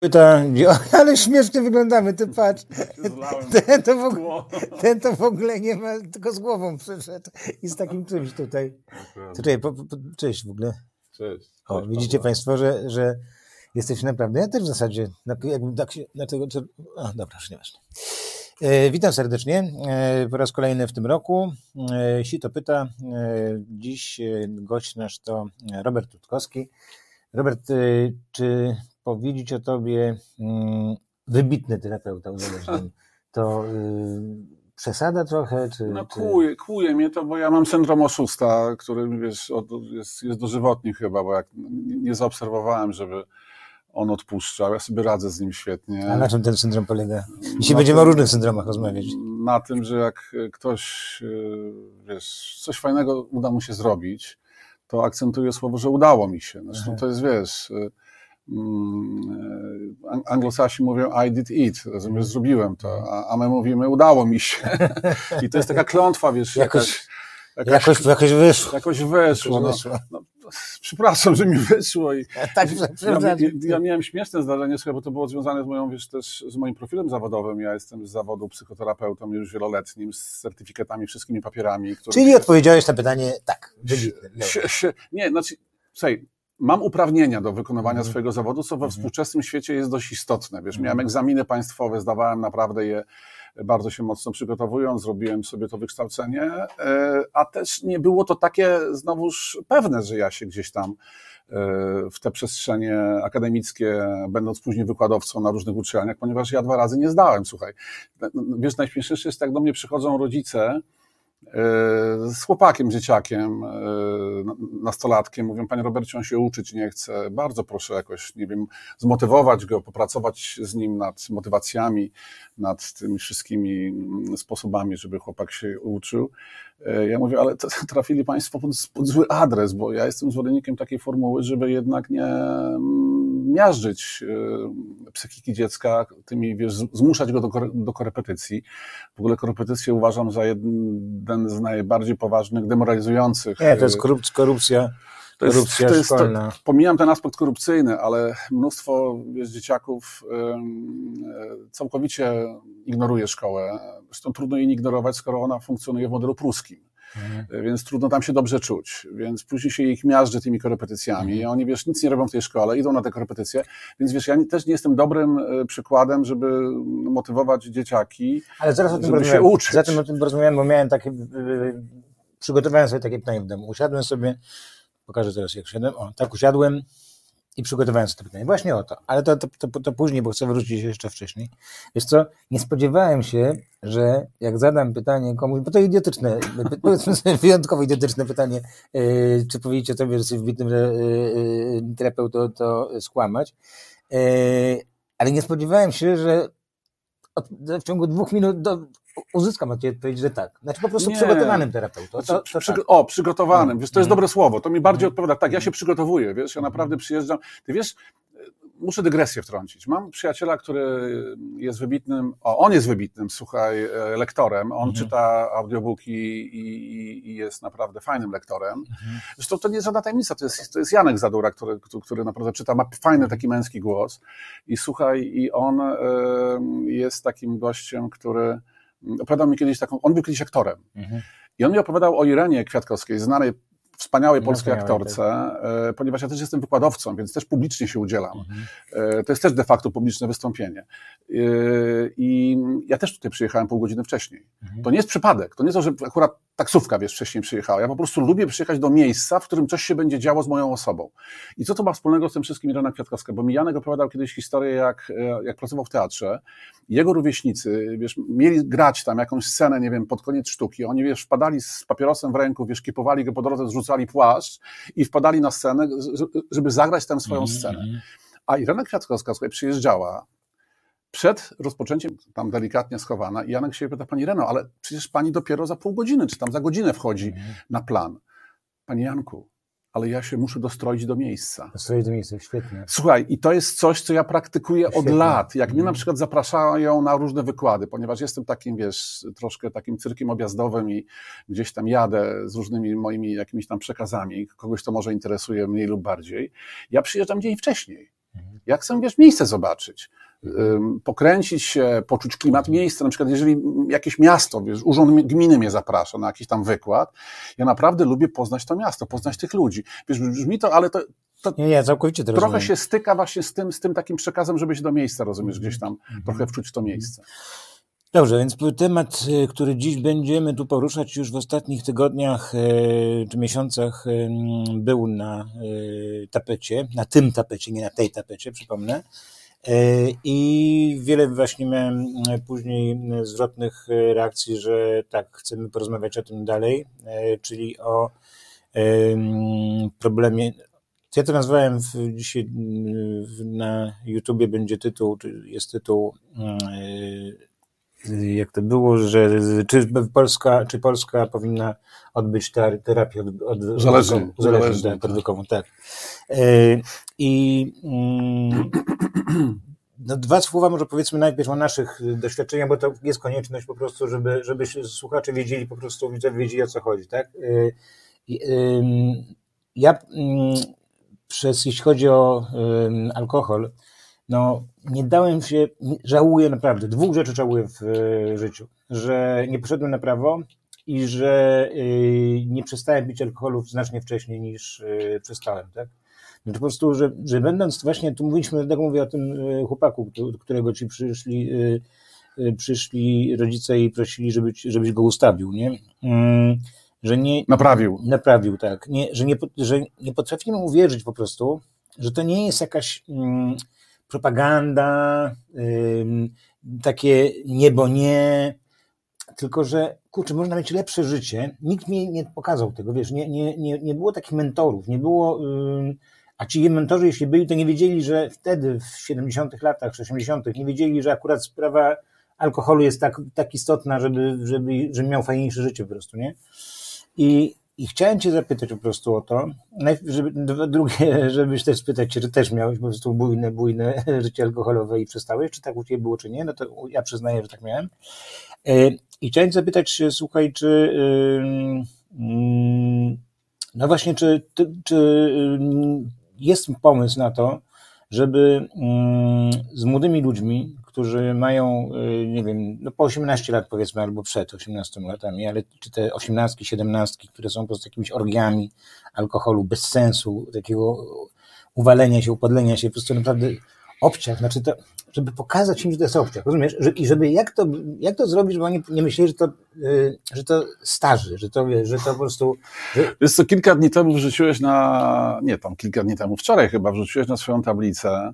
Pyta, ale śmiesznie wyglądamy, ty patrz. Ten to, w ogóle, ten to w ogóle nie ma, tylko z głową przyszedł i z takim czymś tutaj. Tutaj, po, po, cześć w ogóle. Cześć. O, widzicie Państwo, że, że jesteśmy naprawdę, ja też w zasadzie, jakbym tak się, dlatego, a dobra, już nieważne. E, witam serdecznie e, po raz kolejny w tym roku. E, Sito pyta, e, dziś e, gość nasz to Robert Tutkowski. Robert, e, czy powiedzieć o tobie mm, wybitny terapeuta uzależnień, to y, przesada trochę? Czy, no. Kłuje, kłuje mnie to, bo ja mam syndrom oszusta, który wiesz, od, jest, jest dożywotni chyba, bo jak nie zaobserwowałem, żeby on odpuszczał. Ja sobie radzę z nim świetnie. A na czym ten syndrom polega? Dzisiaj będziemy tym, o różnych syndromach rozmawiać. Na tym, że jak ktoś, wiesz, coś fajnego uda mu się zrobić, to akcentuje słowo, że udało mi się. Zresztą to jest, wiesz, e, anglosasi mówią I did it, rozumiesz, zrobiłem to, a, a my mówimy udało mi się. I to jest taka klątwa, wiesz, jakoś, jakaś, jakoś, jakoś wyszło. Jakoś wyszło. No, no, przepraszam, że mi wyszło. I, tak, ja, ja, ja, miałem śmieszne zdarzenie, słuchaj, bo to było związane z moją, wiesz, też z moim profilem zawodowym. Ja jestem z zawodu psychoterapeutą już wieloletnim, z certyfikatami, wszystkimi papierami. Które, Czyli odpowiedziałeś na pytanie tak. nie, znaczy, słuchaj, mam uprawnienia do wykonywania mhm. swojego zawodu, co we mhm. współczesnym świecie jest dość istotne. Wiesz, miałem mhm. egzaminy państwowe, zdawałem naprawdę je bardzo się mocno przygotowując, zrobiłem sobie to wykształcenie, e, a też nie było to takie znowuż pewne, że ja się gdzieś tam e, w te przestrzenie akademickie, będąc później wykładowcą na różnych uczelniach, ponieważ ja dwa razy nie zdałem, słuchaj. Wiesz, najśmieszniejsze jest, jak do mnie przychodzą rodzice, z chłopakiem, dzieciakiem, e, nastolatkiem. Mówią, panie Robercie, on się uczyć nie chce. Bardzo proszę jakoś, nie wiem, zmotywować go, popracować z nim nad motywacjami, nad tymi wszystkimi sposobami, żeby chłopak się uczył. E, ja mówię, ale trafili Państwo pod, pod, zły adres, bo ja jestem zwolennikiem takiej formuły, żeby jednak nie mm, miażdżyć e, psychiki dziecka, tymi, wiesz, zmuszać go do, do korepetycji. W ogóle korepetycję uważam za jeden z najbardziej poważnych, demoralizujących. Nie, to jest korupcja. To jest, to jest, to, pomijam ten aspekt korupcyjny, ale mnóstwo wiesz, dzieciaków całkowicie ignoruje szkołę. Zresztą trudno jej ignorować, skoro ona funkcjonuje w modelu pruskim. Mhm. Więc trudno tam się dobrze czuć. Więc później się ich miażdży tymi korepetycjami. Mhm. I oni, wiesz, nic nie robią w tej szkole, idą na te korepetycje. Więc wiesz, ja nie, też nie jestem dobrym e, przykładem, żeby motywować dzieciaki, Ale zaraz o tym żeby się uczyć. Zatem o tym porozmawiałem, bo miałem takie, przygotowałem sobie takie pytanie w domu. Usiadłem sobie, pokażę teraz jak usiadłem. O, tak usiadłem i przygotowałem sobie to pytanie. Właśnie o to, ale to, to, to, to później, bo chcę wrócić jeszcze wcześniej. Wiesz co, nie spodziewałem się, że jak zadam pytanie komuś, bo to idiotyczne, powiedzmy sobie wyjątkowo idiotyczne pytanie, yy, czy powiedzieć o tobie, że jesteś wybitnym yy, terapeutą, to skłamać, yy, ale nie spodziewałem się, że od, w ciągu dwóch minut do, uzyskam od Ciebie odpowiedź, że tak. Znaczy po prostu nie. przygotowanym terapeutą. To, to Przy, tak. O, przygotowanym. Wiesz, to jest mm. dobre słowo. To mi bardziej mm. odpowiada. Tak, ja się przygotowuję, wiesz, ja naprawdę przyjeżdżam. Ty wiesz, muszę dygresję wtrącić. Mam przyjaciela, który jest wybitnym, o, on jest wybitnym, słuchaj, e, lektorem. On mhm. czyta audiobooki i, i, i, jest naprawdę fajnym lektorem. Mhm. Zresztą to nie jest żadna tajemnica, to jest, to jest Janek Zadura, który, który naprawdę czyta, ma fajny taki męski głos. I słuchaj, i on y, jest takim gościem, który opowiadał mi kiedyś taką, on był kiedyś aktorem. Mhm. I on mi opowiadał o Irenie Kwiatkowskiej, znanej wspaniałej polskiej no, aktorce, tak. ponieważ ja też jestem wykładowcą, więc też publicznie się udzielam. Mhm. E, to jest też de facto publiczne wystąpienie. E, I ja też tutaj przyjechałem pół godziny wcześniej. Mhm. To nie jest przypadek, to nie jest to, że akurat taksówka, wiesz, wcześniej przyjechała. Ja po prostu lubię przyjechać do miejsca, w którym coś się będzie działo z moją osobą. I co to ma wspólnego z tym wszystkim Irena Kwiatkowska? Bo mi Janek opowiadał kiedyś historię, jak, jak pracował w teatrze. Jego rówieśnicy, wiesz, mieli grać tam jakąś scenę, nie wiem, pod koniec sztuki. Oni, wiesz, wpadali z papierosem w ręku, wiesz, kipowali go po drodze, zrzucali płaszcz i wpadali na scenę, żeby zagrać tam swoją mm -hmm. scenę. A Irena Kwiatkowska, słuchaj, przyjeżdżała przed rozpoczęciem, tam delikatnie schowana, i Janek się pyta, pani Reno, ale przecież pani dopiero za pół godziny, czy tam za godzinę wchodzi mm. na plan. Panie Janku, ale ja się muszę dostroić do miejsca. Dostroić do miejsca, świetnie. Słuchaj, i to jest coś, co ja praktykuję świetnie. od lat. Jak mm. mnie na mhm. przykład zapraszają na różne wykłady, ponieważ jestem takim, wiesz, troszkę takim cyrkiem objazdowym i gdzieś tam jadę z różnymi moimi jakimiś tam przekazami, kogoś to może interesuje mniej lub bardziej. Ja przyjeżdżam dzień wcześniej Ja chcę, wiesz, miejsce zobaczyć pokręcić się, poczuć klimat miejsca. Na przykład, jeżeli jakieś miasto, wiesz, urząd gminy mnie zaprasza na jakiś tam wykład, ja naprawdę lubię poznać to miasto, poznać tych ludzi. Wiesz, brzmi to, ale to, to nie, nie, całkowicie to trochę rozumiem. się styka właśnie z tym, z tym takim przekazem, żeby się do miejsca, rozumiesz, gdzieś tam -hmm. trochę wczuć w to miejsce. Dobrze, więc temat, y, który dziś będziemy tu poruszać już w ostatnich tygodniach y, czy miesiącach y, był na tapecie, na tym tapecie, nie na tej tapecie, przypomnę. I wiele właśnie miałem później zwrotnych reakcji, że tak, chcemy porozmawiać o tym dalej, czyli o problemie. Ja to nazwałem w, dzisiaj na YouTubie będzie tytuł, jest tytuł jak to było, że czy Polska, czy Polska powinna odbyć terapię od, od uzależnień tak. tak. E, I mm, no, dwa słowa może powiedzmy najpierw o naszych doświadczeniach, bo to jest konieczność po prostu, żeby, żeby słuchacze wiedzieli po prostu, wiedzieli o co chodzi, tak? E, ja mm, przez, jeśli chodzi o alkohol, no nie dałem się, żałuję naprawdę, dwóch rzeczy żałuję w e, życiu, że nie poszedłem na prawo i że nie przestałem pić alkoholu znacznie wcześniej niż przestałem, tak? No po prostu, że, że będąc właśnie, tu mówiliśmy, tak mówię o tym chłopaku, którego ci przyszli, przyszli rodzice i prosili, żeby, żebyś go ustawił, nie? Mm, że nie... Naprawił. Naprawił, tak. Nie, że, nie, że nie potrafimy uwierzyć po prostu, że to nie jest jakaś... Mm, propaganda, takie niebo nie, tylko że kurczę, można mieć lepsze życie. Nikt mi nie pokazał tego, wiesz, nie, nie, nie, nie było takich mentorów, nie było, a ci mentorzy, jeśli byli, to nie wiedzieli, że wtedy w 70 latach, 80 nie wiedzieli, że akurat sprawa alkoholu jest tak, tak istotna, żeby, żeby, żeby miał fajniejsze życie po prostu, nie? I, i chciałem Cię zapytać po prostu o to, żeby, drugie, żebyś też spytać czy też miałeś po prostu bujne, bujne życie alkoholowe i przestałeś, czy tak u Ciebie było, czy nie, no to ja przyznaję, że tak miałem. E, I chciałem zapytać, słuchaj, czy no właśnie, czy, czy jest pomysł na to, żeby z młodymi ludźmi, którzy mają, y, nie wiem, no po 18 lat powiedzmy, albo przed 18 latami, ale czy te 18, 17, które są po prostu jakimiś orgiami alkoholu bez sensu, takiego uwalenia się, upadlenia się, po prostu naprawdę obciach, znaczy to, żeby pokazać im, że to jest obciach, rozumiesz? I żeby jak to, jak to zrobić, bo oni nie myśleli, że to, y, że to starzy, że to, że to po prostu... Że... Wiesz co, kilka dni temu wrzuciłeś na, nie tam, kilka dni temu, wczoraj chyba wrzuciłeś na swoją tablicę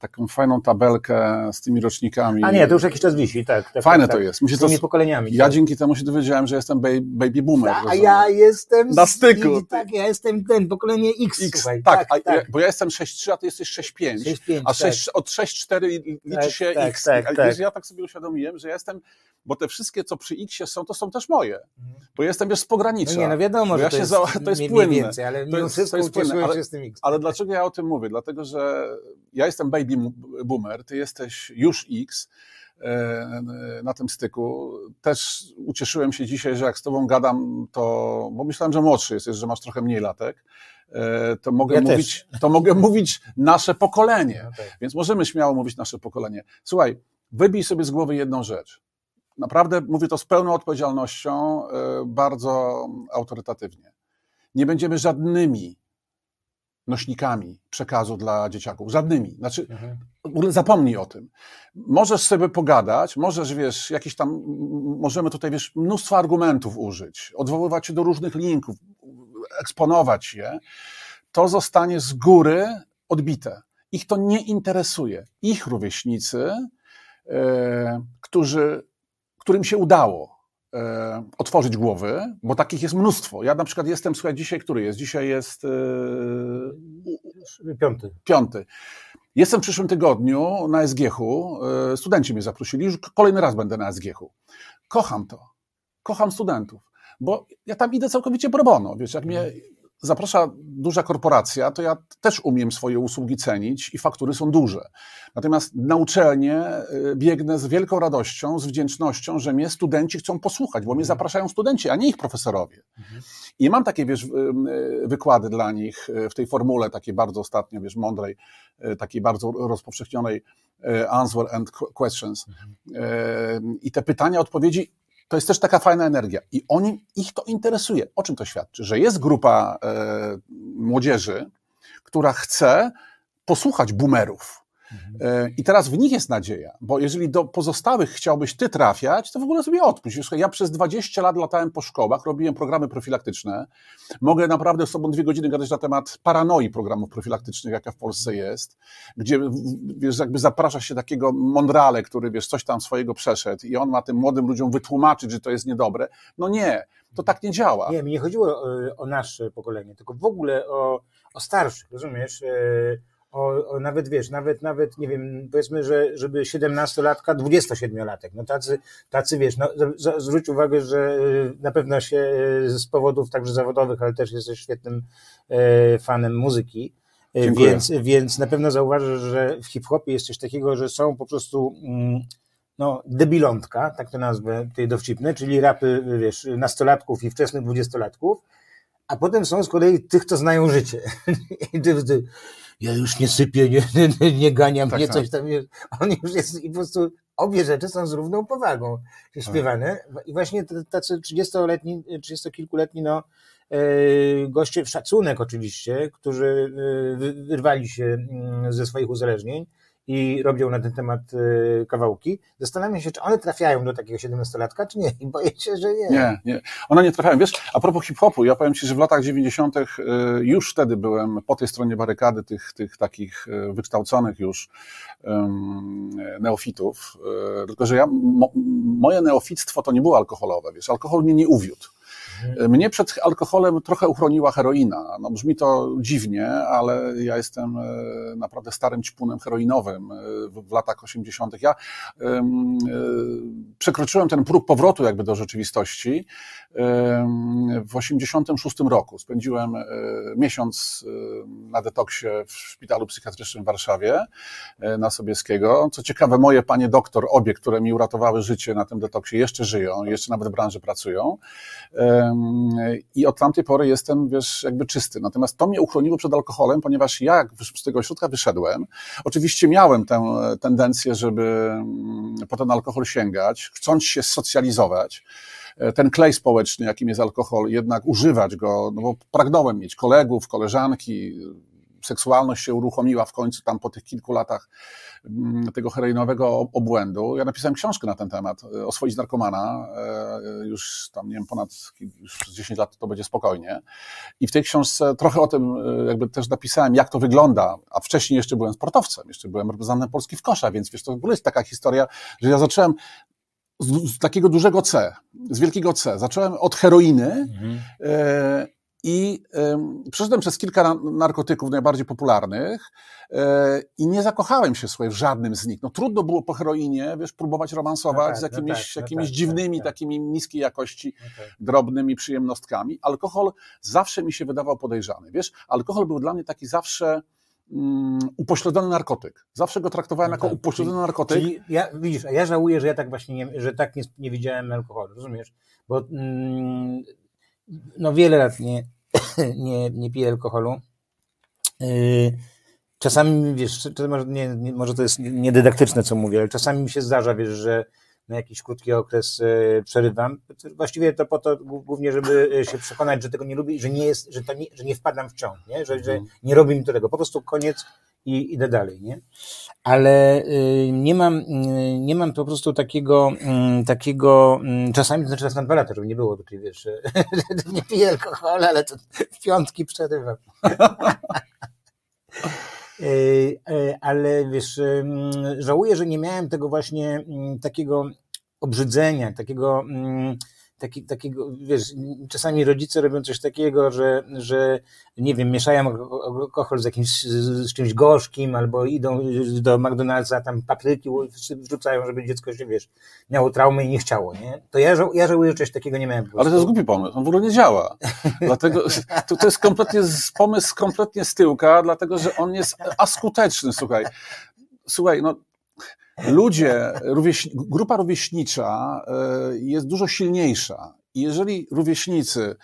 taką fajną tabelkę z tymi rocznikami. A nie, to już jakiś czas wisi, tak. tak Fajne tak, to jest. z tymi pokoleniami. Ja tak. dzięki temu się dowiedziałem, że jestem baby boomer. A ja jestem... Na styku. Z, tak, ja jestem ten, pokolenie X, X słuchaj. Tak, tak, tak. bo ja jestem 6,3, a ty jesteś 6,5. A 6, tak. od 6,4 liczy tak, się tak, X. Tak, tak. Ja tak sobie uświadomiłem, że ja jestem bo te wszystkie, co przy X są, to są też moje. Mhm. Bo jestem już z pogranicza. No nie, no wiadomo, że ja to, jest, za, to jest płynne. Więcej, ale mimo wszystko to jest płynne. Ale, z tym X. Ale dlaczego ja o tym mówię? Dlatego, że ja jestem baby boomer, ty jesteś już X e, na tym styku. Też ucieszyłem się dzisiaj, że jak z tobą gadam, to, bo myślałem, że młodszy jesteś, że masz trochę mniej latek, e, to mogę, ja mówić, to mogę mówić nasze pokolenie. Okay. Więc możemy śmiało mówić nasze pokolenie. Słuchaj, wybij sobie z głowy jedną rzecz naprawdę mówię to z pełną odpowiedzialnością, e, bardzo autorytatywnie. Nie będziemy żadnymi nośnikami przekazu dla dzieciaków. Żadnymi. Znaczy, mhm. zapomnij o tym. Możesz sobie pogadać, możesz, wiesz, jakiś tam, możemy tutaj, wiesz, mnóstwo argumentów użyć, odwoływać się do różnych linków, eksponować je. To zostanie z góry odbite. Ich to nie interesuje. Ich rówieśnicy, yy, którzy którym się udało e, otworzyć głowy, bo takich jest mnóstwo. Ja na przykład jestem, słuchaj, dzisiaj który jest? Dzisiaj jest e, piąty. Piąty. Jestem w przyszłym tygodniu na SGH-u. E, studenci mnie zaprosili, już kolejny raz będę na SGH-u. Kocham to. Kocham studentów, bo ja tam idę całkowicie pro bono. Wiesz, jak mnie zaprasza duża korporacja, to ja też umiem swoje usługi cenić i faktury są duże. Natomiast na uczelnię y, biegnę z wielką radością, z wdzięcznością, że mnie studenci chcą posłuchać, bo mnie mhm. zapraszają studenci, a nie ich profesorowie. Mhm. I mam takie, wiesz, wykłady dla nich w tej formule takiej bardzo ostatnio, wiesz, mądrej, takiej bardzo rozpowszechnionej answer and questions. Mhm. I te pytania, odpowiedzi to jest też taka fajna energia. I oni, ich to interesuje. O czym to świadczy? Że jest grupa e, młodzieży, która chce posłuchać boomerów, I teraz w nich jest nadzieja, bo jeżeli do pozostałych chciałbyś ty trafiać, to w ogóle sobie odpuść. Ja przez 20 lat latałem po szkołach, robiłem programy profilaktyczne. Mogę naprawdę z sobą dwie godziny gadać na temat paranoi programów profilaktycznych, jaka w Polsce jest, gdzie wiesz, jakby zaprasza się takiego mądrale, który wiesz, coś tam swojego przeszedł i on ma tym młodym ludziom wytłumaczyć, że to jest niedobre. No nie, to tak nie działa. Nie, mi nie chodziło o, e, o nasze pokolenie, tylko w ogóle o, o starszych, rozumiesz? E, o, o, nawet wiesz, nawet, nawet nie wiem, powiedzmy, że żeby 17-latka, 27-latek, no tacy, tacy wiesz, no, zwróć uwagę, że y, na pewno się y, z powodów także zawodowych, ale też jesteś świetnym e, fanem muzyki, więc, więc na pewno zauważysz, że w hip-hopie jest coś takiego, że są po prostu mm, no, debilątka, tak to nazwę tej dowcipne, czyli rapy, wiesz, nastolatków i wczesnych dwudziestolatków, a potem są z kolei tych, co znają życie. ja już nie sypię, nie, nie, nie ganiam, tak, nie tak. coś tam. On już jest i po prostu obie rzeczy są z równą powagą śpiewane. I właśnie tacy 30-letni, 30-kilkuletni, no, e, goście, szacunek oczywiście, którzy e, wyrwali się mm, ze swoich uzależnień, i robią na ten temat y, kawałki. Zastanawiam się, czy one trafiają do takiego 17-latka, czy nie. I boję się, że nie. Nie, nie. One nie trafiają. Wiesz, a propos hip-hopu, ja powiem Ci, że w latach 90. Y, już wtedy byłem po tej stronie barykady tych, tych takich y, wykształconych już neofitów. Tylko, że ja, moje neofictwo to nie było alkoholowe, wiesz, alkohol mnie nie uwiódł. Mnie przed alkoholem trochę uchroniła heroina. No, brzmi to dziwnie, ale ja jestem e, naprawdę starym ćpunem heroinowym e, w latach 80. Ja e, przekroczyłem ten próg powrotu jakby do rzeczywistości w 86 roku. Spędziłem miesiąc na detoksie w szpitalu psychiatrycznym w Warszawie na Sobieskiego. Co ciekawe, moje panie doktor, obie, które mi uratowały życie na tym detoksie, jeszcze żyją, jeszcze nawet w branży pracują. I od tamtej pory jestem, wiesz, jakby czysty. Natomiast to mnie uchroniło przed alkoholem, ponieważ ja jak z tego ośrodka wyszedłem, oczywiście miałem tę tendencję, żeby mm, po ten alkohol sięgać, chcąc się socjalizować. E, ten klej społeczny, jakim jest alkohol, jednak używać go, no bo pragnąłem mieć kolegów, koleżanki, seksualność się uruchomiła w końcu tam po tych kilku latach tego heroinowego obłędu. Ja napisałem książkę na ten temat, e, Oswoić narkomana, e, już tam, nie wiem, ponad już 10 lat to będzie spokojnie. I w tej książce trochę o tym e, jakby też napisałem, jak to wygląda, a wcześniej jeszcze byłem sportowcem, jeszcze byłem reprezentantem Polski w kosza, więc wiesz, to w ogóle jest taka historia, że ja zacząłem z, z takiego dużego C, z wielkiego C. Zacząłem od heroiny, mhm. I y, przeszedłem przez kilka narkotyków najbardziej popularnych y, i nie zakochałem się słuchaj, w żadnym z nich. No trudno było po heroinie, wiesz, próbować romansować no tak, z jakimiś, no tak, no jakimiś tak, dziwnymi, tak, tak. takimi niskiej jakości, no tak. drobnymi przyjemnostkami. Alkohol zawsze mi się wydawał podejrzany. Wiesz, alkohol był dla mnie taki zawsze um, upośledzony narkotyk. Zawsze go traktowałem no jako tak, upośledzony czyli, narkotyk. Czyli ja, widzisz, a ja żałuję, że ja tak właśnie nie, że tak nie, nie widziałem alkoholu, rozumiesz? Bo mm, no wiele lat nie, nie, nie piję alkoholu. Y, czasami, wiesz, może, nie, może to jest niedydaktyczne, co mówię, ale czasami mi się zdarza, wiesz, że na jakiś krótki okres y, przerywam. Właściwie to po to głównie, żeby się przekonać, że tego nie lubię i że nie jest, że, to nie, że nie wpadam w ciąg, nie? Że, że mhm. nie robi mi to tego. Po prostu koniec i idę dalej, nie? Ale y, nie mam, y, nie mam po prostu takiego, mm, takiego, mm, czasami, znaczy raz na dwa lata, żeby nie było tutaj, wiesz, nie piję alkoholu, ale to w piątki przerywam. Y, ale wiesz, żałuję, że nie miałem tego właśnie takiego obrzydzenia, takiego taki, takiego, wiesz, czasami rodzice robią coś takiego, że, że nie wiem, mieszają alkohol z jakimś, z czymś gorzkim, albo idą do McDonald'sa, tam papryki wrzucają, żeby dziecko się, wiesz, miało traumę i nie chciało, nie? To ja, ja żałuję, że czegoś takiego nie miałem. Ale to jest głupi pomysł, on w ogóle nie działa. dlatego, to, to jest kompletnie, pomysł kompletnie z tyłka, dlatego, że on jest askuteczny, słuchaj. Słuchaj, no, ludzie, grupa rówieśnicza e, jest dużo silniejsza. Jeżeli rówieśnicy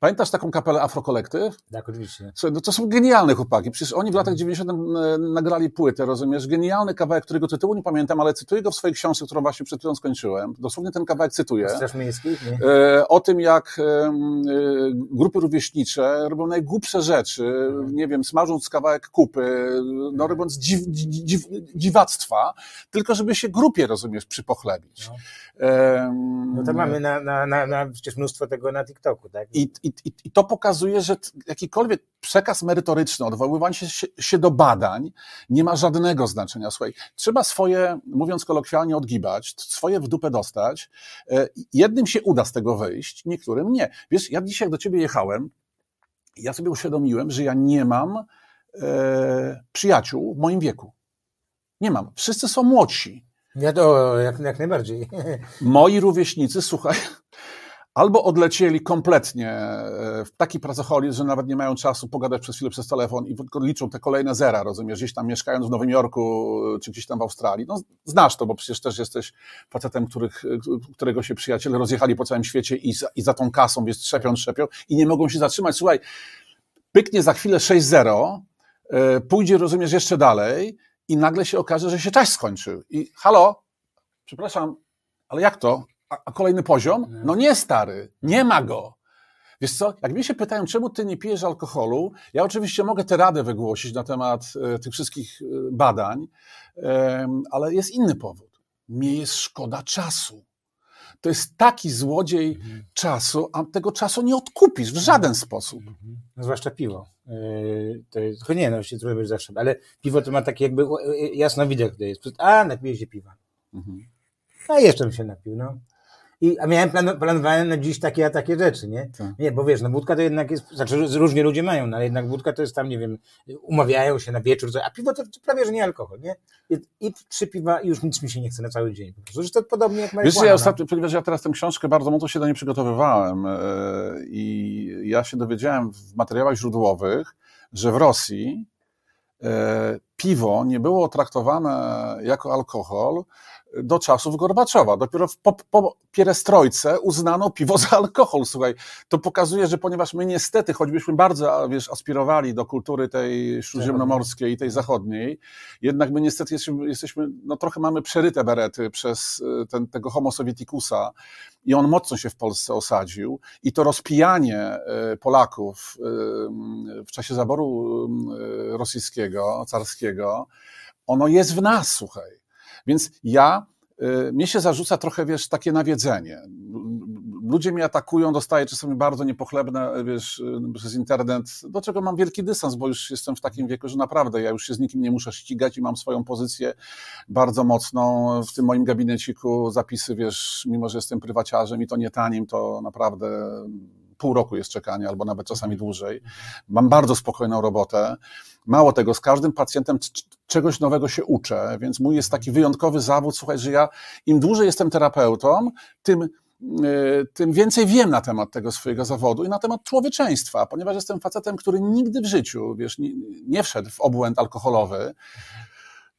Pamiętasz taką kapelę Afro Collective? Tak, oczywiście. No to są genialne chłopaki. Przecież oni w latach 90. E, nagrali płytę, rozumiesz? Genialny kawałek, którego tytułu nie pamiętam, ale cytuję go w swojej książce, którą właśnie przed chwilą skończyłem. Dosłownie ten kawałek cytuję. Straż Miejskich? E, o tym, jak e, grupy rówieśnicze robią najgłupsze rzeczy, nie wiem, smażąc kawałek kupy, no robiąc dziw, dziw, dziwactwa, tylko żeby się grupie, rozumiesz, przypochlebić. No. No to mamy na, na, na, na przecież mnóstwo tego na TikToku, tak? I, i, i to pokazuje, że jakikolwiek przekaz merytoryczny, odwoływanie się, się do badań nie ma żadnego znaczenia. Słuchaj, trzeba swoje, mówiąc kolokwialnie, odgibać, swoje w dupę dostać. E, jednym się uda z tego wyjść, niektórym nie. Wiesz, ja dzisiaj jak do ciebie jechałem, ja sobie uświadomiłem, że ja nie mam e, przyjaciół w moim wieku. Nie mam. Wszyscy są młodsi. Ja to jak, jak najbardziej. Moi rówieśnicy, słuchaj, albo odlecieli kompletnie e, w taki pracoholizm, że nawet nie mają czasu pogadać przez chwilę przez telefon i liczą te kolejne zera, rozumiesz, gdzieś tam mieszkając w Nowym Jorku czy gdzieś tam w Australii. No, znasz to, bo przecież też jesteś facetem, których, którego się przyjaciele rozjechali po całym świecie i za, i za tą kasą, wiesz, trzepią, trzepią i nie mogą się zatrzymać. Słuchaj, pyknie za chwilę 6-0, e, pójdzie, rozumiesz, jeszcze dalej i nagle się okaże, że się czas skończył. I halo, przepraszam, ale jak to? A, kolejny poziom? No nie, stary, nie ma go. Wiesz co, jak mnie się pytają, czemu ty nie pijesz alkoholu, ja oczywiście mogę tę radę wygłosić na temat e, tych wszystkich e, badań, e, ale jest inny powód. Mnie jest szkoda czasu. To jest taki złodziej mhm. czasu, a tego czasu nie odkupisz w żaden sposób. Mhm. No, zwłaszcza piwo. Yy, to jest, to nie, no się trochę zawsze, ale piwo to ma taki jakby jasno widok, to jest, a napije się piwa. Mhm. A jeszcze bym się napił, no. I, a miałem plan, planowane na dziś takie, a takie rzeczy, nie? Tak. Nie, bo wiesz, no wódka to jednak jest, znaczy różnie ludzie mają, no, ale jednak wódka to jest tam, nie wiem, umawiają się na wieczór, a piwo to, to prawie, że nie alkohol, nie? I, I, trzy piwa i już nic mi się nie chce na cały dzień. Po prostu, że to podobnie jak marihuana. Wiesz, ja no. ostatnio, ponieważ ja teraz tę książkę bardzo mocno się do niej przygotowywałem yy, i ja się dowiedziałem w materiałach źródłowych, że w Rosji yy, piwo nie było traktowane jako alkohol, do czasów Gorbaczowa. Dopiero po, po pierestrojce uznano piwo za alkohol. Słuchaj, to pokazuje, że ponieważ my niestety, choćbyśmy bardzo wiesz, aspirowali do kultury tej śródziemnomorskiej i tej zachodniej, jednak my niestety jesteśmy, jesteśmy no trochę mamy przeryte berety przez e, ten, tego homo sovieticusa i on mocno się w Polsce osadził i to rozpijanie e, Polaków e, w czasie zaboru rosyjskiego, carskiego, ono jest w nas, słuchaj. Więc ja, y, mnie się zarzuca trochę, wiesz, takie nawiedzenie. Ludzie mnie atakują, dostaję czasami bardzo niepochlebne, wiesz, y, przez internet, do czego mam wielki dystans, bo już jestem w takim wieku, że naprawdę ja już się z nikim nie muszę ścigać i mam swoją pozycję bardzo mocną. W tym moim gabineciku zapisy, wiesz, mimo że jestem prywaciarzem i to nie tanim, to naprawdę pół roku jest czekanie, albo nawet czasami dłużej. Mam bardzo spokojną robotę. Mało tego, z każdym pacjentem czegoś nowego się uczę, więc mój jest taki wyjątkowy zawód. Słuchaj, że ja im dłużej jestem terapeutą, tym e, tym więcej wiem na temat tego swojego zawodu i na temat człowieczeństwa, ponieważ jestem facetem, który nigdy w życiu, wiesz, nie, nie wszedł w obłęd alkoholowy,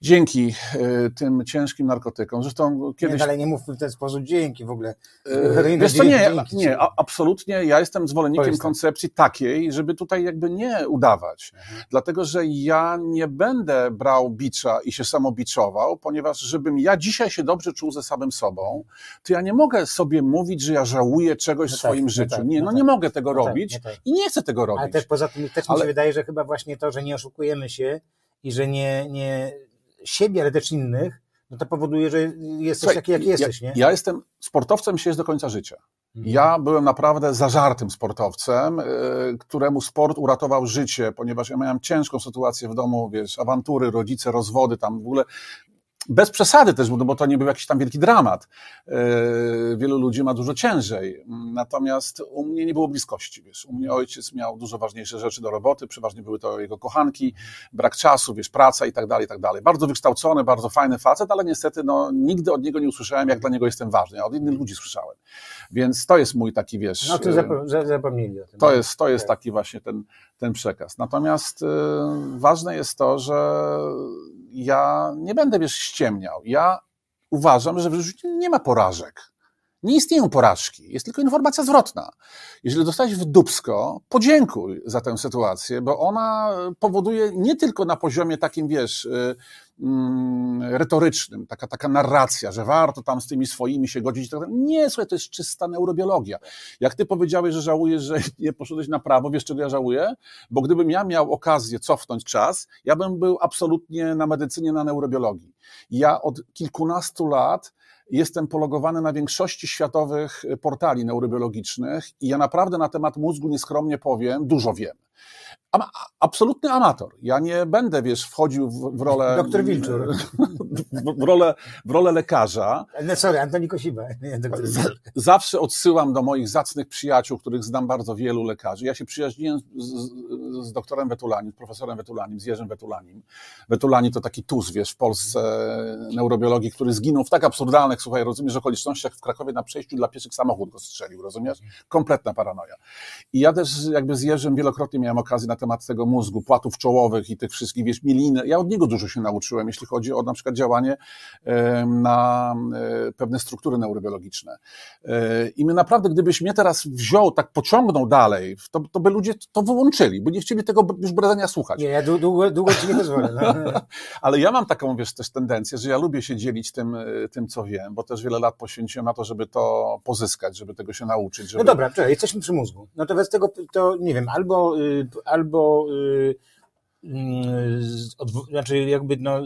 dzięki y, tym ciężkim narkotykom. Zresztą kiedyś... Nie, ale nie mów w ten sposób dzięki w ogóle. Yy, wiesz co, nie, dzięki. nie, absolutnie ja jestem zwolennikiem koncepcji takiej, żeby tutaj jakby nie udawać. Mhm. Dlatego, że ja nie będę brał bicza i się samobiczował, ponieważ żebym ja dzisiaj się dobrze czuł ze samym sobą, to ja nie mogę sobie mówić, że ja żałuję czegoś no w swoim tak, no życiu. No tak, nie, no, no nie tak. mogę tego no tak, robić tak, i nie chcę tego robić. Ale też poza tym też mi się wydaje, że chyba właśnie to, że nie oszukujemy się i że nie, nie siebie, ale też innych, no to powoduje, że jesteś Słuchaj, taki, jak ja, jesteś, nie? Ja jestem sportowcem się jest do końca życia. Mhm. Ja byłem naprawdę zażartym sportowcem, yy, któremu sport uratował życie, ponieważ ja miałem ciężką sytuację w domu, wiesz, awantury, rodzice, rozwody, tam w ogóle bez przesady też, bo to nie był jakiś tam wielki dramat. E, wielu ludzi ma dużo ciężej. Natomiast u mnie nie było bliskości, wiesz. U mnie ojciec miał dużo ważniejsze rzeczy do roboty, przeważnie były to jego kochanki, brak czasu, wiesz, praca i tak dalej, i tak dalej. Bardzo wykształcony, bardzo fajny facet, ale niestety no, nigdy od niego nie usłyszałem, jak dla niego jestem ważny. Ja od innych ludzi słyszałem. Więc to jest mój taki, wiesz... No to zapomnieli o tym. To jest, to jest tak. taki właśnie ten, ten przekaz. Natomiast y, ważne jest to, że ja nie będę, wiesz, ściemniał. Ja uważam, że w życiu nie ma porażek. Nie istnieją porażki, jest tylko informacja zwrotna. Jeżeli dostałeś w dubsko, podziękuj za tę sytuację, bo ona powoduje nie tylko na poziomie takim, wiesz, mm, retorycznym, taka, taka narracja, że warto tam z tymi swoimi się godzić. Tak nie, słuchaj, to jest czysta neurobiologia. Jak ty powiedziałeś, że żałujesz, że nie poszedłeś na prawo, wiesz czego ja żałuję? Bo gdybym ja miał okazję cofnąć czas, ja bym był absolutnie na medycynie, na neurobiologii. Ja od kilkunastu lat Jestem pologowany na większości światowych portali neurobiologicznych i ja naprawdę na temat mózgu nieskromnie powiem, dużo wiem absolutny amator. Ja nie będę, wiesz, wchodził w, w rolę... Doktor Wilczur. W, rolę, w rolę lekarza. No sorry, Antoni Kosiba. Nie, Zawsze odsyłam do moich zacnych przyjaciół, których znam bardzo wielu lekarzy. Ja się przyjaźniłem z, z, z doktorem Wetulanim, profesorem Wetulanim, z Jerzym Wetulanim. Wetulani to taki tuz, wiesz, w Polsce neurobiologii, który zginął w tak absurdalnych, słuchaj, rozumiesz, okolicznościach w Krakowie na przejściu dla pieszych samochód go strzelił, rozumiesz? Kompletna paranoja. I ja też jakby z Jerzym wielokrotnie miałem okazję na temat tego mózgu, płatów czołowych i tych wszystkich, wiesz, mieliny. Ja od niego dużo się nauczyłem, jeśli chodzi o na przykład działanie na e, pewne struktury neurobiologiczne. E, I my naprawdę, gdybyś mnie teraz wziął, tak pociągnął dalej, to, to by ludzie to wyłączyli, bo nie chcieli tego już bredania słuchać. Nie, ja długo, długo ci nie pozwolę. No. Ale ja mam taką, wiesz, też tendencję, że ja lubię się dzielić tym, e, tym, co wiem, bo też wiele lat poświęciłem na to, żeby to pozyskać, żeby tego się nauczyć. Żeby... No dobra, czekaj, jesteśmy przy mózgu. No to wobec tego, to nie wiem, albo, albo albo y, y, znaczy jakby no,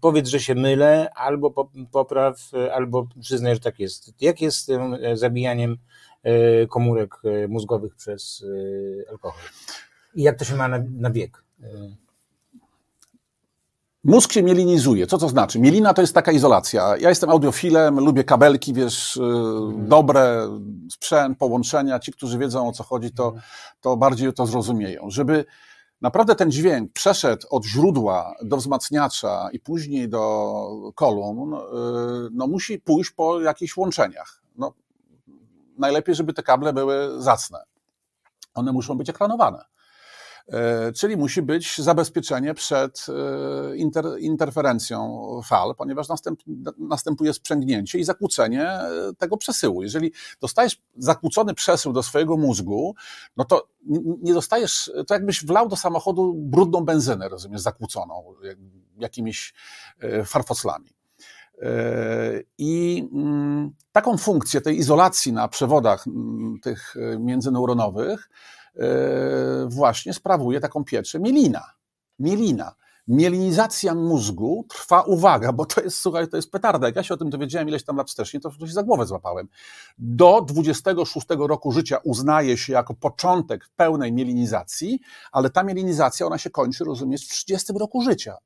powiedz, że się mylę, albo popraw, albo przyznaj, że tak jest. Jak jest z tym zabijaniem e, komórek e, mózgowych przez e, alkohol? I jak to się ma na, na wiek? Mózg się mielinizuje. Co to znaczy? Mielina to jest taka izolacja. Ja jestem audiofilem, lubię kabelki, wiesz, mm. dobre, sprzęt, połączenia. Ci, którzy wiedzą o co chodzi, to, mhm. to bardziej to zrozumieją. Żeby naprawdę ten dźwięk przeszedł od źródła do wzmacniacza i później do kolumn, y, no musi pójść po jakichś łączeniach. No, najlepiej, żeby te kable były zacne. One muszą być ekranowane. E, czyli musi być zabezpieczenie przed e, inter, interferencją fal, ponieważ następ, następuje sprzęgnięcie i zakłócenie e, tego przesyłu. Jeżeli dostajesz zakłócony przesył do swojego mózgu, no to nie dostajesz, to jakbyś wlał do samochodu brudną benzynę, rozumiesz, zakłóconą jakimiś farfoclami. I mm, taką funkcję tej izolacji na przewodach mm, tych międzyneuronowych właśnie sprawuje taką pieczę mielina. Mielina. Mielinizacja mózgu trwa, uwaga, bo to jest, słuchaj, to jest petarda. Jak ja się o tym dowiedziałem ileś tam lat wcześniej, to się za głowę złapałem. Do 26 roku życia uznaje się jako początek pełnej mielinizacji, ale ta mielinizacja, ona się kończy, rozumiesz, w 30 roku życia.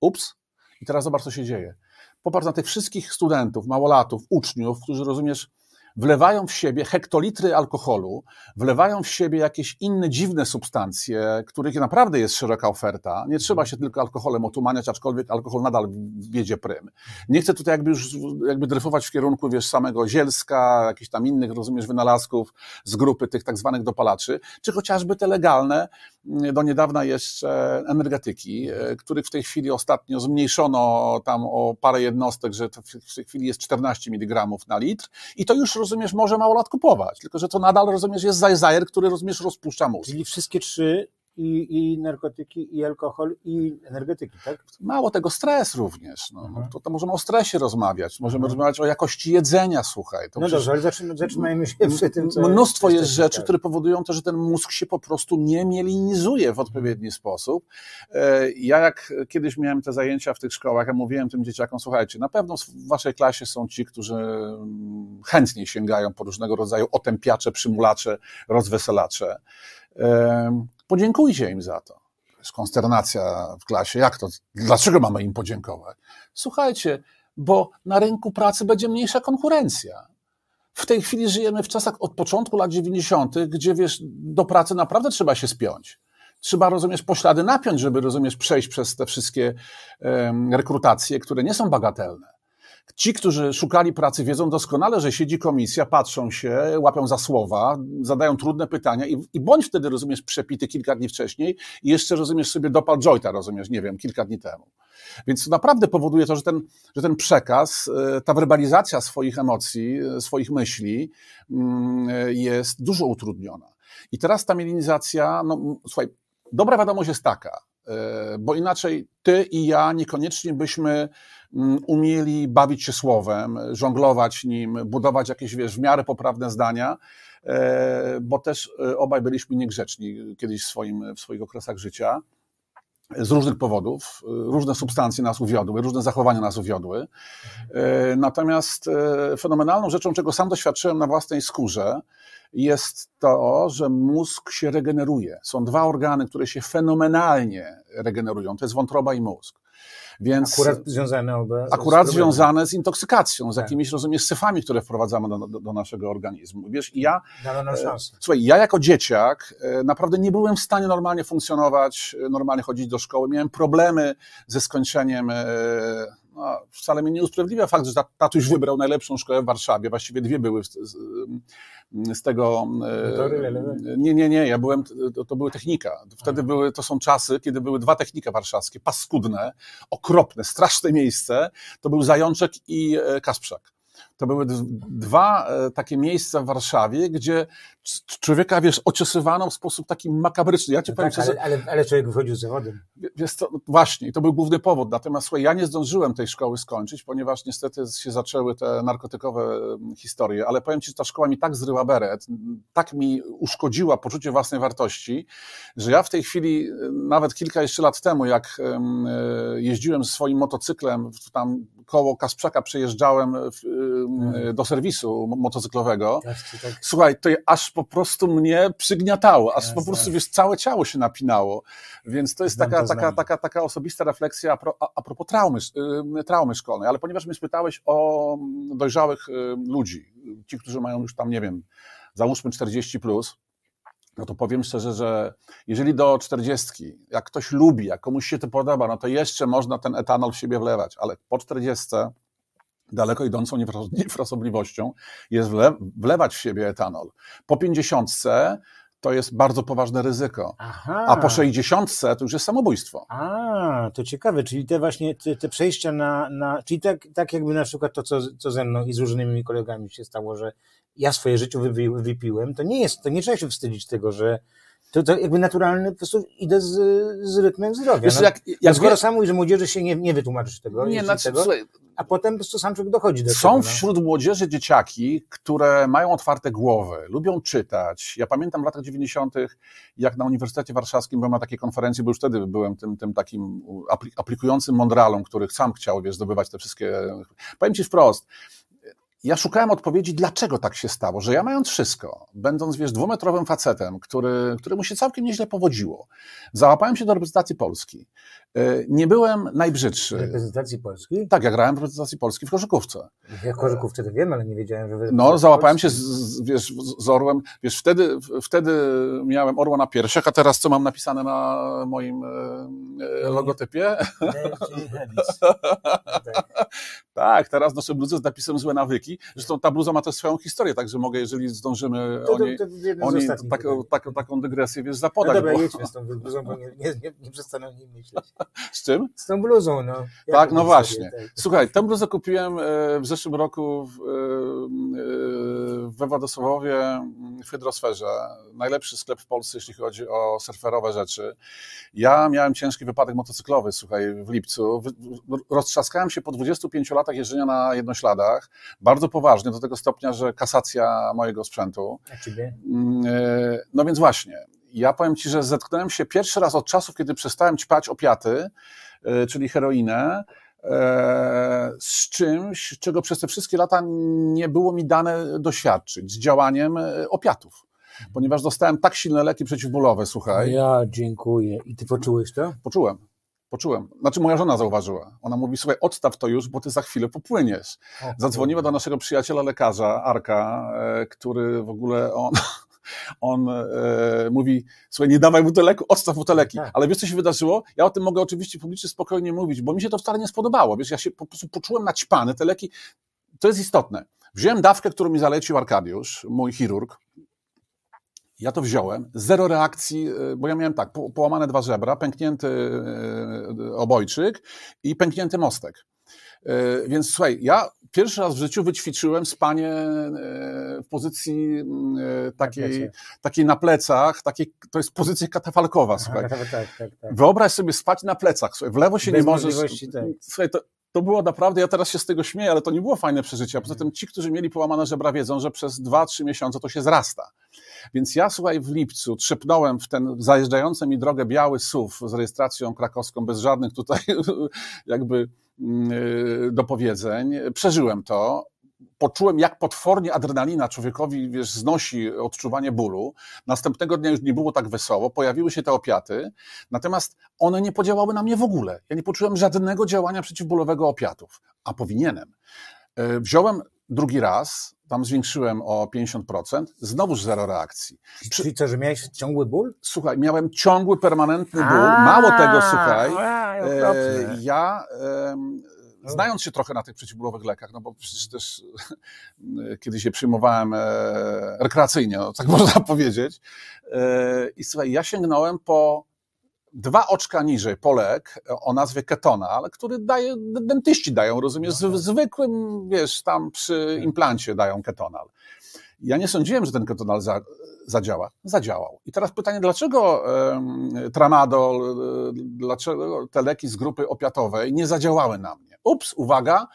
Ups. I teraz zobacz, co się dzieje. Popatrz na tych wszystkich studentów, małolatów, uczniów, którzy, rozumiesz, wlewają w siebie hektolitry alkoholu, wlewają w siebie jakieś inne dziwne substancje, których naprawdę jest szeroka oferta. Nie trzeba się tylko alkoholem otumaniać, aczkolwiek alkohol nadal wiedzie prym. Nie chcę tutaj jakby już jakby dryfować w kierunku, wiesz, samego zielska, jakichś tam innych, rozumiesz, wynalazków z grupy tych tak zwanych dopalaczy, czy chociażby te legalne, do niedawna jeszcze energetyki, e, których w tej chwili ostatnio zmniejszono tam o parę jednostek, że w tej chwili jest 14 mg na litr i to już rozumiesz, może mało lat kupować. Tylko, że to nadal, rozumiesz, jest zajzajer, który, rozumiesz, rozpuszcza mózg. Czyli wszystkie trzy i, i narkotyki, i alkohol, i energetyki, tak? Mało tego, stres również. No, no to, to możemy o stresie rozmawiać, możemy mhm. rozmawiać o jakości jedzenia, słuchaj. To no dobrze, ale zatrzymajmy się przy tym, co Mnóstwo jest rzeczy, które powodują to, że ten mózg się po prostu nie mielinizuje w odpowiedni sposób. E, ja jak kiedyś miałem te zajęcia w tych szkołach, ja mówiłem tym dzieciakom, słuchajcie, na pewno w waszej klasie są ci, którzy mm, chętniej sięgają po różnego rodzaju otępiacze, przymulacze, rozweselacze podziękujcie im za to. konsternacja w klasie. Jak to? Dlaczego mamy im podziękować? Słuchajcie, bo na rynku pracy będzie mniejsza konkurencja. W tej chwili żyjemy w czasach od początku lat 90., gdzie wiesz, do pracy naprawdę trzeba się spiąć. Trzeba, rozumiesz, poślady napiąć, żeby, rozumiesz, przejść przez te wszystkie um, rekrutacje, które nie są bagatelne. Ci, którzy szukali pracy, wiedzą doskonale, że siedzi komisja, patrzą się, łapią za słowa, zadają trudne pytania i, i bądź wtedy, rozumiesz, przepity kilka dni wcześniej i jeszcze, rozumiesz, sobie dopal jointa, rozumiesz, nie wiem, kilka dni temu. Więc to naprawdę powoduje to, że ten, że ten przekaz, e, ta werbalizacja swoich emocji, e, swoich myśli mm, jest dużo utrudniona. I teraz ta mielinizacja, no słuchaj, dobra wiadomość jest taka, e, bo inaczej ty i ja niekoniecznie byśmy umieli bawić się słowem, żonglować nim, budować jakieś, wiesz, w miarę poprawne zdania, bo też obaj byliśmy niegrzeczni kiedyś w, swoim, w swoich okresach życia z różnych powodów. Różne substancje nas uwiodły, różne zachowania nas uwiodły. E, natomiast e, fenomenalną rzeczą, czego sam doświadczyłem na własnej skórze, jest to, że mózg się regeneruje. Są dwa organy, które się fenomenalnie regenerują. To jest wątroba i mózg. Więc akurat związane oba Akurat z związane z intoksykacją, z tak. jakimiś, rozumiesz, syfami, które wprowadzamy do, do, do naszego organizmu. Wiesz, i ja. Dano nam szansę. Słuchaj, ja jako dzieciak e, naprawdę nie byłem w stanie normalnie funkcjonować, e, normalnie chodzić do szkoły. Miałem problemy ze skończeniem e, no, wcale mnie nie usprawiedliwia fakt, że tatuś wybrał najlepszą szkołę w Warszawie. Właściwie dwie były z, z, z tego. E, nie, nie, nie. Ja byłem, to, to były technika. Wtedy były, to są czasy, kiedy były dwa technika warszawskie, paskudne, okropne, straszne miejsce. To był Zajączek i e, Kasprzak. To były dwa e, takie miejsca w Warszawie, gdzie człowieka, wiesz, ociosywano w sposób taki makabryczny. Ja ci no powiem, tak, ale, ale, ale, człowiek wychodził z zawodem. Wiesz to, właśnie, to był główny powód. Natomiast słuchaj, ja nie zdążyłem tej szkoły skończyć, ponieważ niestety się zaczęły te narkotykowe mm, historie, ale powiem ci, że ta szkoła mi tak zryła beret, tak mi uszkodziła poczucie własnej wartości, że ja w tej chwili, e, nawet kilka jeszcze lat temu, jak e, jeździłem swoim motocyklem, tam koło Kasprzaka przejeżdżałem w, hmm. Do serwisu motocyklowego. Tak, tak. Słuchaj, to aż po prostu mnie przygniatało, aż po prostu, wiesz, całe ciało się napinało. Więc to jest taka, taka, taka, taka osobista refleksja a, pro, a, a propos traumy, traumy szkolnej. Ale ponieważ mnie spytałeś o dojrzałych ludzi, ci, którzy mają już tam, nie wiem, załóżmy 40 plus, no to powiem szczerze, że jeżeli do 40, jak ktoś lubi, jak komuś się to podoba, no to jeszcze można ten etanol w siebie wlewać, ale po 40 daleko idącą niefrasobliwością jest wle, wlewać w siebie etanol. Po 50 to jest bardzo poważne ryzyko. Aha. A po 60 to już jest samobójstwo. A, to ciekawe, czyli te właśnie te, te przejścia na, na. Czyli tak, tak jakby na przykład to, co, co ze mną i z różnymi kolegami się stało, że ja swoje życie wy, wypiłem, to nie jest, to nie trzeba się wstydzić tego, że to, to jakby naturalny, po prostu idę z, z rytmem zdrowia. Wiesz, no, jak, jak no skoro wie... sam mówisz, że młodzieży się nie, nie wytłumaczysz tego, nie, znaczy, tego słuchaj, a potem po prostu sam człowiek dochodzi do są tego. Są no. wśród młodzieży dzieciaki, które mają otwarte głowy, lubią czytać. Ja pamiętam w latach 90., jak na Uniwersytecie Warszawskim byłem na takiej konferencji, bo już wtedy byłem tym, tym takim aplikującym mądralą, który sam chciał wiesz, zdobywać te wszystkie... Powiem Ci wprost, ja szukałem odpowiedzi, dlaczego tak się stało, że ja mając wszystko, będąc, wiesz, dwumetrowym facetem, który, któremu się całkiem nieźle powodziło, załapałem się do reprezentacji Polski. E, nie byłem najbrzydszy. Reprezentacji Polski? Tak, ja grałem w reprezentacji Polski w koszykówce. Ja w koszykówce to wiem, ale nie wiedziałem, że... No, załapałem się z, z, wiesz, z Orłem. Wiesz, wtedy, wtedy miałem Orła na piersiach, a teraz co mam napisane na moim e, logotypie? tak, teraz noszę bluzę z napisem złe nawyki. Zresztą ta bluza ma też swoją historię, także mogę, jeżeli zdążymy to, to, to o niej tak, tak, taką dygresję, wiesz, zapodać. No dobra, bo... jedźmy z tą bluzą, bo nie, nie, nie, nie przestanę o niej myśleć. Z czym? Z tą bluzą, no. Ja tak, no właśnie. Sobie, tak. Słuchaj, tę bluzę kupiłem e, w zeszłym roku w, e, e, we Władysławowie w Hydrosferze. Najlepszy sklep w Polsce, jeśli chodzi o surferowe rzeczy. Ja miałem ciężki wypadek motocyklowy, słuchaj, w lipcu. Roztrzaskałem się po 25 latach jeżdżenia na jednośladach. Bardzo poważnie, do tego stopnia, że kasacja mojego sprzętu. A ciebie? Mm, no więc właśnie ja powiem Ci, że zetknąłem się pierwszy raz od czasów, kiedy przestałem ćpać opiaty, e, czyli heroinę, e, z czymś, czego przez te wszystkie lata nie było mi dane doświadczyć, z działaniem e, opiatów. ponieważ dostałem tak silne leki przeciwbólowe, słuchaj. Ja dziękuję. I ty poczułeś to? Poczułem. Poczułem. Znaczy moja żona zauważyła. Ona mówi, słuchaj, odstaw to już, bo ty za chwilę popłyniesz. Zadzwoniła do naszego przyjaciela lekarza, Arka, który w ogóle on, on e, mówi, słuchaj, nie dawaj mu te leku, odstaw mu te leki. Tak. Ale wiesz, co się wydarzyło? Ja o tym mogę oczywiście publicznie spokojnie mówić, bo mi się to wcale nie spodobało. Wiesz, ja się po prostu poczułem naćpany. Te leki, to jest istotne. Wziąłem dawkę, którą mi zalecił Arkadiusz, mój chirurg. Ja to wziąłem, zero reakcji, e, bo ja miałem tak, po- połamane dwa żebra, pęknięty e, obojczyk i pęknięty mostek. E, Więc słuchaj, ja pierwszy raz w życiu wyćwiczyłem spanie e, w pozycji mm, e, takiej, takiej na plecach, takiej, to jest pozycja katafalkowa, słuchaj. Tak, tak, tak. tak. Wyobraź sobie spać na plecach, słuchaj, w lewo się Bez nie możesz... tak. Słuchaj, to, to było naprawdę, ja teraz się z tego śmieję, ale to nie było fajne przeżycie. A poza tym ci, którzy mieli połamane żebra wiedzą, że przez 2-3 miesiące to się zrasta. Więc ja, słuchaj, w lipcu trzepnąłem w ten zajeżdżający mi drogę biały SUV z rejestracją krakowską, bez żadnych tutaj jakby mm, y, dopowiedzeń. Przeżyłem to. Poczułem, jak potwornie adrenalina człowiekowi, wiesz, znosi odczuwanie bólu. Następnego dnia już nie było tak wesoło, pojawiły się te opiaty, natomiast one nie podziałały na mnie w ogóle. Ja nie poczułem żadnego działania przeciwbólowego opiatów, a powinienem. E, Wziąłem drugi raz, tam zwiększyłem o 50%, znowuż zero reakcji. Czyli co, że miałeś ciągły ból? Słuchaj, miałem ciągły, permanentny ból. Mało tego, słuchaj, A, e, ja em, znając się trochę na tych przeciwbólowych lekach, no bo przecież też e, kiedyś je przyjmowałem e, rekreacyjnie, no, tak można powiedzieć. E, I słuchaj, ja sięgnąłem po dwa oczka niżej po lek o nazwie ketonal, który daje, dentyści dają, rozumiesz, No tak. z, zwykłym, wiesz, tam przy implancie dają ketonal. Ja nie sądziłem, że ten ketonal za, zadziała. Zadziałał. I teraz pytanie, dlaczego tramadol, e, dlaczego te leki z grupy opiatowej nie zadziałały na mnie? Ups, uwaga,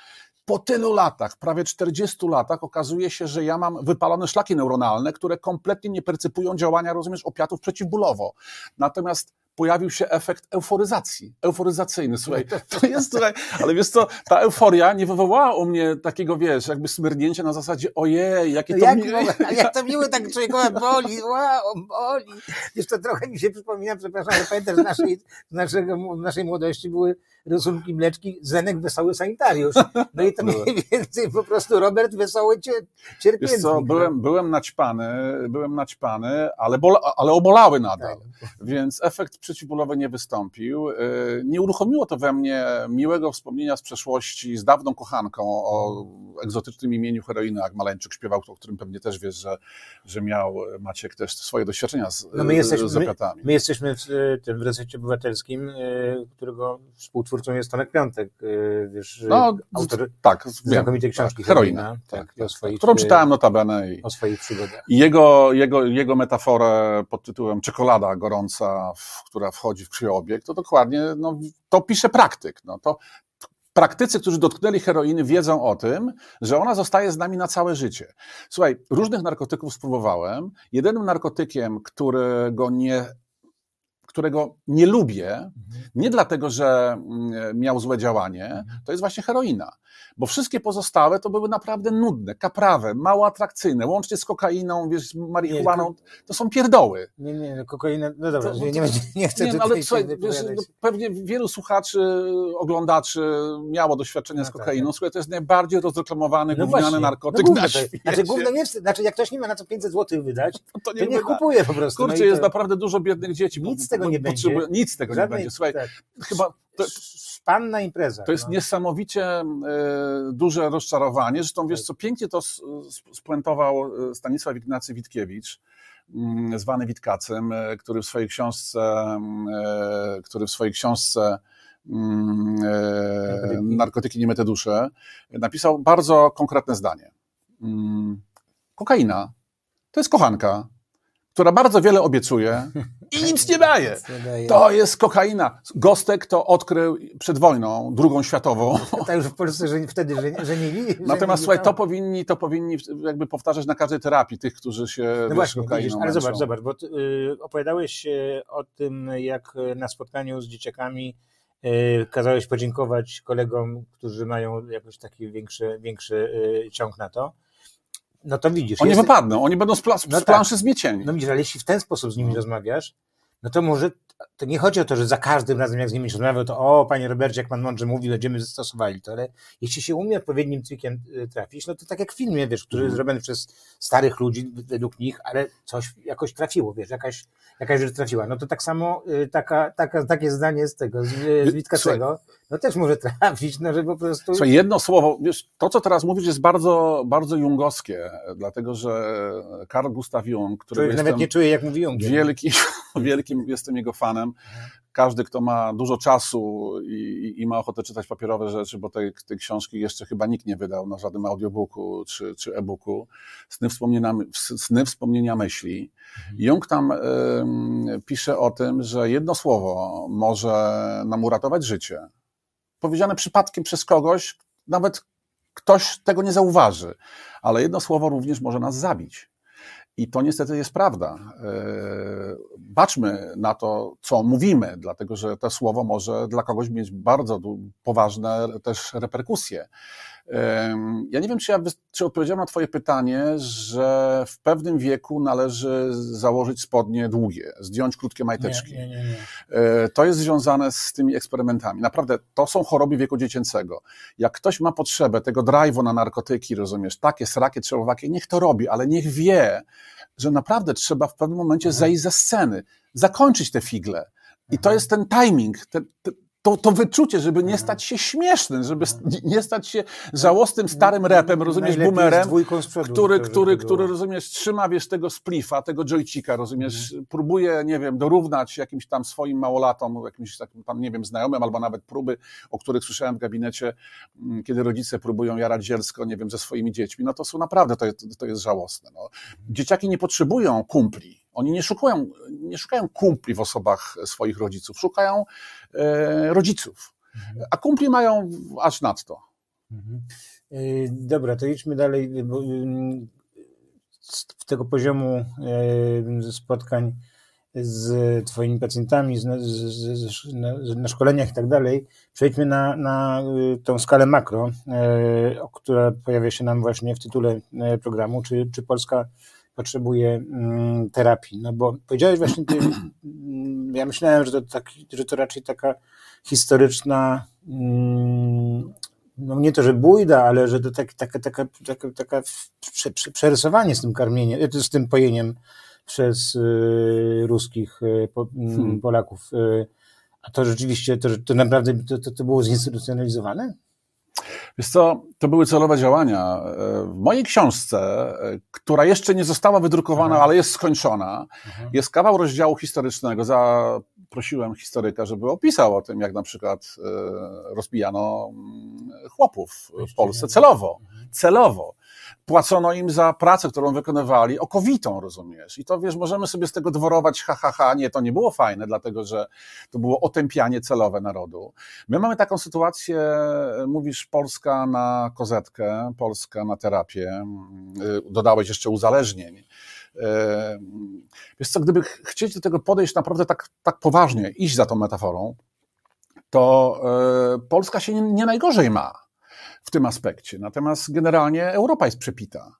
po tylu latach, prawie 40 latach, okazuje się, że ja mam wypalone szlaki neuronalne, które kompletnie nie percypują działania, rozumiesz, opiatów przeciwbólowo. Natomiast pojawił się efekt euforyzacji, euforyzacyjny, słuchaj, to jest, słuchaj, ale wiesz co, ta euforia nie wywołała u mnie takiego, wiesz, jakby smyrnięcia na zasadzie, ojej, jakie to jak, mi... mogę- ale jak to miło tak człowiekowi boli, wow, boli. Wiesz, to trochę mi się przypomina, przepraszam, ale pamiętasz, z naszej, z naszego, naszej młodości były rysunki mleczki Zenek Wesoły Sanitariusz. No i to mniej więcej po prostu Robert Wesoły cier, cierpiętnik. Wiesz co, no. byłem, byłem naćpany, byłem naćpany, ale, bola, ale obolały nadal. Tak. Więc efekt przeciwbólowy nie wystąpił. Yy, Nie uruchomiło to we mnie miłego wspomnienia z przeszłości z dawną kochanką o egzotycznym imieniu heroiny, jak Maleńczyk śpiewał, o którym pewnie też wiesz, że, że miał Maciek też swoje doświadczenia z, No my jesteśmy, z my, opiatami. my jesteśmy w e, tym w resecie obywatelskim, e, którego współtwórcą jest Tomek Piątek, e, wiesz, No, autor tak, znakomitej książki tak, heroina. Heroina, Tak, tak, o tak, swoich, którą e, czytałem notabene i, o swoich przygodach. I jego, jego, jego metaforę pod tytułem czekolada gorąca, w, która wchodzi w krwiobieg, to dokładnie, no, to pisze praktyk. No, to praktycy, którzy dotknęli heroiny, wiedzą o tym, że ona zostaje z nami na całe życie. Słuchaj, różnych narkotyków spróbowałem. Jedynym narkotykiem, którego nie, którego nie lubię, nie dlatego, że mm, miał złe działanie, to jest właśnie heroina. Bo wszystkie pozostałe to były naprawdę nudne, kaprawe, mało atrakcyjne, łącznie z kokainą, wiesz, z marihuaną. To są pierdoły. Nie, nie, no, kokaina, no dobra, To- nie, nie, nie chcę Nie, no, ale słuchaj, wiesz, no, pewnie wielu słuchaczy, oglądaczy miało doświadczenie No z tak, kokainą. tak. Słuchaj, to jest najbardziej rozreklamowany, No gówniany właśnie, narkotyk no na to- świecie. Znaczy wstyd, znaczy jak ktoś nie ma na co 500 zł wydać, to to nie, nie wyda. kupuje po prostu. Kurczę, no i jest to naprawdę dużo biednych dzieci. Nic z tego bo- nie będzie. Nic z tego nie żadnej- będzie. Słuchaj, tak, chyba to, szpanna impreza. To jest no. niesamowicie e, duże rozczarowanie. Zresztą wiesz co, pięknie to spuentował e, Stanisław Ignacy Witkiewicz, mm, zwany Witkacem, e, który w swojej książce, mm, który w swojej książce mm, Narkotyki. Narkotyki nie myte dusze, napisał bardzo konkretne zdanie. Kokaina to jest kochanka, która bardzo wiele obiecuje i nic nie daje. To jest kokaina. Gostek to odkrył przed wojną, drugą światową. Tak już w Polsce że, wtedy że, żenili. Natomiast żenili słuchaj, tam. to powinni, to powinni jakby powtarzać na każdej terapii tych, którzy się No właśnie, kokainą widzisz, ale zobacz, zobacz, bo y, opowiadałeś y, o tym, jak na spotkaniu z dzieciakami y, kazałeś podziękować kolegom, którzy mają jakoś taki większy, większy ciąg na to. No to widzisz. Oni jest- wypadną, oni będą z, pla- z No tak. planszy zmiecieni. No widzisz, ale jeśli w ten sposób z nimi No. rozmawiasz, no to może, to nie chodzi o to, że za każdym razem jak z nimi się rozmawiał, to o, panie Robercie, jak pan mądrze mówi, będziemy zastosowali to, ale jeśli się umie odpowiednim trikiem y, trafić, no to tak jak w filmie, wiesz, który jest zrobiony przez starych ludzi, według nich, ale coś jakoś trafiło, wiesz, jakaś, jakaś rzecz trafiła. No to tak samo y, taka, taka, takie zdanie z tego, z, y, z Witkacego, no też może trafić, no że po prostu... Słuchaj, jedno słowo, wiesz, to co teraz mówisz jest bardzo, bardzo jungowskie, dlatego że Carl Gustav Jung, który Człowiek nawet nie czuje, jak mówi Jungier. wielkim, wielkim, jestem jego fanem. Każdy, kto ma dużo czasu i, i ma ochotę czytać papierowe rzeczy, bo tej, tej książki jeszcze chyba nikt nie wydał na żadnym audiobooku czy, czy e-booku, Sny wspomnienia, Sny wspomnienia myśli. Jung tam ym, pisze o tym, że jedno słowo może nam uratować życie. Powiedziane przypadkiem przez kogoś, nawet ktoś tego nie zauważy, ale jedno słowo również może nas zabić. I to niestety jest prawda. Yy, Baczmy na to, co mówimy, dlatego że to słowo może dla kogoś mieć bardzo poważne też reperkusje. Ja nie wiem, czy, ja, czy odpowiedziałem na Twoje pytanie, że w pewnym wieku należy założyć spodnie długie, zdjąć krótkie majteczki. Nie, nie, nie, nie. E, To jest związane z tymi eksperymentami. Naprawdę, to są choroby wieku dziecięcego. Jak ktoś ma potrzebę tego drive'u na narkotyki, rozumiesz, takie, srakie, trzełowakie, niech to robi, ale niech wie, że naprawdę trzeba w pewnym momencie zejść ze sceny, zakończyć te figle. I to jest ten timing, ten, te, to, to wyczucie, żeby nie stać się śmiesznym, żeby nie stać się żałosnym starym repem, rozumiesz, Najlepiej boomerem, przodu, który, który, który, rozumiesz, trzyma, wiesz, tego splifa, tego joycika, rozumiesz, próbuje, nie wiem, dorównać jakimś tam swoim małolatom, jakimś takim tam, nie wiem, znajomym, albo nawet próby, o których słyszałem w gabinecie, mm, kiedy rodzice próbują jarać zielsko, nie wiem, ze swoimi dziećmi, no to są naprawdę, to jest, to jest żałosne. No. Dzieciaki nie potrzebują kumpli. Oni nie szukają, nie szukają kumpli w osobach swoich rodziców, szukają e, rodziców. A kumpli mają aż nadto. Mhm. Y, Dobra, to idźmy dalej. bo, ym, Z tego poziomu y, spotkań z Twoimi pacjentami, z, z, z, na, na szkoleniach i tak dalej, przejdźmy na, na y, tą skalę makro, y, o- która pojawia się nam właśnie w tytule y, programu. Czy, czy Polska potrzebuje mm, terapii? No bo powiedziałeś właśnie, mm, ja myślałem, że to, taki, że to raczej taka historyczna mm, no nie to, że bójda, ale że to tak, taka, taka, taka, taka prze, prze, przerysowanie z tym karmieniem, e, z tym pojeniem przez y, ruskich y, mm, Hmm. Polaków. Y, a to rzeczywiście, to, to naprawdę to, to, to było zinstytucjonalizowane? Wiesz co, to były celowe działania. E, W mojej książce, e, która jeszcze nie została wydrukowana, Aha. ale jest skończona, Aha. jest kawał rozdziału historycznego. Zaprosiłem historyka, żeby opisał o tym, jak na przykład e, rozbijano mm, chłopów w Polsce celowo. Celowo. Płacono im za pracę, którą wykonywali, okowitą, rozumiesz? I to wiesz, możemy sobie z tego dworować, ha, ha, ha. Nie, to nie było fajne, dlatego że to było otępianie celowe narodu. My mamy taką sytuację, mówisz Polska na kozetkę, Polska na terapię, y, dodałeś jeszcze uzależnień. Y, Wiesz co, gdyby ch- chcieć do tego podejść naprawdę tak, tak poważnie, iść za tą metaforą, to y, Polska się nie najgorzej ma w tym aspekcie. Natomiast generalnie Europa jest przepita.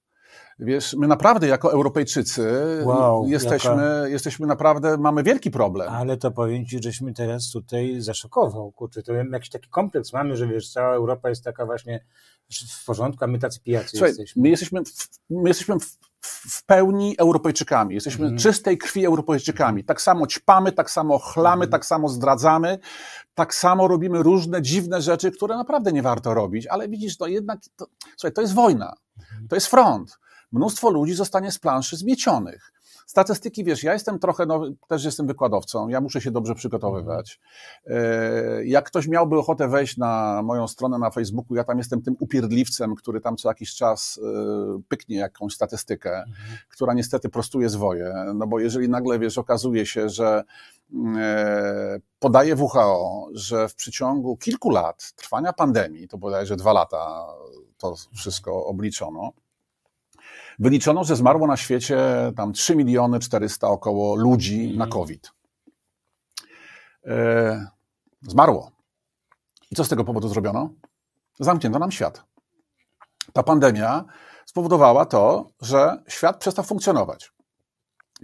Wiesz, my naprawdę jako Europejczycy Wow, jesteśmy, jesteśmy naprawdę, mamy wielki problem. Ale to powiem Ci, żeśmy teraz tutaj zaszokował. Kurczę, to jakiś taki kompleks mamy, że wiesz, cała Europa jest taka właśnie w porządku, a my tacy pijacy Słuchaj, jesteśmy. my jesteśmy, w, my jesteśmy w, w pełni Europejczykami. Jesteśmy Mhm. czystej krwi Europejczykami. Tak samo ćpamy, tak samo chlamy, Mhm. tak samo zdradzamy, tak samo robimy różne dziwne rzeczy, które naprawdę nie warto robić, ale widzisz, to jednak, to, słuchaj, to jest wojna, Mhm. to jest front. Mnóstwo ludzi zostanie z planszy zmiecionych. Statystyki, wiesz, ja jestem trochę, no, też jestem wykładowcą, ja muszę się dobrze przygotowywać. E, Jak ktoś miałby ochotę wejść na moją stronę na Facebooku, ja tam jestem tym upierdliwcem, który tam co jakiś czas e, pyknie jakąś statystykę, która niestety prostuje zwoje. No bo jeżeli nagle, wiesz, okazuje się, że e, podaje WHO, że w przeciągu kilku lat trwania pandemii, to bodajże dwa lata to wszystko obliczono, wyliczono, że zmarło na świecie tam 3 miliony 400 około ludzi na COVID. E, zmarło. I co z tego powodu zrobiono? Zamknięto nam świat. Ta pandemia spowodowała to, że świat przestał funkcjonować.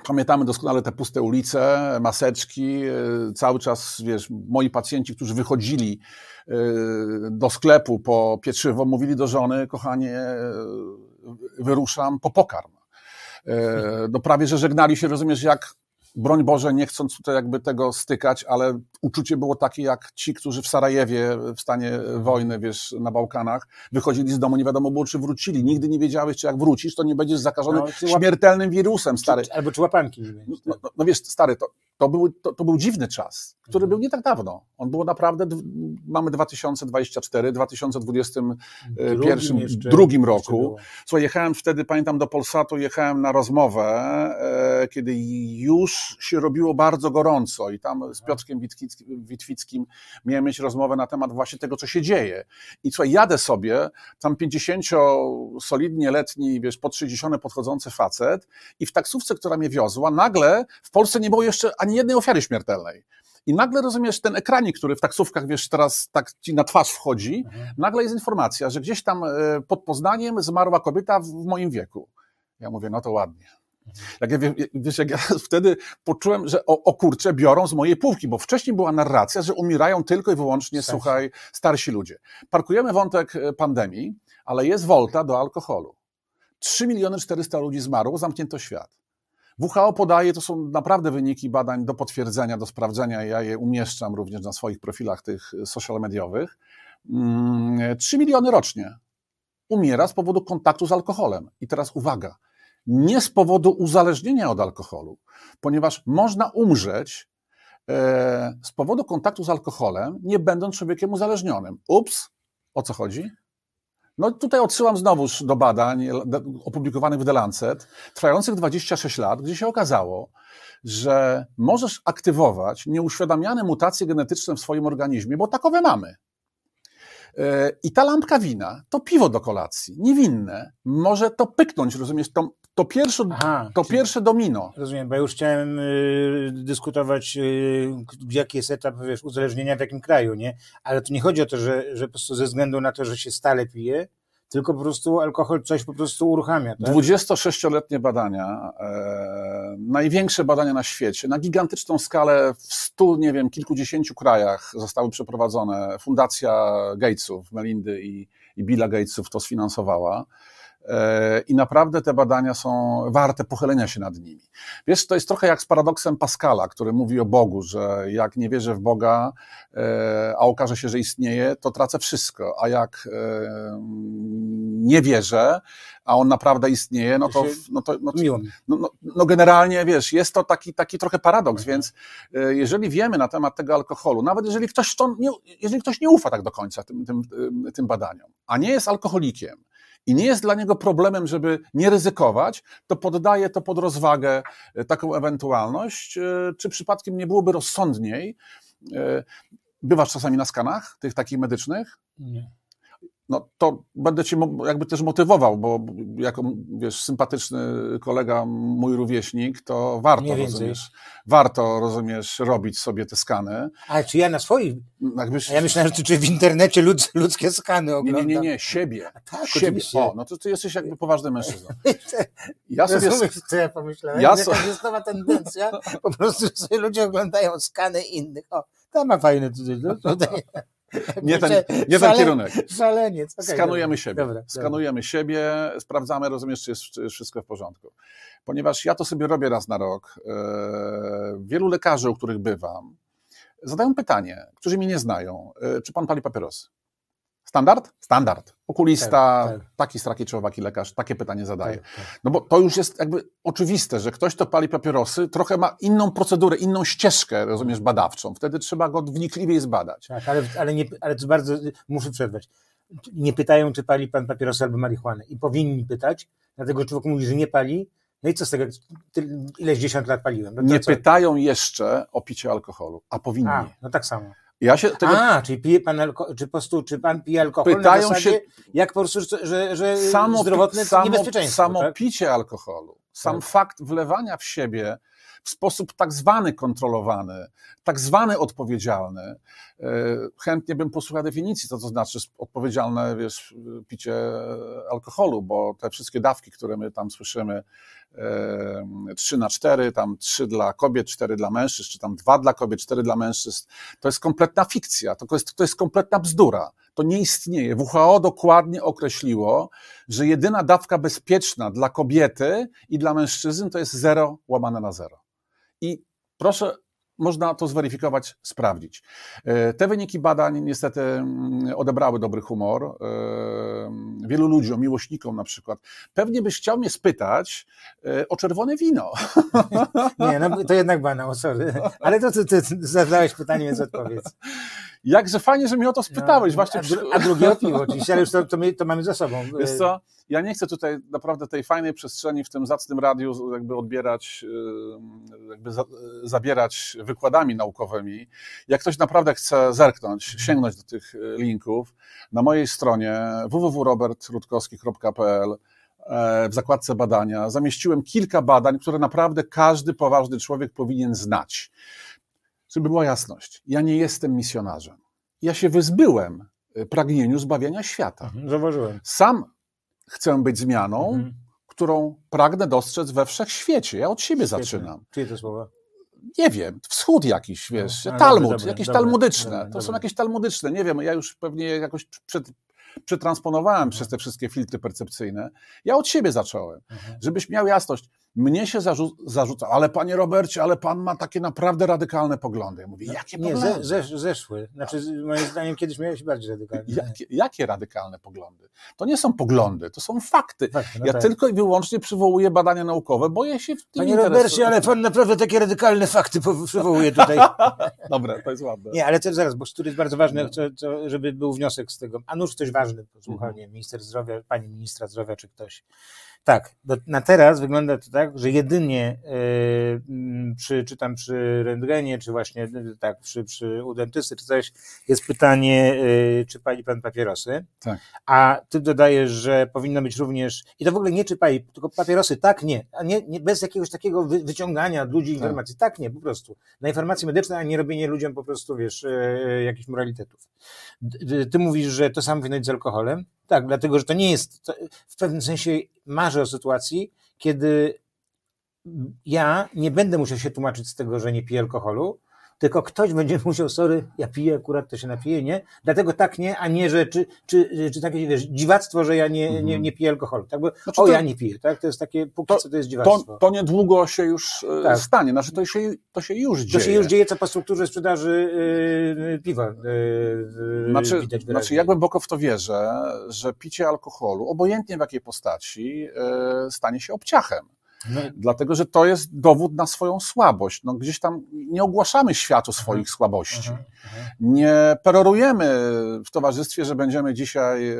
Pamiętamy doskonale te puste ulice, maseczki, e, cały czas, wiesz, moi pacjenci, którzy wychodzili e, do sklepu po pieczywo, mówili do żony, kochanie, wyruszam po pokarm. No prawie, że żegnali się, rozumiesz, jak broń Boże, nie chcąc tutaj jakby tego stykać, ale uczucie było takie jak ci, którzy w Sarajewie w stanie wojny, wiesz, na Bałkanach, wychodzili z domu, nie wiadomo było, czy wrócili. Nigdy nie wiedziałeś, czy jak wrócisz, to nie będziesz zakażony no, śmiertelnym wirusem, stary. Czy, albo czy łapanki. No, no, no, wiesz, stary, to, to był, to, to, był dziwny czas, który mhm. był nie tak dawno. On był naprawdę, mamy 2024, 2021, jeszcze, drugim roku. Słuchaj, jechałem wtedy, pamiętam, do Polsatu, jechałem na rozmowę, e, kiedy już się robiło bardzo gorąco i tam z Piotrkiem Witwickim miałem mieć rozmowę na temat właśnie tego, co się dzieje. I słuchaj, jadę sobie, tam 50 solidnie letni, wiesz, po 30 podchodzący facet i w taksówce, która mnie wiozła, nagle w Polsce nie było jeszcze ani jednej ofiary śmiertelnej. I nagle rozumiesz ten ekranik, który w taksówkach, wiesz, teraz tak ci na twarz wchodzi, mhm. nagle jest informacja, że gdzieś tam e, pod Poznaniem zmarła kobieta w moim wieku. Ja mówię, no to ładnie. Jak ja, wiesz, jak ja wtedy poczułem, że o, o kurczę biorą z mojej półki, bo wcześniej była narracja, że umierają tylko i wyłącznie, starsi. słuchaj, starsi ludzie. Parkujemy wątek e, pandemii, ale jest wolta do alkoholu. 3 miliony 400 ludzi zmarło, zamknięto świat. WHO podaje, to są naprawdę wyniki badań do potwierdzenia, do sprawdzenia, ja je umieszczam również na swoich profilach tych social mediowych. 3 mm, miliony rocznie umiera z powodu kontaktu z alkoholem. I teraz uwaga, nie z powodu uzależnienia od alkoholu, ponieważ można umrzeć e, z powodu kontaktu z alkoholem, nie będąc człowiekiem uzależnionym. Ups, o co chodzi? No tutaj odsyłam znowuż do badań opublikowanych w The Lancet, trwających 26 lat, gdzie się okazało, że możesz aktywować nieuświadamiane mutacje genetyczne w swoim organizmie, bo takowe mamy. E, I ta lampka wina, to piwo do kolacji, niewinne, może to pyknąć, rozumiesz, to, to, pierwsze, Aha, to pierwsze domino. Rozumiem, bo ja już chciałem y, dyskutować, y, jaki jest etap wiesz, uzależnienia w jakim kraju, nie? Ale tu nie chodzi o to, że, że po prostu ze względu na to, że się stale pije, tylko po prostu alkohol coś po prostu uruchamia. Tak? 26-letnie badania, e, największe badania na świecie, na gigantyczną skalę w stu, nie wiem, kilkudziesięciu krajach zostały przeprowadzone. Fundacja Gatesów, Melindy i, i Billa Gatesów to sfinansowała. E, I naprawdę te badania są warte pochylenia się nad nimi. Wiesz, to jest trochę jak z paradoksem Pascala, który mówi o Bogu, że jak nie wierzę w Boga, e, a okaże się, że istnieje, to tracę wszystko, a jak e, nie wierzę, a on naprawdę istnieje, no to, no to no, no, no, no generalnie, wiesz, jest to taki, taki trochę paradoks, mhm. więc jeżeli wiemy na temat tego alkoholu, nawet jeżeli ktoś, to nie, jeżeli ktoś nie ufa tak do końca tym, tym, tym badaniom, a nie jest alkoholikiem, i nie jest dla niego problemem, żeby nie ryzykować, to poddaje to pod rozwagę e, taką ewentualność, e, czy przypadkiem nie byłoby rozsądniej. E, bywasz czasami na skanach, tych takich medycznych? Nie no to będę cię jakby też motywował, bo jako, wiesz, sympatyczny kolega, mój rówieśnik, to warto, rozumiesz, warto, rozumiesz, robić sobie te skany. Ale czy ja na swoich? Jakbyś... Ja myślałem, że ty w internecie lud, ludzkie skany oglądam. Nie, nie, nie, nie siebie. A tak, siebie. Oczywiście. O, no to ty jesteś jakby poważny mężczyzna. Ja sobie... Rozumiesz, co ja pomyślałem? Ja so... jest nowa tendencja, po prostu sobie ludzie oglądają skany innych. O, to ma fajne tutaj. tutaj nie ten, nie ten kierunek. Szaleniec. Okay, Skanujemy dobra. siebie. Dobra, Skanujemy dobra. siebie, sprawdzamy, rozumiesz, czy jest, czy wszystko w porządku. Ponieważ ja to sobie robię raz na rok. E, wielu lekarzy, u których bywam, zadają pytanie, którzy mnie nie znają, e, czy pan pali papierosy? Standard? Standard. Okulista, tak, tak. taki straki czy owaki lekarz, takie pytanie zadaje. Tak, tak, no bo to już jest jakby oczywiste, że ktoś, kto pali papierosy, trochę ma inną procedurę, inną ścieżkę, rozumiesz, badawczą. Wtedy trzeba go wnikliwiej zbadać. Tak, ale, ale, nie, ale to bardzo, muszę przerwać. Nie pytają, czy pali pan papierosy albo marihuanę. I powinni pytać, dlatego że człowiek mówi, że nie pali, no i co z tego, ileś dziesiąt lat paliłem. No nie co? pytają jeszcze o picie alkoholu, a powinni. A, no tak samo. Ja się tego... A, czyli pije pan alko... czy po prostu, czy pan pije alkohol Pytają na zasadzie, się... jak po prostu, że, że samo, zdrowotne samo, niebezpieczeństwo. Samo tak? picie alkoholu, sam tak. fakt wlewania w siebie w sposób tak zwany kontrolowany, tak zwany odpowiedzialny. E, chętnie bym posłuchał definicji, co to znaczy odpowiedzialne wiesz, picie alkoholu, bo te wszystkie dawki, które my tam słyszymy, 3 na 4, tam 3 dla kobiet, 4 dla mężczyzn, czy tam 2 dla kobiet, 4 dla mężczyzn, to jest kompletna fikcja, to jest, to jest kompletna bzdura. To nie istnieje. WHO dokładnie określiło, że jedyna dawka bezpieczna dla kobiety i dla mężczyzn to jest 0 łamane na 0. I proszę można to zweryfikować, sprawdzić. E, te wyniki badań niestety mm, odebrały dobry humor e, wielu ludziom, miłośnikom na przykład. Pewnie byś chciał mnie spytać e, o czerwone wino. Nie, no to jednak banał, sorry. Ale to ty, ty zadałeś pytanie, więc odpowiedz. Jakże fajnie, że mnie o to spytałeś. No, właśnie a, a drugie piwo oczywiście, ale już to, to, my, to mamy za sobą. Wiesz co, ja nie chcę tutaj naprawdę tej fajnej przestrzeni w tym zacnym radiu jakby odbierać, jakby za, zabierać wykładami naukowymi. Jak ktoś naprawdę chce zerknąć, mhm. sięgnąć do tych e, linków, na mojej stronie www.robertrutkowski.pl e, w zakładce badania zamieściłem kilka badań, które naprawdę każdy poważny człowiek powinien znać. Żeby była jasność, ja nie jestem misjonarzem. Ja się wyzbyłem e, pragnieniu zbawienia świata. Mhm, zauważyłem. Sam chcę być zmianą, mhm. którą pragnę dostrzec we wszechświecie. Ja od siebie zaczynam. Czyje to słowa? Nie wiem, wschód jakiś, no, wiesz, no, Talmud, dobre, jakieś dobre, talmudyczne. Dobre, to są jakieś talmudyczne, nie wiem, ja już pewnie jakoś przed, przetransponowałem mhm. przez te wszystkie filtry percepcyjne. Ja od siebie zacząłem, mhm. żebyś miał jasność. Mnie się zarzu zarzuca, ale panie Robercie, ale pan ma takie naprawdę radykalne poglądy. Ja mówię, no, jakie nie, poglądy? Nie, ze, zeszły. Znaczy, moim zdaniem kiedyś miałeś bardziej radykalne. Jakie, jakie, radykalne poglądy? To nie są poglądy, to są fakty. fakty no ja tak. tylko i wyłącznie przywołuję badania naukowe, boję się w tym Panie Robercie, ale pan naprawdę takie radykalne fakty przywołuje tutaj. Dobra, to jest ładne. Nie, ale to zaraz, bo który jest bardzo ważny, no. co, co, żeby był wniosek z tego. A nuż coś ważny, posłuchał, mhm. minister zdrowia, pani ministra zdrowia, czy ktoś. Tak, na teraz wygląda to tak, że jedynie yy, przy, czy tam przy rentgenie, czy właśnie y, tak, przy, przy u dentysty, czy coś, jest pytanie, yy, czy pali pan papierosy. Tak. A ty dodajesz, że powinno być również, i to w ogóle nie czy pali, tylko papierosy, tak, nie. A nie, nie bez jakiegoś takiego wy, wyciągania od ludzi tak. informacji. Tak, nie, po prostu. Na informacje medyczne, a nie robienie ludziom po prostu, wiesz, yy, jakichś moralitetów. Ty mówisz, że to samo powinno być z alkoholem. Tak, dlatego, że to nie jest, to w pewnym sensie marzę o sytuacji, kiedy ja nie będę musiał się tłumaczyć z tego, że nie piję alkoholu, tylko ktoś będzie musiał, sorry, ja piję, akurat to się napiję, nie? Dlatego tak nie, a nie, że czy, czy, czy takie, wiesz, dziwactwo, że ja nie, nie, mhm. nie piję alkoholu, tak? Bo, znaczy o, to, ja nie piję, tak? To jest takie, póki to, co to jest dziwactwo. To, to niedługo się już e, tak. stanie, znaczy to się, to się już dzieje. To się już dzieje, co po strukturze sprzedaży yy, piwa yy, znaczy, widać wyraźnie. Znaczy, ja głęboko w to wierzę, że picie alkoholu, obojętnie w jakiej postaci, yy, stanie się obciachem. No. Dlatego, że to jest dowód na swoją słabość. No, gdzieś tam nie ogłaszamy światu mhm. swoich uh-huh. słabości. Uh-huh. Nie perorujemy w towarzystwie, że będziemy dzisiaj e,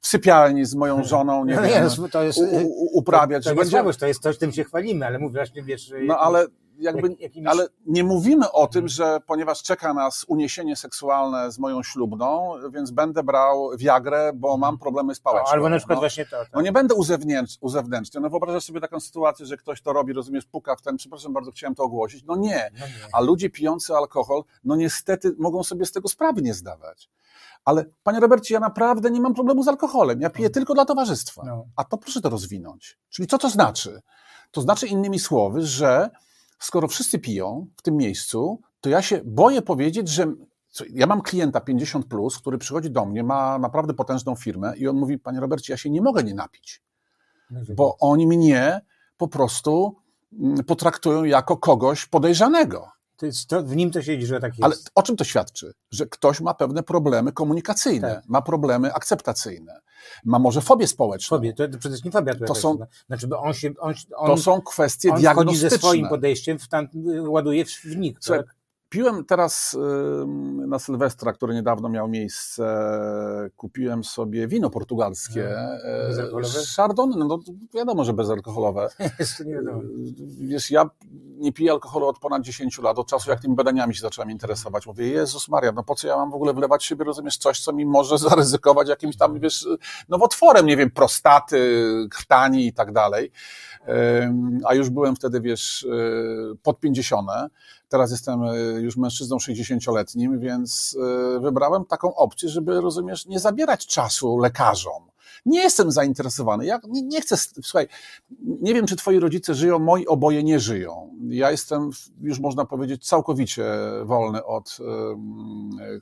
w sypialni z moją żoną, nie no wiem, to jest, u, uprawiać. To, to, jest słabość, to jest coś, tym się chwalimy, ale mówię właśnie, wiesz... No ale jakby, jakimiś... ale nie mówimy o tym, że ponieważ czeka nas uniesienie seksualne z moją ślubną, więc będę brał wiagrę, bo mam problemy z pałeczką. albo na przykład no. właśnie to. Tak. No nie będę uzewnętrz, uzewnętrzny. No wyobrażasz sobie taką sytuację, że ktoś to robi, rozumiesz, puka w ten, przepraszam bardzo, chciałem to ogłosić. No nie. No nie. A ludzie pijący alkohol, no niestety mogą sobie z tego sprawy nie zdawać. Ale panie Robercie, ja naprawdę nie mam problemu z alkoholem. Ja piję no. tylko dla towarzystwa. No. A to proszę to rozwinąć. Czyli co to znaczy? To znaczy innymi słowy, że skoro wszyscy piją w tym miejscu, to ja się boję powiedzieć, że ja mam klienta 50, plus, który przychodzi do mnie, ma naprawdę potężną firmę i on mówi: Panie Robercie, ja się nie mogę nie napić, bo oni mnie po prostu mm, potraktują jako kogoś podejrzanego. To to, w nim to siedzi, że tak jest. Ale o czym to świadczy? Że ktoś ma pewne problemy komunikacyjne, tak. ma problemy akceptacyjne, ma może fobię społeczną. Fobię, to, to przede wszystkim fobia. To, są, znaczy, bo on się, on, on, to są kwestie on diagnostyczne. ze swoim podejściem, w tam, ładuje w, w nich. Słuchaj, tak? Piłem teraz na Sylwestra, który niedawno miał miejsce, kupiłem sobie wino portugalskie. E, bezalkoholowe? Chardonnay, no wiadomo, że bezalkoholowe. Jeszcze nie wiadomo. Wiesz, ja nie piję alkoholu od ponad 10 lat, od czasu jak tymi badaniami się zacząłem interesować. Mówię, Jezus Maria, no po co ja mam w ogóle wlewać siebie, rozumiesz, coś, co mi może zaryzykować jakimś tam, wiesz, nowotworem, nie wiem, prostaty, krtani i tak dalej. A już byłem wtedy, wiesz, pod 50. Teraz jestem już mężczyzną 60-letnim, więc wybrałem taką opcję, żeby, rozumiesz, nie zabierać czasu lekarzom nie jestem zainteresowany. Ja nie, nie chcę, słuchaj, nie wiem, czy twoi rodzice żyją, moi oboje nie żyją. Ja jestem, już można powiedzieć, całkowicie wolny od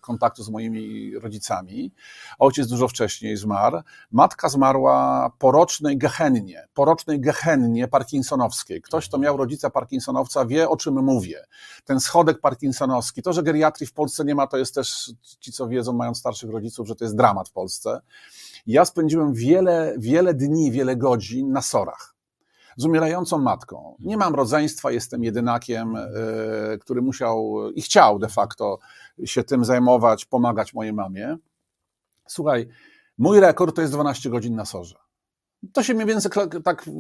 kontaktu z moimi rodzicami. Ojciec dużo wcześniej zmarł. Matka zmarła po rocznej gehennie, po rocznej gehennie parkinsonowskiej. Ktoś, kto miał rodzica parkinsonowca, wie, o czym mówię. Ten schodek parkinsonowski, to, że geriatrii w Polsce nie ma, to jest też, ci co wiedzą, mając starszych rodziców, że to jest dramat w Polsce. Ja spędziłem wiele, wiele dni, wiele godzin na sorach z umierającą matką. Nie mam rodzeństwa, jestem jedynakiem, e, który musiał i chciał de facto się tym zajmować, pomagać mojej mamie. Słuchaj, mój rekord to jest 12 godzin na sorze. To się mniej więcej tak e,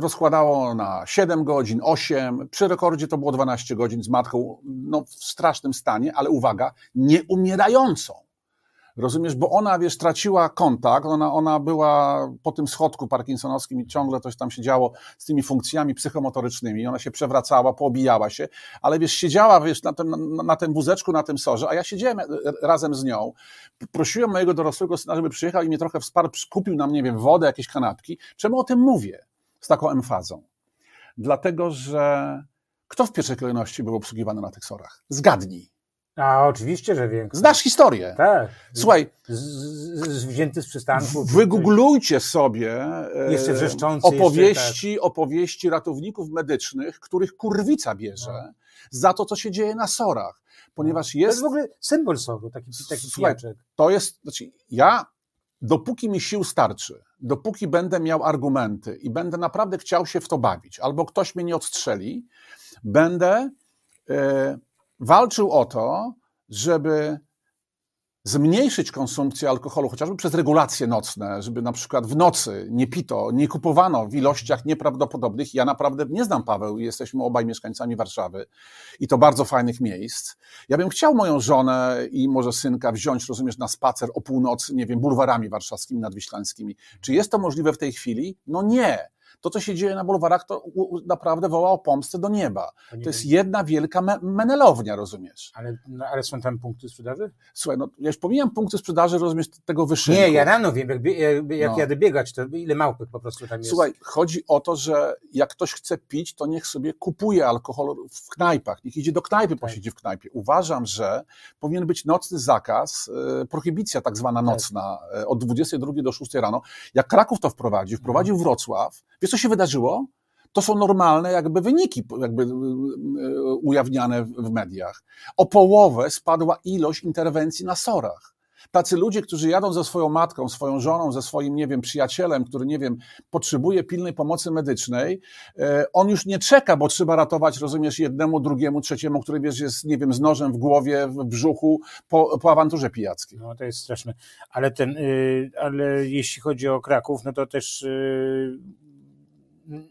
rozkładało na 7 godzin, 8. Przy rekordzie to było 12 godzin z matką, no w strasznym stanie, ale uwaga, nie umierającą. Rozumiesz, bo ona, wiesz, traciła kontakt, ona, ona była po tym schodku parkinsonowskim i ciągle coś tam się działo z tymi funkcjami psychomotorycznymi, ona się przewracała, poobijała się, ale wiesz, siedziała, wiesz, na tym, na, tym wózeczku, na tym sorze, a ja siedziałem razem z nią, prosiłem mojego dorosłego syna, żeby przyjechał i mnie trochę wsparł, kupił nam, nie wiem, wodę, jakieś kanapki. Czemu o tym mówię z taką emfazą? Dlatego, że kto w pierwszej kolejności był obsługiwany na tych sorach? Zgadnij. A oczywiście, że wiem. Znasz historię. Tak. Słuchaj. Z, z, wzięty z przystanku. Wygooglujcie sobie e, jeszcze wrzeszczący, opowieści, jeszcze, tak. opowieści ratowników medycznych, których kurwica bierze no. za to, co się dzieje na sorach. Ponieważ jest. To jest w ogóle symbol soru, taki, taki Słuchaj, pijaczek. To jest, znaczy ja, dopóki mi sił starczy, dopóki będę miał argumenty i będę naprawdę chciał się w to bawić, albo ktoś mnie nie odstrzeli, będę. E, walczył o to, żeby zmniejszyć konsumpcję alkoholu, chociażby przez regulacje nocne, żeby na przykład w nocy nie pito, nie kupowano w ilościach nieprawdopodobnych. Ja naprawdę nie znam Paweł, jesteśmy obaj mieszkańcami Warszawy i to bardzo fajnych miejsc. Ja bym chciał moją żonę i może synka wziąć, rozumiesz, na spacer o północy, nie wiem, bulwarami warszawskimi, nadwiślańskimi. Czy jest to możliwe w tej chwili? No nie to, co się dzieje na bulwarach, to naprawdę woła o pomstę do nieba. To, to jest jedna wielka me menelownia, rozumiesz? Ale, no, ale są tam punkty sprzedaży? Słuchaj, no ja już pomijam punkty sprzedaży, rozumiesz, tego wyższego. Nie, ja rano wiem, jak, jak no. jadę biegać, to ile małpek po prostu tam jest. Słuchaj, chodzi o to, że jak ktoś chce pić, to niech sobie kupuje alkohol w knajpach, niech idzie do knajpy, tak. posiedzi w knajpie. Uważam, że powinien być nocny zakaz, e, prohibicja tak zwana tak. nocna, tak. od 22 do 6 rano. Jak Kraków to wprowadził, wprowadził mhm. Wrocław, Wiesz, co się wydarzyło? To są normalne jakby wyniki jakby y, y, ujawniane w mediach. O połowę spadła ilość interwencji na sorach. Tacy ludzie, którzy jadą ze swoją matką, swoją żoną, ze swoim, nie wiem, przyjacielem, który, nie wiem, potrzebuje pilnej pomocy medycznej, e, on już nie czeka, bo trzeba ratować, rozumiesz, jednemu, drugiemu, trzeciemu, który, wiesz, jest, nie wiem, z nożem w głowie, w brzuchu, po, po awanturze pijackiej. No, to jest straszne. Ale ten, ale jeśli chodzi o Kraków, no to też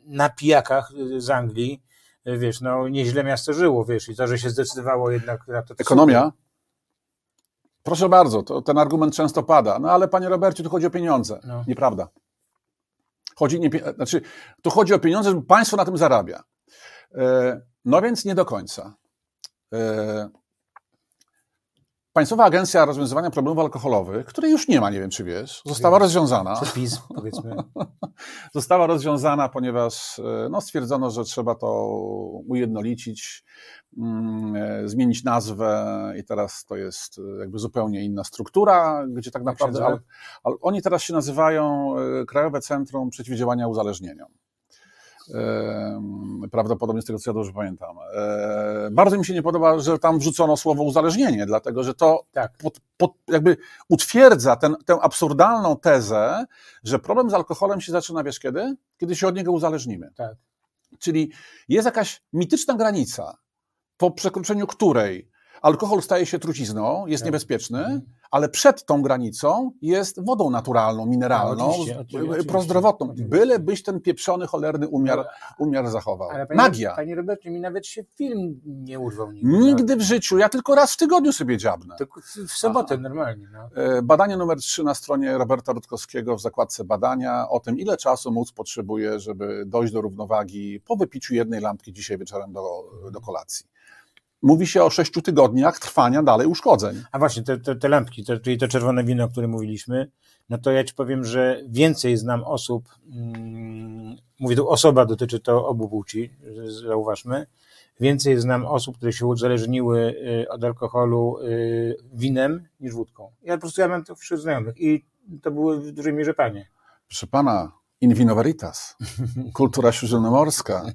na pijakach z Anglii, wiesz, no nieźle miasto żyło, wiesz, i to, że się zdecydowało jednak na to... Ekonomia? Proszę bardzo, to, ten argument często pada. No ale panie Robercie, tu chodzi o pieniądze. No. Nieprawda. Chodzi, nie, znaczy, tu chodzi o pieniądze, żeby państwo na tym zarabia. E, no więc nie do końca. Państwowa Agencja Rozwiązywania Problemów Alkoholowych, której już nie ma, nie wiem czy wiesz, została rozwiązana. Przez PiS, powiedzmy. została rozwiązana, ponieważ e, no, stwierdzono, że trzeba to ujednolicić, mm, e, zmienić nazwę i teraz to jest e, jakby zupełnie inna struktura, gdzie tak naprawdę... Ale, ale oni teraz się nazywają Krajowe Centrum Przeciwdziałania Uzależnieniom. Prawdopodobnie z tego, co ja dobrze pamiętam. Bardzo mi się nie podoba, że tam wrzucono słowo uzależnienie, dlatego że to tak. pod, pod, jakby utwierdza ten, tę absurdalną tezę, że problem z alkoholem się zaczyna, wiesz kiedy? Kiedy się od niego uzależnimy. Tak. Czyli jest jakaś mityczna granica, po przekroczeniu której alkohol staje się trucizną, jest Tak. niebezpieczny, Mhm. ale przed tą granicą jest wodą naturalną, mineralną, oczywiście, oczywiście, oczywiście. prozdrowotną. Oczywiście. Byle byś ten pieprzony, cholerny umiar, No, umiar zachował. Ale panie, Magia. Panie Robercie, mi nawet się film nie urwał nigdy. Nigdy w życiu, ja tylko raz w tygodniu sobie dziabnę. Tylko w- sobotę normalnie. No. E, Badanie numer 3 na stronie Roberta Rutkowskiego w zakładce badania o tym, ile czasu mózg potrzebuje, żeby dojść do równowagi po wypiciu jednej lampki dzisiaj wieczorem do, do kolacji. Mówi się o 6 tygodniach trwania dalej uszkodzeń. A właśnie, te, te, te lampki, to, czyli to czerwone wino, o którym mówiliśmy, no to ja ci powiem, że więcej znam osób, mm, mówię tu osoba, dotyczy to obu płci, zauważmy, więcej znam osób, które się uzależniły y, od alkoholu y, winem niż wódką. Ja po prostu ja mam to wśród znajomych i to były w dużej mierze panie. Proszę pana, in vino veritas, kultura śródziemnomorska.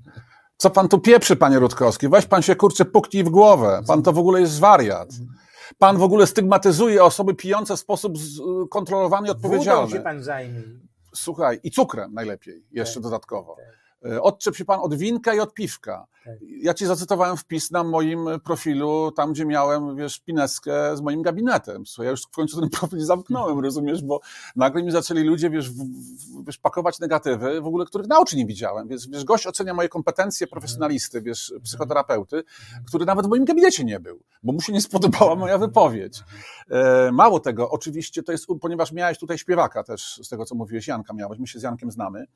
Co pan tu pieprzy, panie Rutkowski? Weź pan się, kurczę, puknij w głowę. Pan to w ogóle jest wariat. Pan w ogóle stygmatyzuje osoby pijące w sposób z- kontrolowany i Wódą odpowiedzialny. się pan zajmie. Słuchaj, i cukrem najlepiej, jeszcze Tak, dodatkowo. tak. E, Odczep się pan od winka i od piwka. Ja ci zacytowałem wpis na moim profilu, tam gdzie miałem, wiesz, pineskę z moim gabinetem. Słuchaj, ja już w końcu ten profil zamknąłem, rozumiesz, bo nagle mi zaczęli ludzie, wiesz, w, wiesz pakować negatywy, w ogóle których na oczy nie widziałem. Więc, wiesz, gość ocenia moje kompetencje profesjonalisty, wiesz, psychoterapeuty, który nawet w moim gabinecie nie był, bo mu się nie spodobała moja wypowiedź. E, Mało tego, oczywiście to jest, ponieważ miałeś tutaj śpiewaka też, z tego co mówiłeś, Janka miałeś, my się z Jankiem znamy.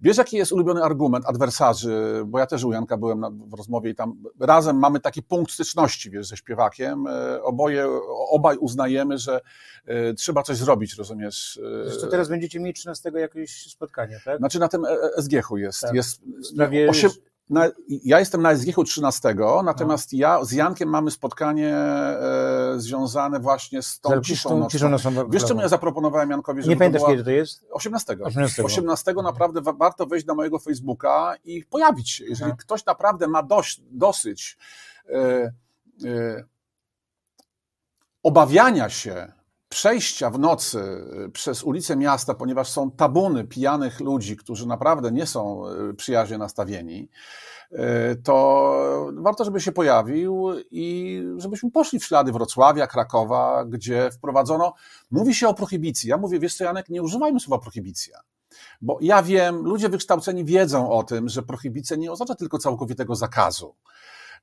Wiesz, jaki jest ulubiony argument adwersarzy, bo ja też u Janka byłem na, w rozmowie i tam razem mamy taki punkt styczności, wiesz, ze śpiewakiem. E, Oboje, obaj uznajemy, że e, trzeba coś zrobić, rozumiesz. e, Zresztą teraz będziecie mieli 13 jakieś spotkanie, tak? Znaczy na tym SGH-u jest. Tak. jest sprawie- osiem, na, ja jestem na SGH-u 13, natomiast No. ja z Jankiem mamy spotkanie e, związane właśnie z tą ciszą Wiesz, czemu ja zaproponowałem Jankowi, żeby Nie pamiętasz, była... kiedy to jest? 18. 18. 18 naprawdę wa- warto wejść na mojego Facebooka i pojawić się. Jeżeli Aha. ktoś naprawdę ma dość, dosyć e, e, obawiania się przejścia w nocy e, przez ulice miasta, ponieważ są tabuny pijanych ludzi, którzy naprawdę nie są e, przyjaźnie nastawieni, e, to warto, żeby się pojawił i żebyśmy poszli w ślady Wrocławia, Krakowa, gdzie wprowadzono, mówi się o prohibicji. Ja mówię, wiesz co Janek, nie używajmy słowa prohibicja. Bo ja wiem, ludzie wykształceni wiedzą o tym, że prohibicja nie oznacza tylko całkowitego zakazu.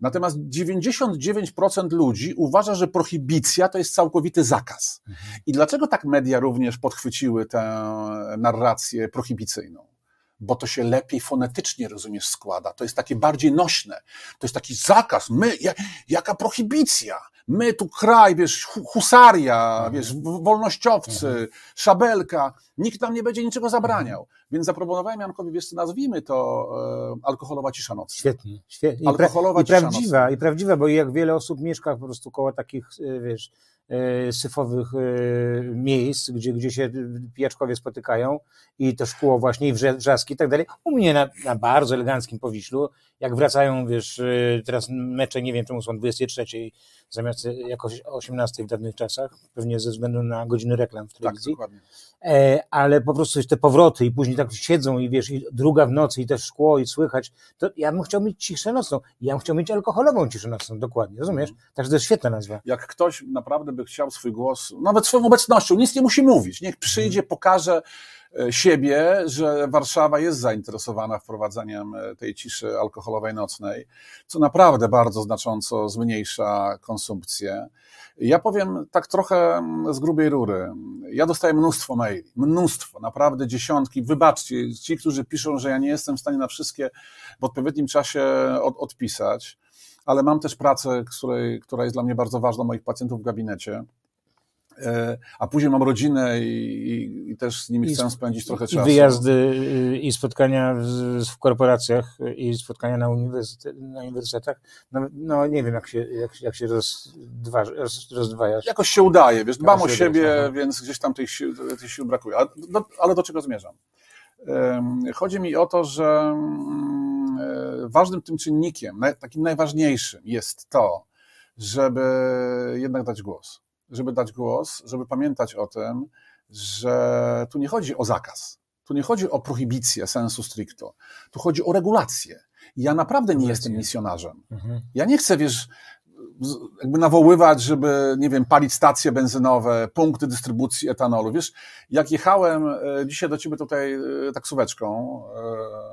Natomiast 99% ludzi uważa, że prohibicja to jest całkowity zakaz. I dlaczego tak media również podchwyciły tę narrację prohibicyjną? Bo to się lepiej fonetycznie, rozumiesz, składa. To jest takie bardziej nośne. To jest taki zakaz. My, ja, jaka prohibicja? My tu kraj, wiesz, hu- husaria, wiesz, w- wolnościowcy, szabelka. Nikt nam nie będzie niczego zabraniał. Więc zaproponowałem Jankowi, wiesz co, nazwijmy to e, alkoholowa cisza nocna. Świetnie, świetnie. I, Alkoholowa i cisza prawdziwa, i prawdziwa, bo jak wiele osób mieszka po prostu koło takich, e, wiesz, syfowych e, miejsc, gdzie, gdzie się pijaczkowie spotykają i to szkło właśnie, i wrzaski i tak dalej. U mnie na, na bardzo eleganckim Powiślu, jak wracają, wiesz, e, teraz mecze, nie wiem czemu są 23 zamiast e, jakoś 18 w dawnych czasach, pewnie ze względu na godziny reklam w Tak, telewizji. dokładnie. E, ale po prostu te powroty i później tak siedzą i wiesz, i druga w nocy i też szkło i słychać, to ja bym chciał mieć ciszę nocną. Ja bym chciał mieć alkoholową ciszę nocną, dokładnie, rozumiesz? Także to jest świetna nazwa. Jak ktoś naprawdę by chciał swój głos, nawet swoją obecnością, nic nie musi mówić. Niech przyjdzie, pokaże e, siebie, że Warszawa jest zainteresowana wprowadzeniem e, tej ciszy alkoholowej nocnej, co naprawdę bardzo znacząco zmniejsza konsumpcję. Ja powiem tak trochę mm, z grubej rury. Ja dostaję mnóstwo maili, mnóstwo, naprawdę dziesiątki. Wybaczcie, ci, którzy piszą, że ja nie jestem w stanie na wszystkie w odpowiednim czasie od, odpisać, ale mam też pracę, której, która jest dla mnie bardzo ważna, moich pacjentów w gabinecie. E, A później mam rodzinę i, i, i też z nimi I chcę sp- spędzić trochę I czasu. wyjazdy y, i spotkania w, w korporacjach y, i spotkania na, uniwersytet, na uniwersytetach. No, no nie wiem, jak się, jak, jak się rozdwa, roz, rozdwajasz. Jakoś się udaje, wiesz, dbam o Jakoś siebie, więc gdzieś tam tych sił, sił brakuje. Ale do, ale do czego zmierzam? Chodzi mi o to, że mm, e, ważnym tym czynnikiem, takim najważniejszym jest to, żeby jednak dać głos. Żeby dać głos, żeby pamiętać o tym, że tu nie chodzi o zakaz, tu nie chodzi o prohibicję sensu stricto, tu chodzi o regulację. Ja naprawdę nie jestem misjonarzem. Mhm. Ja nie chcę, wiesz, jakby nawoływać, żeby, nie wiem, palić stacje benzynowe, punkty dystrybucji etanolu. Wiesz, jak jechałem e, dzisiaj do ciebie tutaj e, taksóweczką,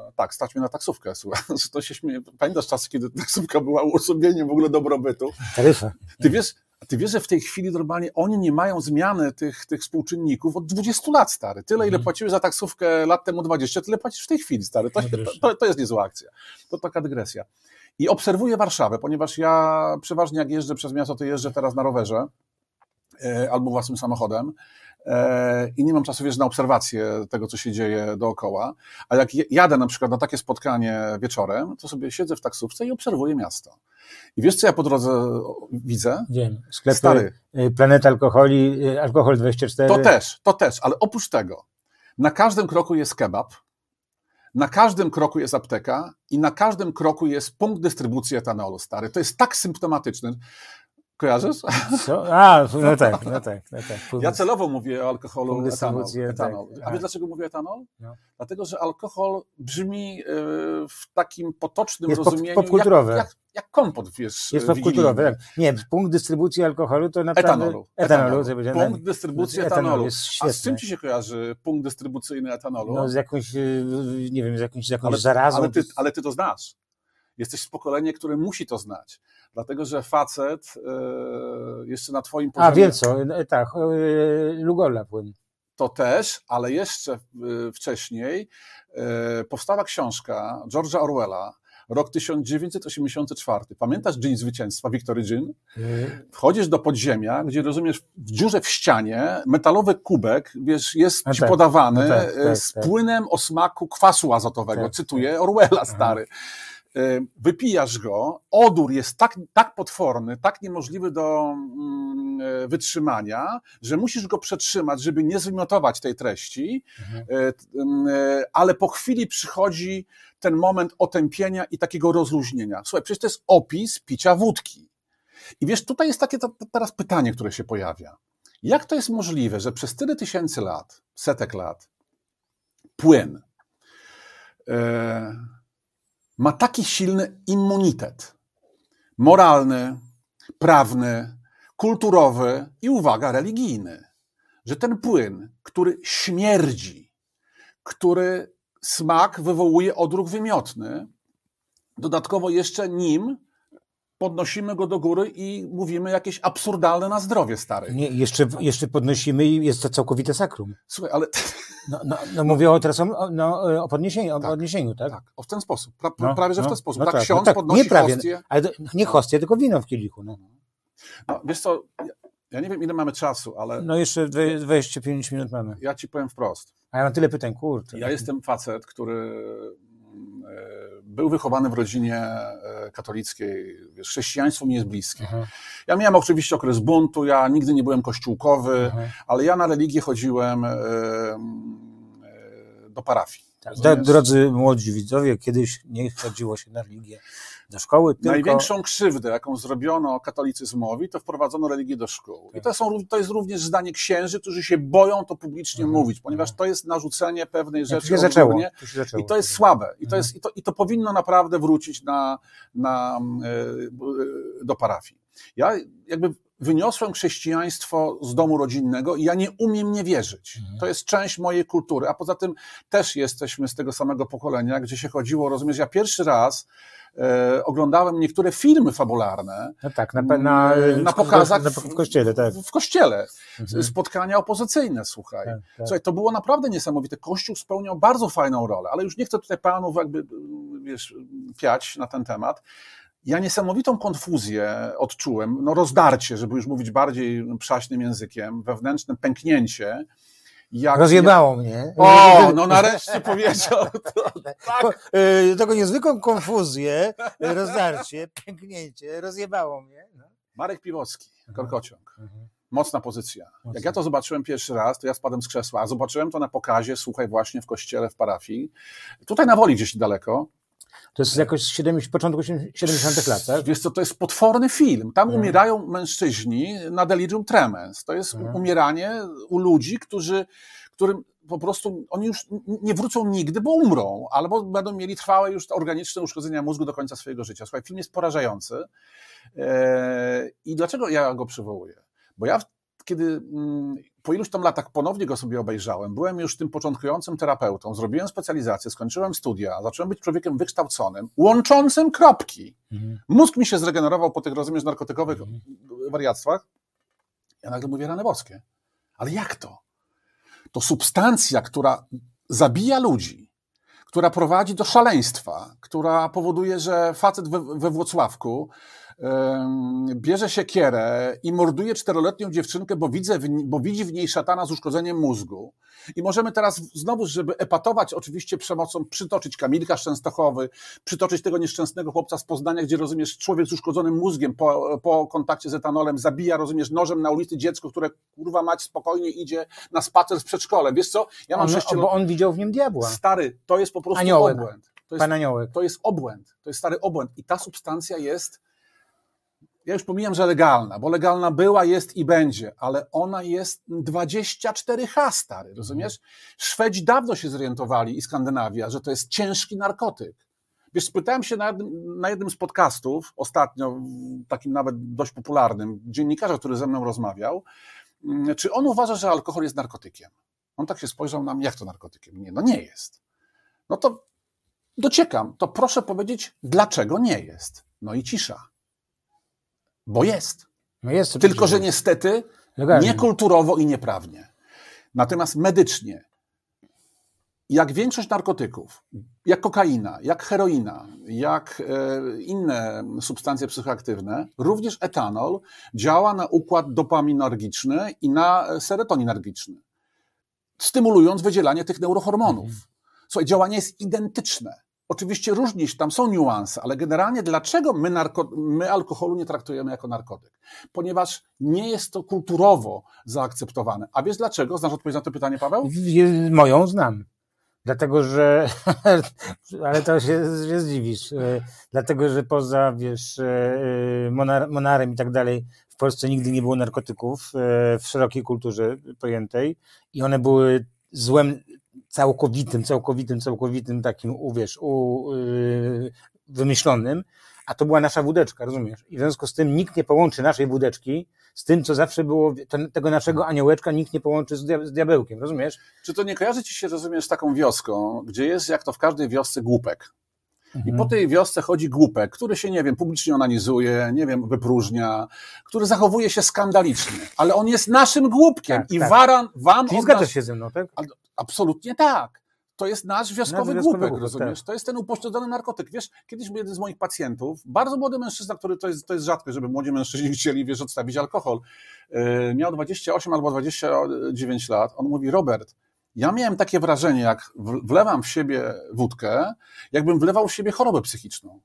e, tak, stać mnie na taksówkę, słuchaj, to się śmieje. Pamiętasz czasy, kiedy taksówka była uosobieniem w ogóle dobrobytu? Taryfa. Ty wiesz, ty wiesz, że w tej chwili normalnie oni nie mają zmiany tych, tych współczynników od 20 lat, stary. Tyle, ile płaciłeś za taksówkę lat temu 20, tyle płacisz w tej chwili, stary. To, to, to jest niezła akcja. To taka dygresja. I obserwuję Warszawę, ponieważ ja przeważnie jak jeżdżę przez miasto, to jeżdżę teraz na rowerze e, albo własnym samochodem e, i nie mam czasu, wiesz, na obserwację tego, co się dzieje dookoła. A jak jadę na przykład na takie spotkanie wieczorem, to sobie siedzę w taksówce i obserwuję miasto. I wiesz, co ja po drodze widzę? Wiem. Sklepy, Stary. Y, Planeta Alkoholi, Alkohol 24. To też, to też, ale oprócz tego, na każdym kroku jest kebab, każdym kroku jest apteka i na każdym kroku jest punkt dystrybucji etanolu, stary. To jest tak symptomatyczne. Kojarzysz? Co? A, no tak, no tak. No tak. Ja celowo mówię o alkoholu etanol. etanol. Tak. A wiesz dlaczego mówię etanol? No. Dlatego, że alkohol brzmi e, w takim potocznym jest rozumieniu popkulturowe. Jak, jak, jak kompot, wiesz. Jest popkulturowy, tak. Nie, punkt dystrybucji alkoholu to naprawdę... Etanolu. Etanolu. etanolu. Punkt dystrybucji etanolu. Jest A z czym ci się kojarzy punkt dystrybucyjny etanolu? No z jakąś, y, nie wiem, z jakąś, z jakąś ale, zarazą. Ale ty, ale ty to znasz. Jesteś z pokolenia, które musi to znać. Dlatego, że facet e, jeszcze na twoim poziomie... A, wiem co, tak, e, Lugola płyn. To też, ale jeszcze wcześniej powstała książka George'a Orwella, rok 1984. Pamiętasz Dzień Zwycięstwa, Victory Jean? Wchodzisz do podziemia, gdzie rozumiesz, w dziurze w ścianie metalowy kubek, wiesz, jest ci tak, podawany no tak, tak, z płynem o smaku kwasu azotowego. Cytuję. Orwella, stary. E, wypijasz go, odór jest tak, tak potworny, tak niemożliwy do mm, e, wytrzymania, że musisz go przetrzymać, żeby nie zwymiotować tej treści, mhm. E, mm, ale po chwili przychodzi ten moment otępienia i takiego rozluźnienia. Słuchaj, przecież to jest opis picia wódki. I wiesz, tutaj jest takie to, teraz pytanie, które się pojawia. Jak to jest możliwe, że przez tyle tysięcy lat, setek lat, płyn, ma taki silny immunitet moralny, prawny, kulturowy i uwaga, religijny, że ten płyn, który śmierdzi, który smak wywołuje odruch wymiotny, dodatkowo jeszcze nim podnosimy go do góry i mówimy jakieś absurdalne na zdrowie, stary. Nie, jeszcze, jeszcze podnosimy i jest to całkowite sakrum. Słuchaj, ale... No, no, no mówię o, teraz o, no, o podniesieniu, o tak, tak? Tak, o w ten sposób, pra, no, prawie, że w no, ten sposób. No, tak, tak, ksiądz tak, podnosi nie prawie, hostię. Ale to, nie hostię, tylko wino w kielichu. No. no wiesz co, ja, nie wiem ile mamy czasu, ale... No jeszcze 25 minut mamy. Ja ci powiem wprost. A ja mam tyle pytań, kurde. Ja jestem facet, który e, był wychowany w rodzinie e, katolickiej, wiesz, chrześcijaństwo mi jest bliskie. Aha. Ja miałem oczywiście okres buntu, ja nigdy nie byłem kościółkowy, Aha. ale ja na religię chodziłem e, do parafii. Tak, drodzy młodzi widzowie, kiedyś nie chodziło się na religię do szkoły. Tylko... Największą krzywdę, jaką zrobiono katolicyzmowi, to wprowadzono religię do szkół. Tak. I to, są, to jest również zdanie księży, którzy się boją to publicznie mhm. mówić, ponieważ to jest narzucenie pewnej rzeczy. To się zaczęło. To się zaczęło. I to jest słabe. I to, mhm. jest, i, to, I to powinno naprawdę wrócić na, na, e, do parafii. Ja jakby wyniosłem chrześcijaństwo z domu rodzinnego i ja nie umiem nie wierzyć. Mhm. To jest część mojej kultury, a poza tym też jesteśmy z tego samego pokolenia, gdzie się chodziło, rozumiesz, ja pierwszy raz e, oglądałem niektóre filmy fabularne no tak, na, na, mm, na pokazach na, w, kościele. Tak. W, w kościele. Mhm. Spotkania opozycyjne, słuchaj. Tak, tak. Słuchaj, to było naprawdę niesamowite. Kościół spełniał bardzo fajną rolę, ale już nie chcę tutaj panów jakby, wiesz, piać na ten temat. Ja niesamowitą konfuzję odczułem, no rozdarcie, żeby już mówić bardziej przaśnym językiem, wewnętrzne pęknięcie. Jak Rozjebało ja... mnie. O, no nareszcie powiedział to. Tak. E, taką niezwykłą konfuzję, rozdarcie, pęknięcie, rozjebało mnie. No. Marek Piwocki, Korkociąg. Mhm. Mocna pozycja. Jak ja to zobaczyłem pierwszy raz, to ja spadłem z krzesła. Zobaczyłem to na pokazie, słuchaj, właśnie w kościele w parafii. Tutaj na woli gdzieś daleko. To jest jakoś z 70, początku 70 lat, tak? Wiesz co, to jest potworny film. Tam mhm. umierają mężczyźni na delirium tremens. To jest mhm. umieranie u ludzi, którzy, którym po prostu oni już nie wrócą nigdy, bo umrą, albo będą mieli trwałe już organiczne uszkodzenia mózgu do końca swojego życia. Słuchaj, film jest porażający. E, I dlaczego ja go przywołuję? Bo ja, kiedy mm, po iluś tam latach ponownie go sobie obejrzałem, byłem już tym początkującym terapeutą, zrobiłem specjalizację, skończyłem studia, zacząłem być człowiekiem wykształconym, łączącym kropki. Mhm. Mózg mi się zregenerował po tych, rozumiesz, narkotykowych mhm. wariactwach. Ja nagle mówię, rany boskie. Ale jak to? To substancja, która zabija ludzi, która prowadzi do szaleństwa, która powoduje, że facet we, we Włocławku bierze się kierę i morduje czteroletnią dziewczynkę, bo, widzę bo widzi w niej szatana z uszkodzeniem mózgu. I możemy teraz znowu, żeby epatować oczywiście przemocą, przytoczyć Kamilka Szczęstochowy, przytoczyć tego nieszczęsnego chłopca z Poznania, gdzie rozumiesz, człowiek z uszkodzonym mózgiem po, po kontakcie z etanolem zabija, rozumiesz, nożem na ulicy dziecko, które kurwa mać spokojnie idzie na spacer z przedszkolem. Wiesz co? Ja mam on. Bo on widział w nim diabła. Stary, to jest po prostu Aniołek. obłęd. To jest. To jest obłęd. To jest stary obłęd. I ta substancja jest ja już pomijam, że legalna, bo legalna była, jest i będzie, ale ona jest 24H stary, rozumiesz? Szwedzi dawno się zorientowali i Skandynawia, że to jest ciężki narkotyk. Wiesz, spytałem się na jednym, na jednym z podcastów, ostatnio, takim nawet dość popularnym, dziennikarza, który ze mną rozmawiał, mm, czy on uważa, że alkohol jest narkotykiem. On tak się spojrzał na mnie, jak to narkotykiem? Nie, no nie jest. No to dociekam, to proszę powiedzieć, dlaczego nie jest. No i cisza. Bo jest. No jest Tylko, że niestety niekulturowo i nieprawnie. Natomiast medycznie, jak większość narkotyków, jak kokaina, jak heroina, jak e, inne substancje psychoaktywne, również etanol działa na układ dopaminergiczny i na serotoninergiczny, stymulując wydzielanie tych neurohormonów. Mhm. Słuchaj, działanie jest identyczne. Oczywiście różni tam są niuanse, ale generalnie dlaczego my, narko, my alkoholu nie traktujemy jako narkotyk? Ponieważ nie jest to kulturowo zaakceptowane. A wiesz dlaczego? Znasz odpowiedź na to pytanie, Paweł? Moją znam. Dlatego, że, ale to się, się zdziwisz, e, dlatego, że poza, wiesz, e, monar, monarem i tak dalej, w Polsce nigdy nie było narkotyków e, w szerokiej kulturze pojętej i one były złem całkowitym, całkowitym, całkowitym takim, uwierz, u, yy, wymyślonym, a to była nasza wódeczka, rozumiesz? I w związku z tym nikt nie połączy naszej wódeczki z tym, co zawsze było, tego naszego aniołeczka nikt nie połączy z, dia, z diabełkiem, rozumiesz? Czy to nie kojarzy ci się, rozumiesz, taką wioską, gdzie jest, jak to w każdej wiosce, głupek? I po mhm. tej wiosce chodzi głupek, który się, nie wiem, publicznie onanizuje, nie wiem, wypróżnia, który zachowuje się skandalicznie, ale on jest naszym głupkiem tak, i tak. waran, wam... Czyli zgadzasz się ze mną, tak? Absolutnie tak. To jest nasz wioskowy nasz głupek, głupek, rozumiesz? Tak. To jest ten upośledzony narkotyk. Wiesz, kiedyś jeden z moich pacjentów, bardzo młody mężczyzna, który to jest, to jest rzadko, żeby młodzi mężczyźni chcieli, wiesz, odstawić alkohol, yy, miał 28 albo 29 lat. On mówi, Robert, ja miałem takie wrażenie, jak wlewam w siebie wódkę, jakbym wlewał w siebie chorobę psychiczną.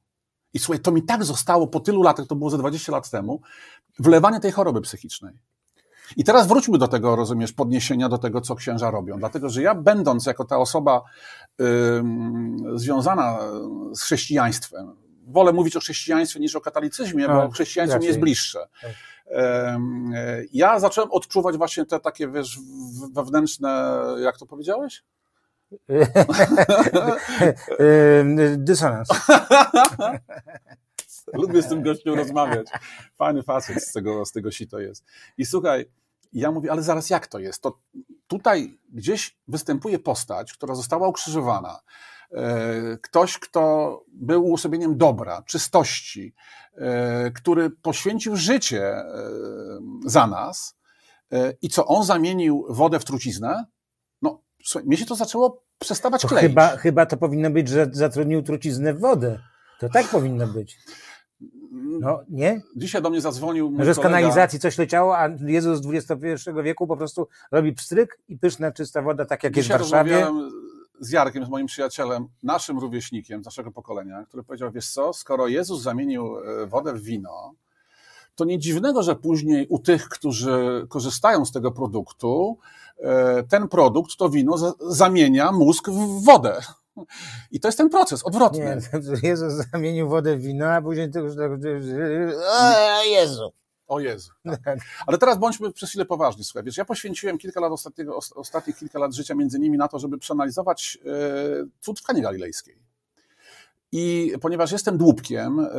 I słuchaj, to mi tak zostało po tylu latach, to było ze 20 lat temu, wlewanie tej choroby psychicznej. I teraz wróćmy do tego, rozumiesz, podniesienia do tego, co księża robią. Dlatego, że ja będąc jako ta osoba związana z chrześcijaństwem, wolę mówić o chrześcijaństwie niż o katolicyzmie, bo no, chrześcijaństwo mi jest bliższe. Tak. Ja zacząłem odczuwać właśnie te takie, wiesz, wewnętrzne, jak to powiedziałeś? Dysonans. Lubię z tym gościem rozmawiać. Fajny facet z tego, z tego sito jest. I słuchaj, ja mówię, ale zaraz jak to jest? To tutaj gdzieś występuje postać, która została ukrzyżowana. E, ktoś, kto był uosobieniem dobra, czystości, e, który poświęcił życie e, za nas i co on zamienił wodę w truciznę, no, słuchaj, mnie się to zaczęło przestawać to kleić. Chyba, chyba to powinno być, że zatrudnił truciznę w wodę. To tak powinno być. No, nie? Dzisiaj do mnie zadzwonił mój Że z kanalizacji coś leciało, a Jezus XXI wieku po prostu robi pstryk i pyszna, czysta woda, tak jak Dzisiaj jest w Warszawie z Jarkiem, z moim przyjacielem, naszym rówieśnikiem z naszego pokolenia, który powiedział, wiesz co, skoro Jezus zamienił e, wodę w wino, to nie dziwnego, że później u tych, którzy korzystają z tego produktu, e, ten produkt, to wino zamienia mózg w wodę. I to jest ten proces odwrotny. Nie, Jezus zamienił wodę w wino, a później to już tak... O Jezu! O Jezu. Tak. Ale teraz bądźmy przez chwilę poważni. Słuchaj, wiesz, ja poświęciłem kilka lat ostatniego, ostatnich kilka lat życia między innymi na to, żeby przeanalizować e, cud w galilejskiej. I ponieważ jestem dłubkiem, e,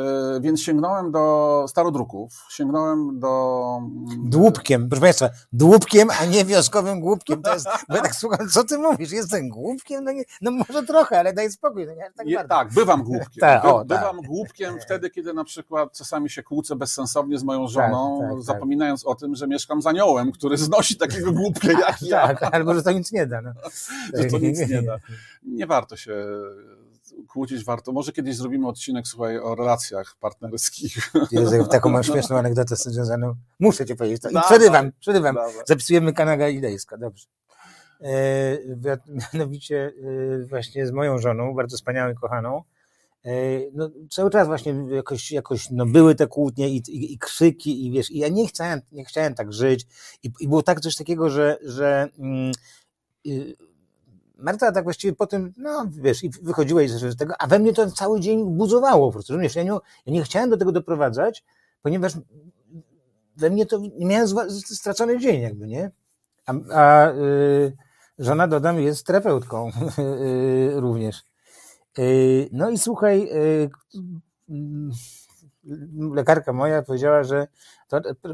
więc sięgnąłem do starodruków, sięgnąłem do... Mm, dłubkiem, proszę Państwa, dłubkiem, a nie wioskowym głupkiem. To jest, bo ja tak słucham, co ty mówisz? Jestem głupkiem? No, nie, no może trochę, ale daj spokój. No nie, tak, je, tak, bywam głupkiem. Ta, By, o, bywam tak. głupkiem wtedy, kiedy na przykład czasami się kłócę bezsensownie z moją tak, żoną, tak, tak, zapominając o tym, że mieszkam za aniołem, który znosi takiego głupka jak ja. Tak, albo że to nic nie da. No. że to nic nie da. Nie warto się kłócić warto. Może kiedyś zrobimy odcinek, słuchaj, o relacjach partnerskich. Jezu, taką mam śmieszną anegdotę związaną. Muszę ci powiedzieć. To. I przerywam, przerywam. Zapisujemy Kanada Idejska, dobrze. E, mianowicie e, właśnie z moją żoną, bardzo wspaniałą i kochaną, e, no, cały czas właśnie jakoś, jakoś no, były te kłótnie i, i, i krzyki i wiesz, i ja nie chciałem, nie chciałem tak żyć i, i było tak coś takiego, że, że mm, y, Marta tak właściwie po tym, no wiesz, i wychodziła z tego, a we mnie to cały dzień buzowało po prostu, rozumiesz? Ja nie, ja nie chciałem do tego doprowadzać, ponieważ we mnie to, miałem stracony dzień jakby, nie? A, a y, żona, dodam, jest terapeutką y, również. Y, no i słuchaj, lekarka moja powiedziała, że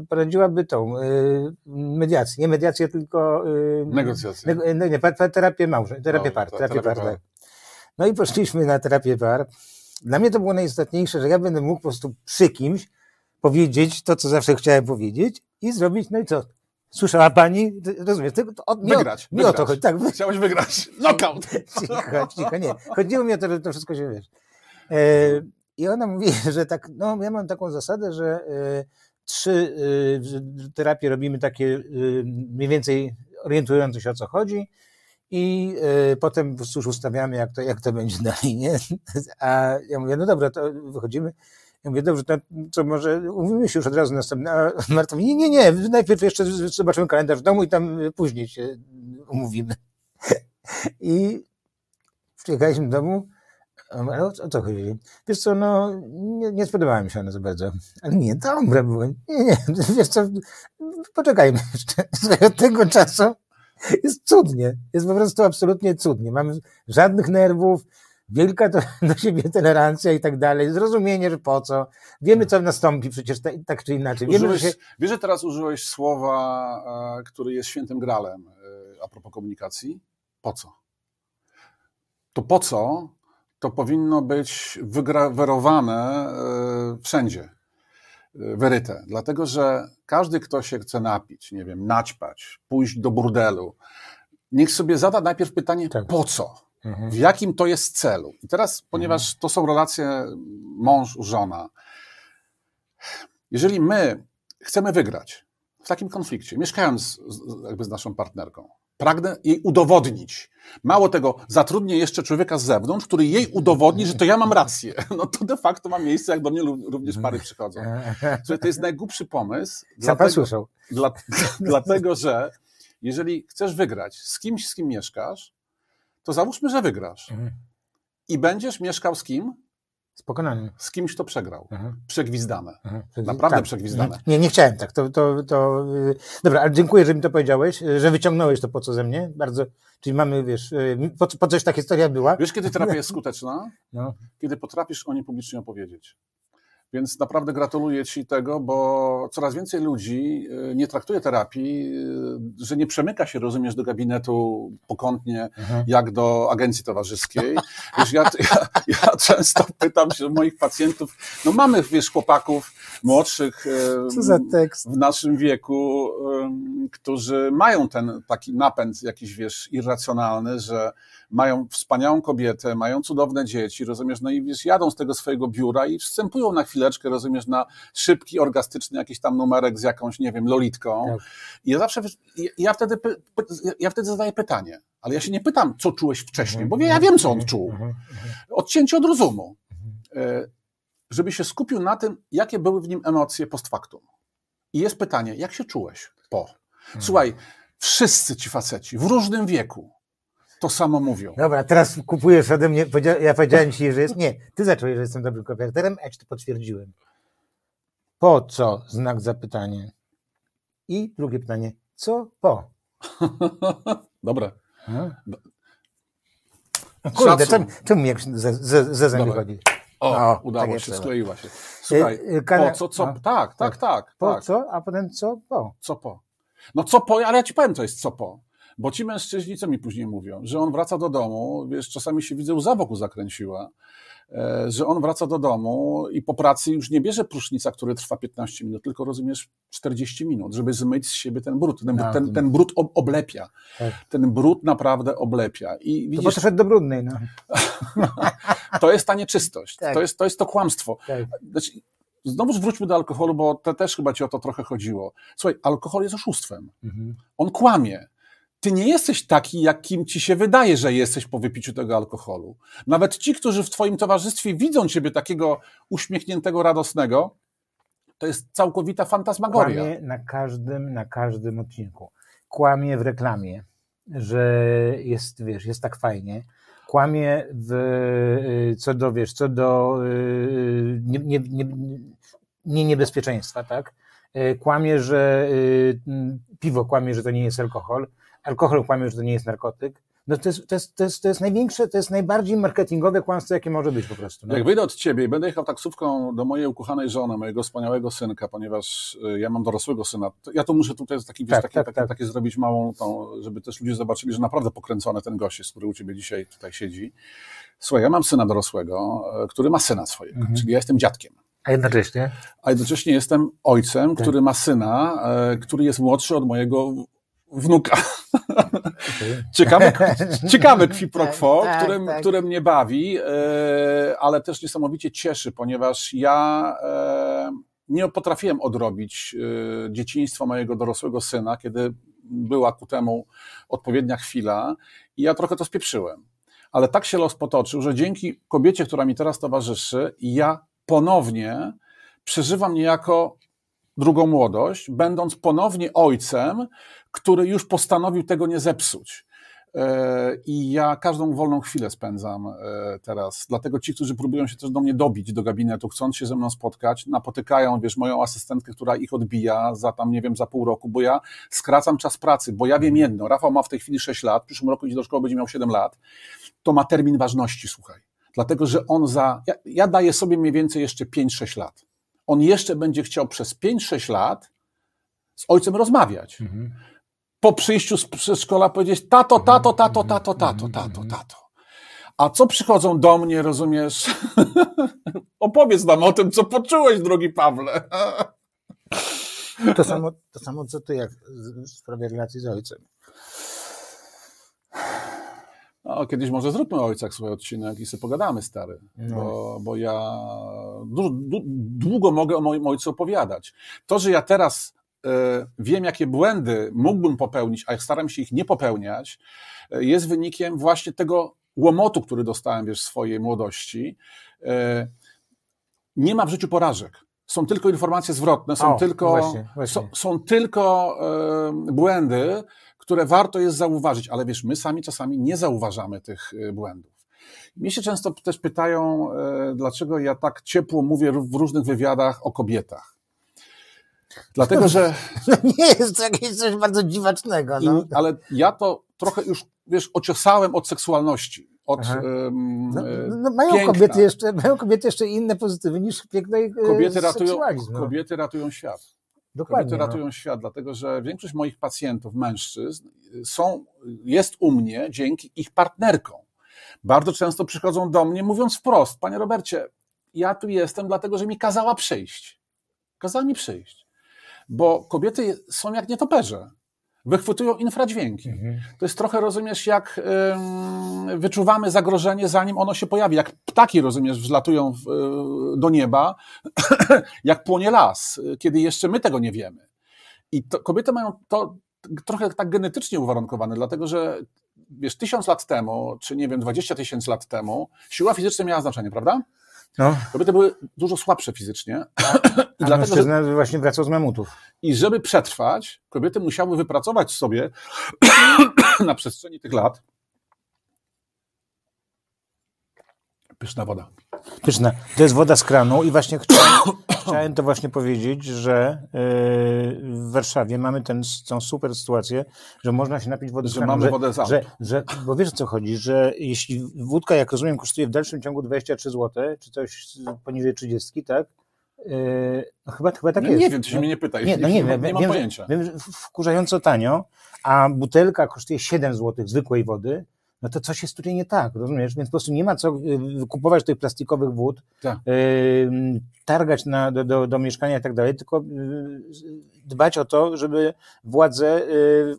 prowadziłaby tą y, mediację, nie mediację, tylko y, negocjację. Ne, nie, terapię małże, terapię no, par, terapię par, tak. No i poszliśmy na terapię par. Dla mnie to było najistotniejsze, że ja będę mógł po prostu przy kimś powiedzieć to, co zawsze chciałem powiedzieć i zrobić, no i co? Słyszała pani? Rozumiesz? To, to, nie wygrać. Nie wygrać. o to chodzi. Tak. Chciałeś wygrać. Knockout. Cicho, cicho, nie. Chodziło mi o to, że to wszystko się wiesz. E, i ona mówi, że tak, no ja mam taką zasadę, że y, trzy y, terapie robimy takie y, mniej więcej orientujące się o co chodzi i potem już ustawiamy, jak to, jak to będzie dalej, nie? A ja mówię, no dobra, to wychodzimy. Ja mówię, dobrze, to co może umówimy się już od razu następne. A Marta mówi, nie, nie, nie, najpierw jeszcze zobaczymy kalendarz w domu i tam później się umówimy. I przyjechaliśmy do domu, ale o, o co chodzi? Wiesz co, no, nie, nie spodobała mi się ona za bardzo. Ale nie, dobre było. Nie, nie, wiesz co, poczekajmy jeszcze. Od tego czasu jest cudnie. Jest po prostu absolutnie cudnie. Mamy żadnych nerwów, wielka to, do siebie tolerancja i tak dalej, zrozumienie, że po co. Wiemy, co nastąpi przecież tak czy inaczej. Wiemy, użyłeś, że się... Wiesz, że teraz użyłeś słowa, e, który jest świętym gralem e, a propos komunikacji? Po co? To po co to powinno być wygrawerowane e, wszędzie, e, wyryte. Dlatego, że każdy, kto się chce napić, nie wiem, naćpać, pójść do burdelu, niech sobie zada najpierw pytanie, tak. po co? Mhm. W jakim to jest celu? I teraz, ponieważ mhm. to są relacje mąż-żona, jeżeli my chcemy wygrać w takim konflikcie, mieszkając z, jakby z naszą partnerką, Pragnę jej udowodnić. Mało tego, zatrudnię jeszcze człowieka z zewnątrz, który jej udowodni, że to ja mam rację. No to de facto ma miejsce, jak do mnie również pary przychodzą. To jest najgłupszy pomysł. dlatego, Dla, dlatego, że jeżeli chcesz wygrać z kimś, z kim mieszkasz, to załóżmy, że wygrasz. Mhm. I będziesz mieszkał z kim? Z pokonanym. Z kimś, kto przegrał. Mhm. Przegwizdane. Mhm. Naprawdę tak. przegwizdane. Nie, nie chciałem tak. To, to, to... Y, dobra, ale dziękuję, że mi to powiedziałeś, y, że wyciągnąłeś to po co ze mnie. Bardzo. Czyli mamy, wiesz, y, po, po coś ta historia była. Wiesz, kiedy terapia jest skuteczna? No. Kiedy potrafisz o niej publicznie opowiedzieć. Więc naprawdę gratuluję Ci tego, bo coraz więcej ludzi e, nie traktuje terapii, e, że nie przemyka się, rozumiesz, do gabinetu pokątnie, mhm. jak do agencji towarzyskiej. Wiesz, ja, ja, ja, często pytam się moich pacjentów, no mamy, wiesz, chłopaków młodszych w naszym wieku, którzy mają ten taki napęd jakiś, wiesz, irracjonalny, że mają wspaniałą kobietę, mają cudowne dzieci, rozumiesz, no i wiesz, jadą z tego swojego biura i wstępują na chwileczkę, rozumiesz, na szybki, orgastyczny jakiś tam numerek z jakąś, nie wiem, lolitką. Tak. I ja zawsze, ja wtedy, ja wtedy zadaję pytanie, ale ja się nie pytam, co czułeś wcześniej, bo ja wiem, co on czuł. Odcięcie od rozumu. Żeby się skupił na tym, jakie były w nim emocje post factum. I jest pytanie, jak się czułeś po? Słuchaj, wszyscy ci faceci w różnym wieku to samo mówią. Dobra, teraz kupujesz ode mnie, ja powiedziałem ci, że jest, nie, ty zacząłeś, że jestem dobrym kooperatorem, a ja ci to potwierdziłem. Po co? Znak zapytania. I drugie pytanie. Co po? Dobre. Hmm? Kurde, to mi jak ze, ze, ze zęby chodzi. O, o udało tak się, skleiła się. Słuchaj, y, y, po co, co, no, tak, tak, tak. Po tak. co, a potem co po? Co po? No co po, ale ja ci powiem, co jest co po. Bo ci mężczyźni, co mi później mówią, że on wraca do domu, wiesz, czasami się widzę, łza wokół zakręciła, że on wraca do domu i po pracy już nie bierze prusznica, który trwa 15 minut, tylko rozumiesz 40 minut, żeby zmyć z siebie ten brud. Ten, no, ten, ten brud oblepia. Tak. Ten brud naprawdę oblepia. I widzisz, to poszedł do brudnej. No. to jest ta nieczystość. Tak. To, jest, to jest to kłamstwo. Tak. Znaczy, Znowuż wróćmy do alkoholu, bo te też chyba ci o to trochę chodziło. Słuchaj, alkohol jest oszustwem. Mhm. On kłamie ty nie jesteś taki, jakim ci się wydaje, że jesteś po wypiciu tego alkoholu. Nawet ci, którzy w twoim towarzystwie widzą ciebie takiego uśmiechniętego, radosnego, to jest całkowita fantasmagoria. Kłamie na każdym, na każdym odcinku. Kłamie w reklamie, że jest, wiesz, jest tak fajnie. Kłamie w, y, co do, wiesz, co do y, nie, nie, nie, nie niebezpieczeństwa, tak? Y, kłamie, że piwo kłamie, że to nie jest alkohol alkohol kłamie, że to nie jest narkotyk. No to jest, to, jest, to, jest, to jest największe, to jest najbardziej marketingowe kłamstwo, jakie może być po prostu. No. Jak wyjdę od ciebie i będę jechał taksówką do mojej ukochanej żony, mojego wspaniałego synka, ponieważ y, ja mam dorosłego syna, ja to muszę tutaj taki, wiesz, tak, taki, tak, taki, tak. zrobić małą, tą, żeby też ludzie zobaczyli, że naprawdę pokręcony ten gość który u ciebie dzisiaj tutaj siedzi. Słuchaj, ja mam syna dorosłego, y, który ma syna swojego, mhm. czyli ja jestem dziadkiem. A jednocześnie? A jednocześnie jestem ojcem, tak. który ma syna, y, który jest młodszy od mojego wnuka. ciekawe, ciekawe kwi pro quo, tak, które, tak. które mnie bawi, e, ale też niesamowicie cieszy, ponieważ ja e, nie potrafiłem odrobić e, dzieciństwa mojego dorosłego syna, kiedy była ku temu odpowiednia chwila i ja trochę to spieprzyłem. Ale tak się los potoczył, że dzięki kobiecie, która mi teraz towarzyszy, ja ponownie przeżywam niejako drugą młodość, będąc ponownie ojcem, który już postanowił tego nie zepsuć. E, I ja każdą wolną chwilę spędzam e, teraz. Dlatego ci, którzy próbują się też do mnie dobić do gabinetu, chcąc się ze mną spotkać, napotykają, wiesz, moją asystentkę, która ich odbija za tam, nie wiem, za pół roku, bo ja skracam czas pracy, bo ja wiem jedno. Rafał ma w tej chwili 6 lat, w przyszłym roku idzie do szkoły, będzie miał 7 lat. To ma termin ważności, słuchaj. Dlatego, że on za. Ja, ja daję sobie mniej więcej jeszcze 5-6 lat. On jeszcze będzie chciał przez 5-6 lat z ojcem rozmawiać. Mhm po przyjściu z przedszkola powiedzieć tato, tato, tato, tato, tato, tato, tato. A co przychodzą do mnie, rozumiesz? Opowiedz nam o tym, co poczułeś, drogi Pawle. to, samo, to samo, co ty, jak w sprawie relacji z ojcem. No, kiedyś może zróbmy o ojcach swój odcinek i sobie pogadamy, stary. No. Bo, bo ja długo mogę o moim ojcu opowiadać. To, że ja teraz E, wiem, jakie błędy mógłbym popełnić, a staram się ich nie popełniać, e, jest wynikiem właśnie tego łomotu, który dostałem wiesz, w swojej młodości. E, nie ma w życiu porażek. Są tylko informacje zwrotne, są o, tylko, właśnie, właśnie. Są, są, tylko błędy, które warto jest zauważyć, ale wiesz, my sami czasami nie zauważamy tych błędów. Mnie się często też pytają, dlaczego ja tak ciepło mówię w różnych wywiadach o kobietach. Dlatego, że. Nie jest to jakieś coś bardzo dziwacznego. No. I, ale ja to trochę już, wiesz, ociosałem od seksualności. Od, um, no, no, mają, kobiety jeszcze, mają kobiety jeszcze inne pozytywy niż piękno i kobiety ratują, no. kobiety ratują świat. Dokładnie, kobiety ratują no. świat, dlatego że większość moich pacjentów, mężczyzn, są, jest u mnie dzięki ich partnerkom. Bardzo często przychodzą do mnie mówiąc wprost, panie Robercie, ja tu jestem dlatego, że mi kazała przyjść. Kazała mi przyjść bo kobiety są jak nietoperze. Wychwytują infradźwięki. Mhm. To jest trochę, rozumiesz, jak wyczuwamy zagrożenie, zanim ono się pojawi. Jak ptaki, rozumiesz, wzlatują w, y, do nieba, jak płonie las, kiedy jeszcze my tego nie wiemy. I to, kobiety mają to trochę tak genetycznie uwarunkowane, dlatego że wiesz, tysiąc lat temu, czy nie wiem, dwadzieścia tysięcy lat temu, siła fizyczna miała znaczenie, prawda? No. Kobiety były dużo słabsze fizycznie. I dlatego, że właśnie wracał z mamutów. I żeby przetrwać, kobiety musiały wypracować sobie na przestrzeni tych lat pyszna woda. Pyszna. To jest woda z kranu i właśnie chciałem, chciałem to właśnie powiedzieć, że yy, w Warszawie mamy ten, tą super sytuację, że można się napić wody z Że kranu. mamy wodę z że, że, Bo wiesz o co chodzi, że jeśli wódka, jak rozumiem, kosztuje w dalszym ciągu 23 zł, czy coś poniżej 30, tak? Yy, no chyba, chyba tak No, jest. nie wiem, ty się mnie nie pytaj. nie, no nie, wiem, nie mam wiem, że- pojęcia. Wiem, że wkurzająco tanio, a butelka kosztuje 7 zł zwykłej wody, no to coś jest tutaj nie tak, rozumiesz? Więc po prostu nie ma co y, kupować tych plastikowych wód, Tak. y, targać na, do, do, do mieszkania i tak dalej, tylko y, dbać o to, żeby władze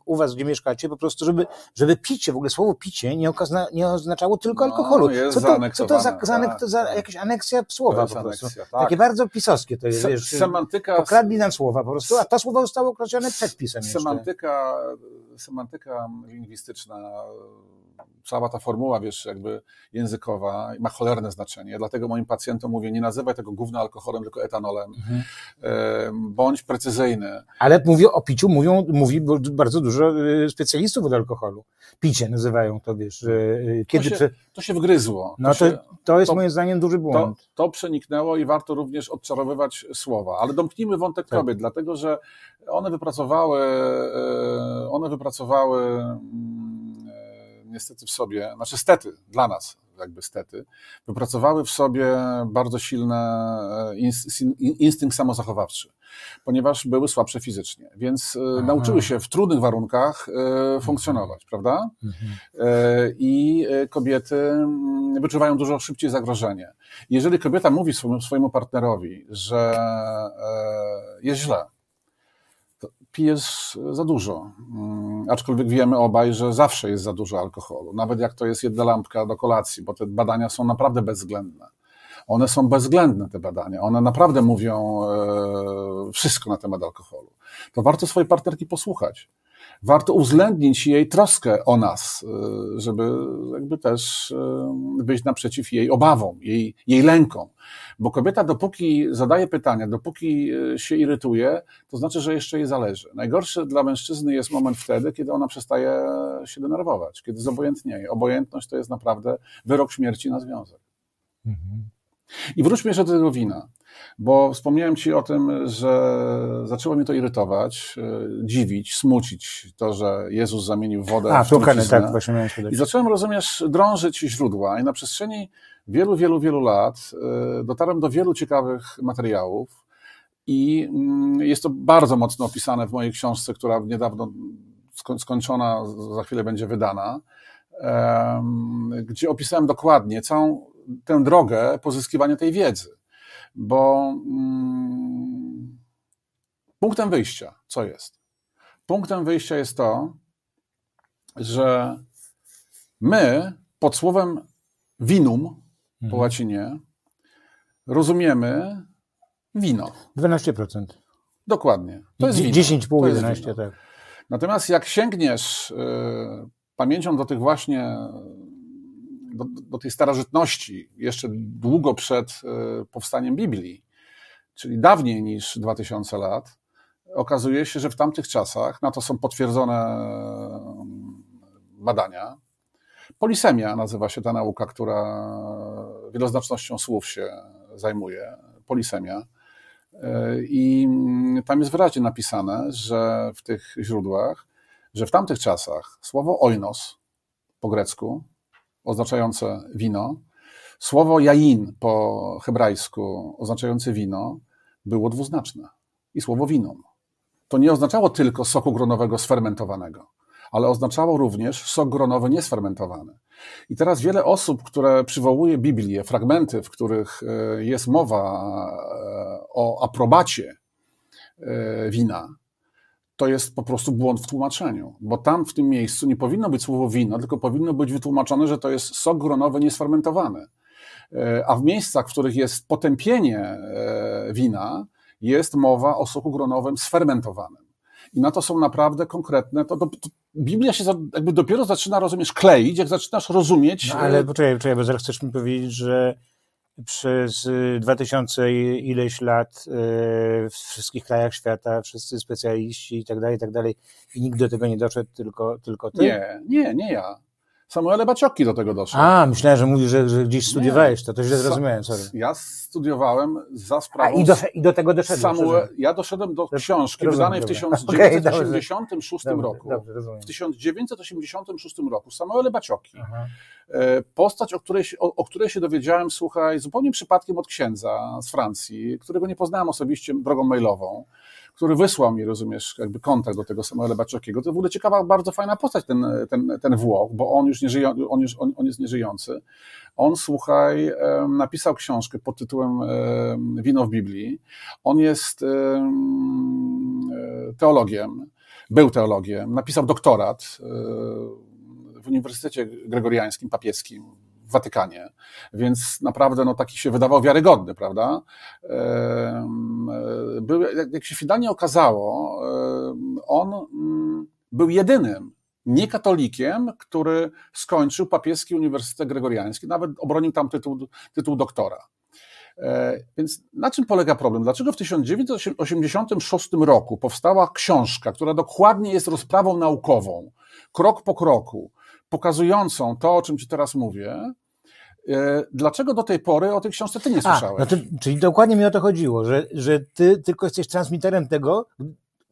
u was, gdzie mieszkacie, po prostu, żeby, żeby picie, w ogóle słowo picie nie, okazna, nie oznaczało tylko No, alkoholu. co, to, co to za, zaaneksowane, za, anek- tak, to za jakaś aneksja słowa po prostu? aneksja, tak. Takie bardzo pisowskie to jest, Se- wiesz, semantyka, pokradli nam słowa po prostu, a to słowo zostało określone przedpisem jeszcze. semantyka, semantyka lingwistyczna, cała ta formuła, wiesz, jakby językowa ma cholerne znaczenie. Dlatego moim pacjentom mówię, nie nazywaj tego gówna alkoholem, tylko etanolem. Mhm. Bądź precyzyjny. Ale mówię o piciu, mówią, mówi bardzo dużo y, specjalistów od alkoholu. Picie nazywają to, wiesz, y, kiedy... to, się, to się wgryzło. No to, się, to jest to- moim zdaniem duży to, błąd. to przeniknęło i warto również odczarowywać słowa. Ale domknijmy wątek Tak. kobiet, dlatego że one wypracowały, e, one wypracowały mm, niestety w sobie, znaczy stety, dla nas jakby stety, wypracowały w sobie bardzo silny e, ins- in- instynkt samozachowawczy, ponieważ były słabsze fizycznie, więc e, Aha. nauczyły się w trudnych warunkach e, funkcjonować, prawda? Mhm. I kobiety mm, wyczuwają dużo szybciej zagrożenie. Jeżeli kobieta mówi swojemu, swojemu partnerowi, że jest źle, pijesz za dużo. Mm, Aczkolwiek wiemy obaj, że zawsze jest za dużo alkoholu, nawet jak to jest jedna lampka do kolacji, bo te badania są naprawdę bezwzględne. One są bezwzględne, te badania. One naprawdę mówią e, wszystko na temat alkoholu. To warto swojej partnerki posłuchać warto uwzględnić jej troskę o nas, y, żeby jakby też wyjść naprzeciw jej obawom, jej, jej lękom. Bo kobieta, dopóki zadaje pytania, dopóki y, się irytuje, to znaczy, że jeszcze jej zależy. Najgorszy dla mężczyzny jest moment wtedy, kiedy ona przestaje się denerwować, kiedy zobojętnieje. Obojętność to jest naprawdę wyrok śmierci na związek. Mhm. I wróćmy jeszcze do tego wina, bo wspomniałem Ci o tym, że zaczęło mnie to irytować, e, dziwić, smucić to, że Jezus zamienił wodę A, w truciznę. tak, właśnie miałem I zacząłem, rozumiesz, drążyć źródła i na przestrzeni wielu, wielu, wielu lat e, dotarłem do wielu ciekawych materiałów i mm, jest to bardzo mocno opisane w mojej książce, która niedawno sko- skończona, za chwilę będzie wydana, gdzie opisałem dokładnie całą tę drogę pozyskiwania tej wiedzy. Bo mm, punktem wyjścia, co jest? Punktem wyjścia jest to, że my pod słowem vinum po Mhm. łacinie rozumiemy wino. 12%. Dokładnie. To jest wino. 10,5, To jest 11, wino. tak. Natomiast jak sięgniesz y, pamięcią do tych właśnie, do, do tej starożytności, jeszcze długo przed y, powstaniem Biblii, czyli dawniej niż 2000 lat, okazuje się, że w tamtych czasach, na to są potwierdzone y, badania, polisemia nazywa się ta nauka, która wieloznacznością słów się zajmuje, polisemia. I tam jest wyraźnie napisane, że w tych źródłach, że w tamtych czasach słowo oinos po grecku, oznaczające wino, słowo jain po hebrajsku, oznaczające wino, było dwuznaczne. I słowo winum. To nie oznaczało tylko soku gronowego sfermentowanego, ale oznaczało również sok gronowy niesfermentowany. I teraz wiele osób, które przywołuje Biblię, fragmenty, w których e, jest mowa e, o aprobacie e, wina, to jest po prostu błąd w tłumaczeniu, bo tam w tym miejscu nie powinno być słowo wino, tylko powinno być wytłumaczone, że to jest sok gronowy niesfermentowany. E, A w miejscach, w których jest potępienie e, wina, jest mowa o soku gronowym sfermentowanym. I na to są naprawdę konkretne. To, to, to Biblia się za, jakby dopiero zaczyna, rozumiesz, kleić, jak zaczynasz rozumieć. No, ale e, poczekaj, poczekaj, bo zaraz chcesz mi powiedzieć, że przez y, 2000 i ileś lat y, w wszystkich krajach świata wszyscy specjaliści i tak dalej, i tak dalej i nikt do tego nie doszedł, tylko, tylko ty? Nie, nie, nie ja. Samuele Bacioki do tego doszedł. A, myślałem, że mówisz, że, że gdzieś studiowałeś to, to źle zrozumiałem, sorry. Ja studiowałem za A, sprawą... i, do, I do tego doszedłem. Samuel, ja doszedłem do książki Rozumiem, wydanej w dobra. Okej, 1986 dobrze, roku. Dobrze, rozumiem. W 1986 roku Samuele Bacioki. Aha. E, Postać, o której, o, o której się dowiedziałem, słuchaj, zupełnie przypadkiem od księdza z Francji, którego nie poznałem osobiście drogą mailową, który wysłał mi, rozumiesz, jakby kontakt do tego Samuela Baciokiego. To w ogóle ciekawa, bardzo fajna postać ten, ten, ten Włoch, bo on już nie żyje, on, już, on, on jest nieżyjący. On, słuchaj, napisał książkę pod tytułem em, Wino w Biblii. On jest e, teologiem, był teologiem, napisał doktorat e, w Uniwersytecie Gregoriańskim Papieskim w Watykanie, więc naprawdę no, taki się wydawał wiarygodny, prawda? E, Był, jak się finalnie okazało, on mm, był jedynym niekatolikiem, który skończył Papieski Uniwersytet Gregoriański, nawet obronił tam tytuł, tytuł doktora. E, Więc na czym polega problem? Dlaczego w 1986 roku powstała książka, która dokładnie jest rozprawą naukową, krok po kroku, pokazującą to, o czym Ci teraz mówię? E, Dlaczego do tej pory o tej książce Ty nie A, słyszałeś? no to, czyli dokładnie mi o to chodziło, że, że ty tylko jesteś transmiterem tego,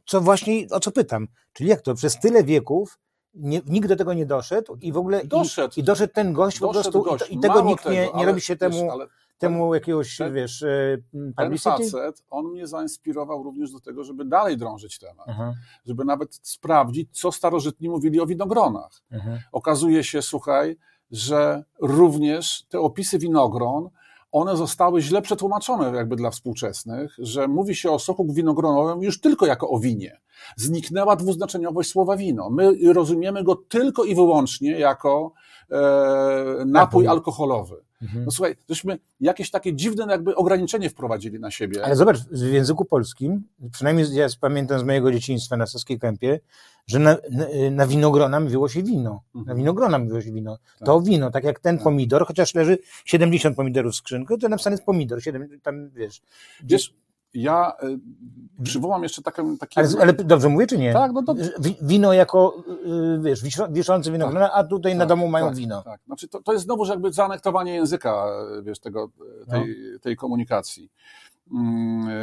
co właśnie, o co pytam. Czyli jak to, przez tyle wieków nie, nikt do tego nie doszedł i w ogóle Doszedł. I, i doszedł ten gość po Doszedł prostu gość. i, to, i tego Mało nikt nie, tego, nie ale robi się wiesz, temu, ale temu jakiegoś, ten- wiesz, e, ten publicity? facet, on mnie zainspirował również do tego, żeby dalej drążyć temat, Aha, żeby nawet sprawdzić, co starożytni mówili o winogronach. aha. okazuje się, słuchaj, że również te opisy winogron, one zostały źle przetłumaczone jakby dla współczesnych, że mówi się o soku winogronowym już tylko jako o winie. Zniknęła dwuznaczeniowość słowa wino. My rozumiemy go tylko i wyłącznie jako e, napój Napój. alkoholowy. Mhm. No słuchaj, żeśmy jakieś takie dziwne jakby ograniczenie wprowadzili na siebie. Ale zobacz, w języku polskim, przynajmniej ja pamiętam z mojego dzieciństwa na Saskiej Kępie, że na, na, na winogrona mówiło się wino. Na Mhm. winogrona mówiło się wino. To wino, tak jak ten pomidor, chociaż leży 70 pomidorów w skrzynku, to napisane jest pomidor, 7, tam wiesz. Wiesz, ja y, przywołam jeszcze taką, takie... Ale, ale dobrze mówię, czy nie? Tak, no to- Wino jako, y, wiesz, wiszący winogrona, a tutaj na Tak, domu mają tak, wino. Tak. Znaczy to, to jest znowu jakby zaanektowanie języka, wiesz, tego, tej, tej komunikacji. E,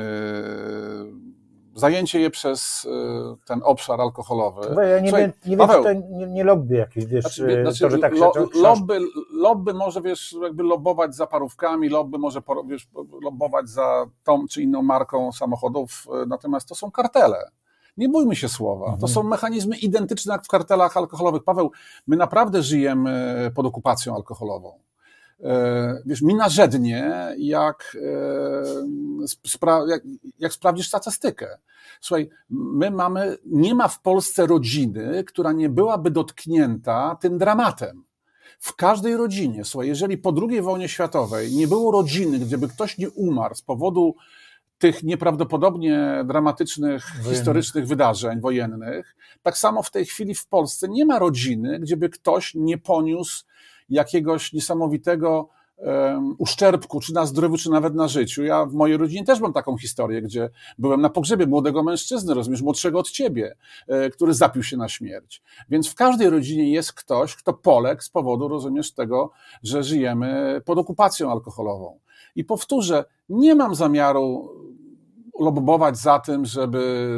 Zajęcie je przez e, ten obszar alkoholowy. Bo ja nie, Słuchaj, wiem, nie wiem, Paweł, czy to nie, nie lobby jakieś, wiesz, Znaczy, y, znaczy, to, że tak lo, się książ- lobby, lobby może, wiesz, jakby lobować za parówkami, lobby może wiesz, lobować za tą czy inną marką samochodów, e, natomiast to są kartele. Nie bójmy się słowa. To Mhm. są mechanizmy identyczne jak w kartelach alkoholowych. Paweł, my naprawdę żyjemy pod okupacją alkoholową. E, Wiesz, mi narzędnie, jak, e, spra- jak, jak sprawdzisz statystykę. Słuchaj, my mamy, nie ma w Polsce rodziny, która nie byłaby dotknięta tym dramatem. W każdej rodzinie, słuchaj, jeżeli po II wojnie światowej nie było rodziny, gdzieby ktoś nie umarł z powodu tych nieprawdopodobnie dramatycznych, Wojennych. historycznych wydarzeń wojennych, tak samo w tej chwili w Polsce nie ma rodziny, gdzieby ktoś nie poniósł jakiegoś niesamowitego uszczerbku, czy na zdrowiu, czy nawet na życiu. Ja w mojej rodzinie też mam taką historię, gdzie byłem na pogrzebie młodego mężczyzny, rozumiesz, młodszego od ciebie, e, który zapił się na śmierć. Więc w każdej rodzinie jest ktoś, kto poległ z powodu, rozumiesz, tego, że żyjemy pod okupacją alkoholową. I powtórzę, nie mam zamiaru lobować za tym, żeby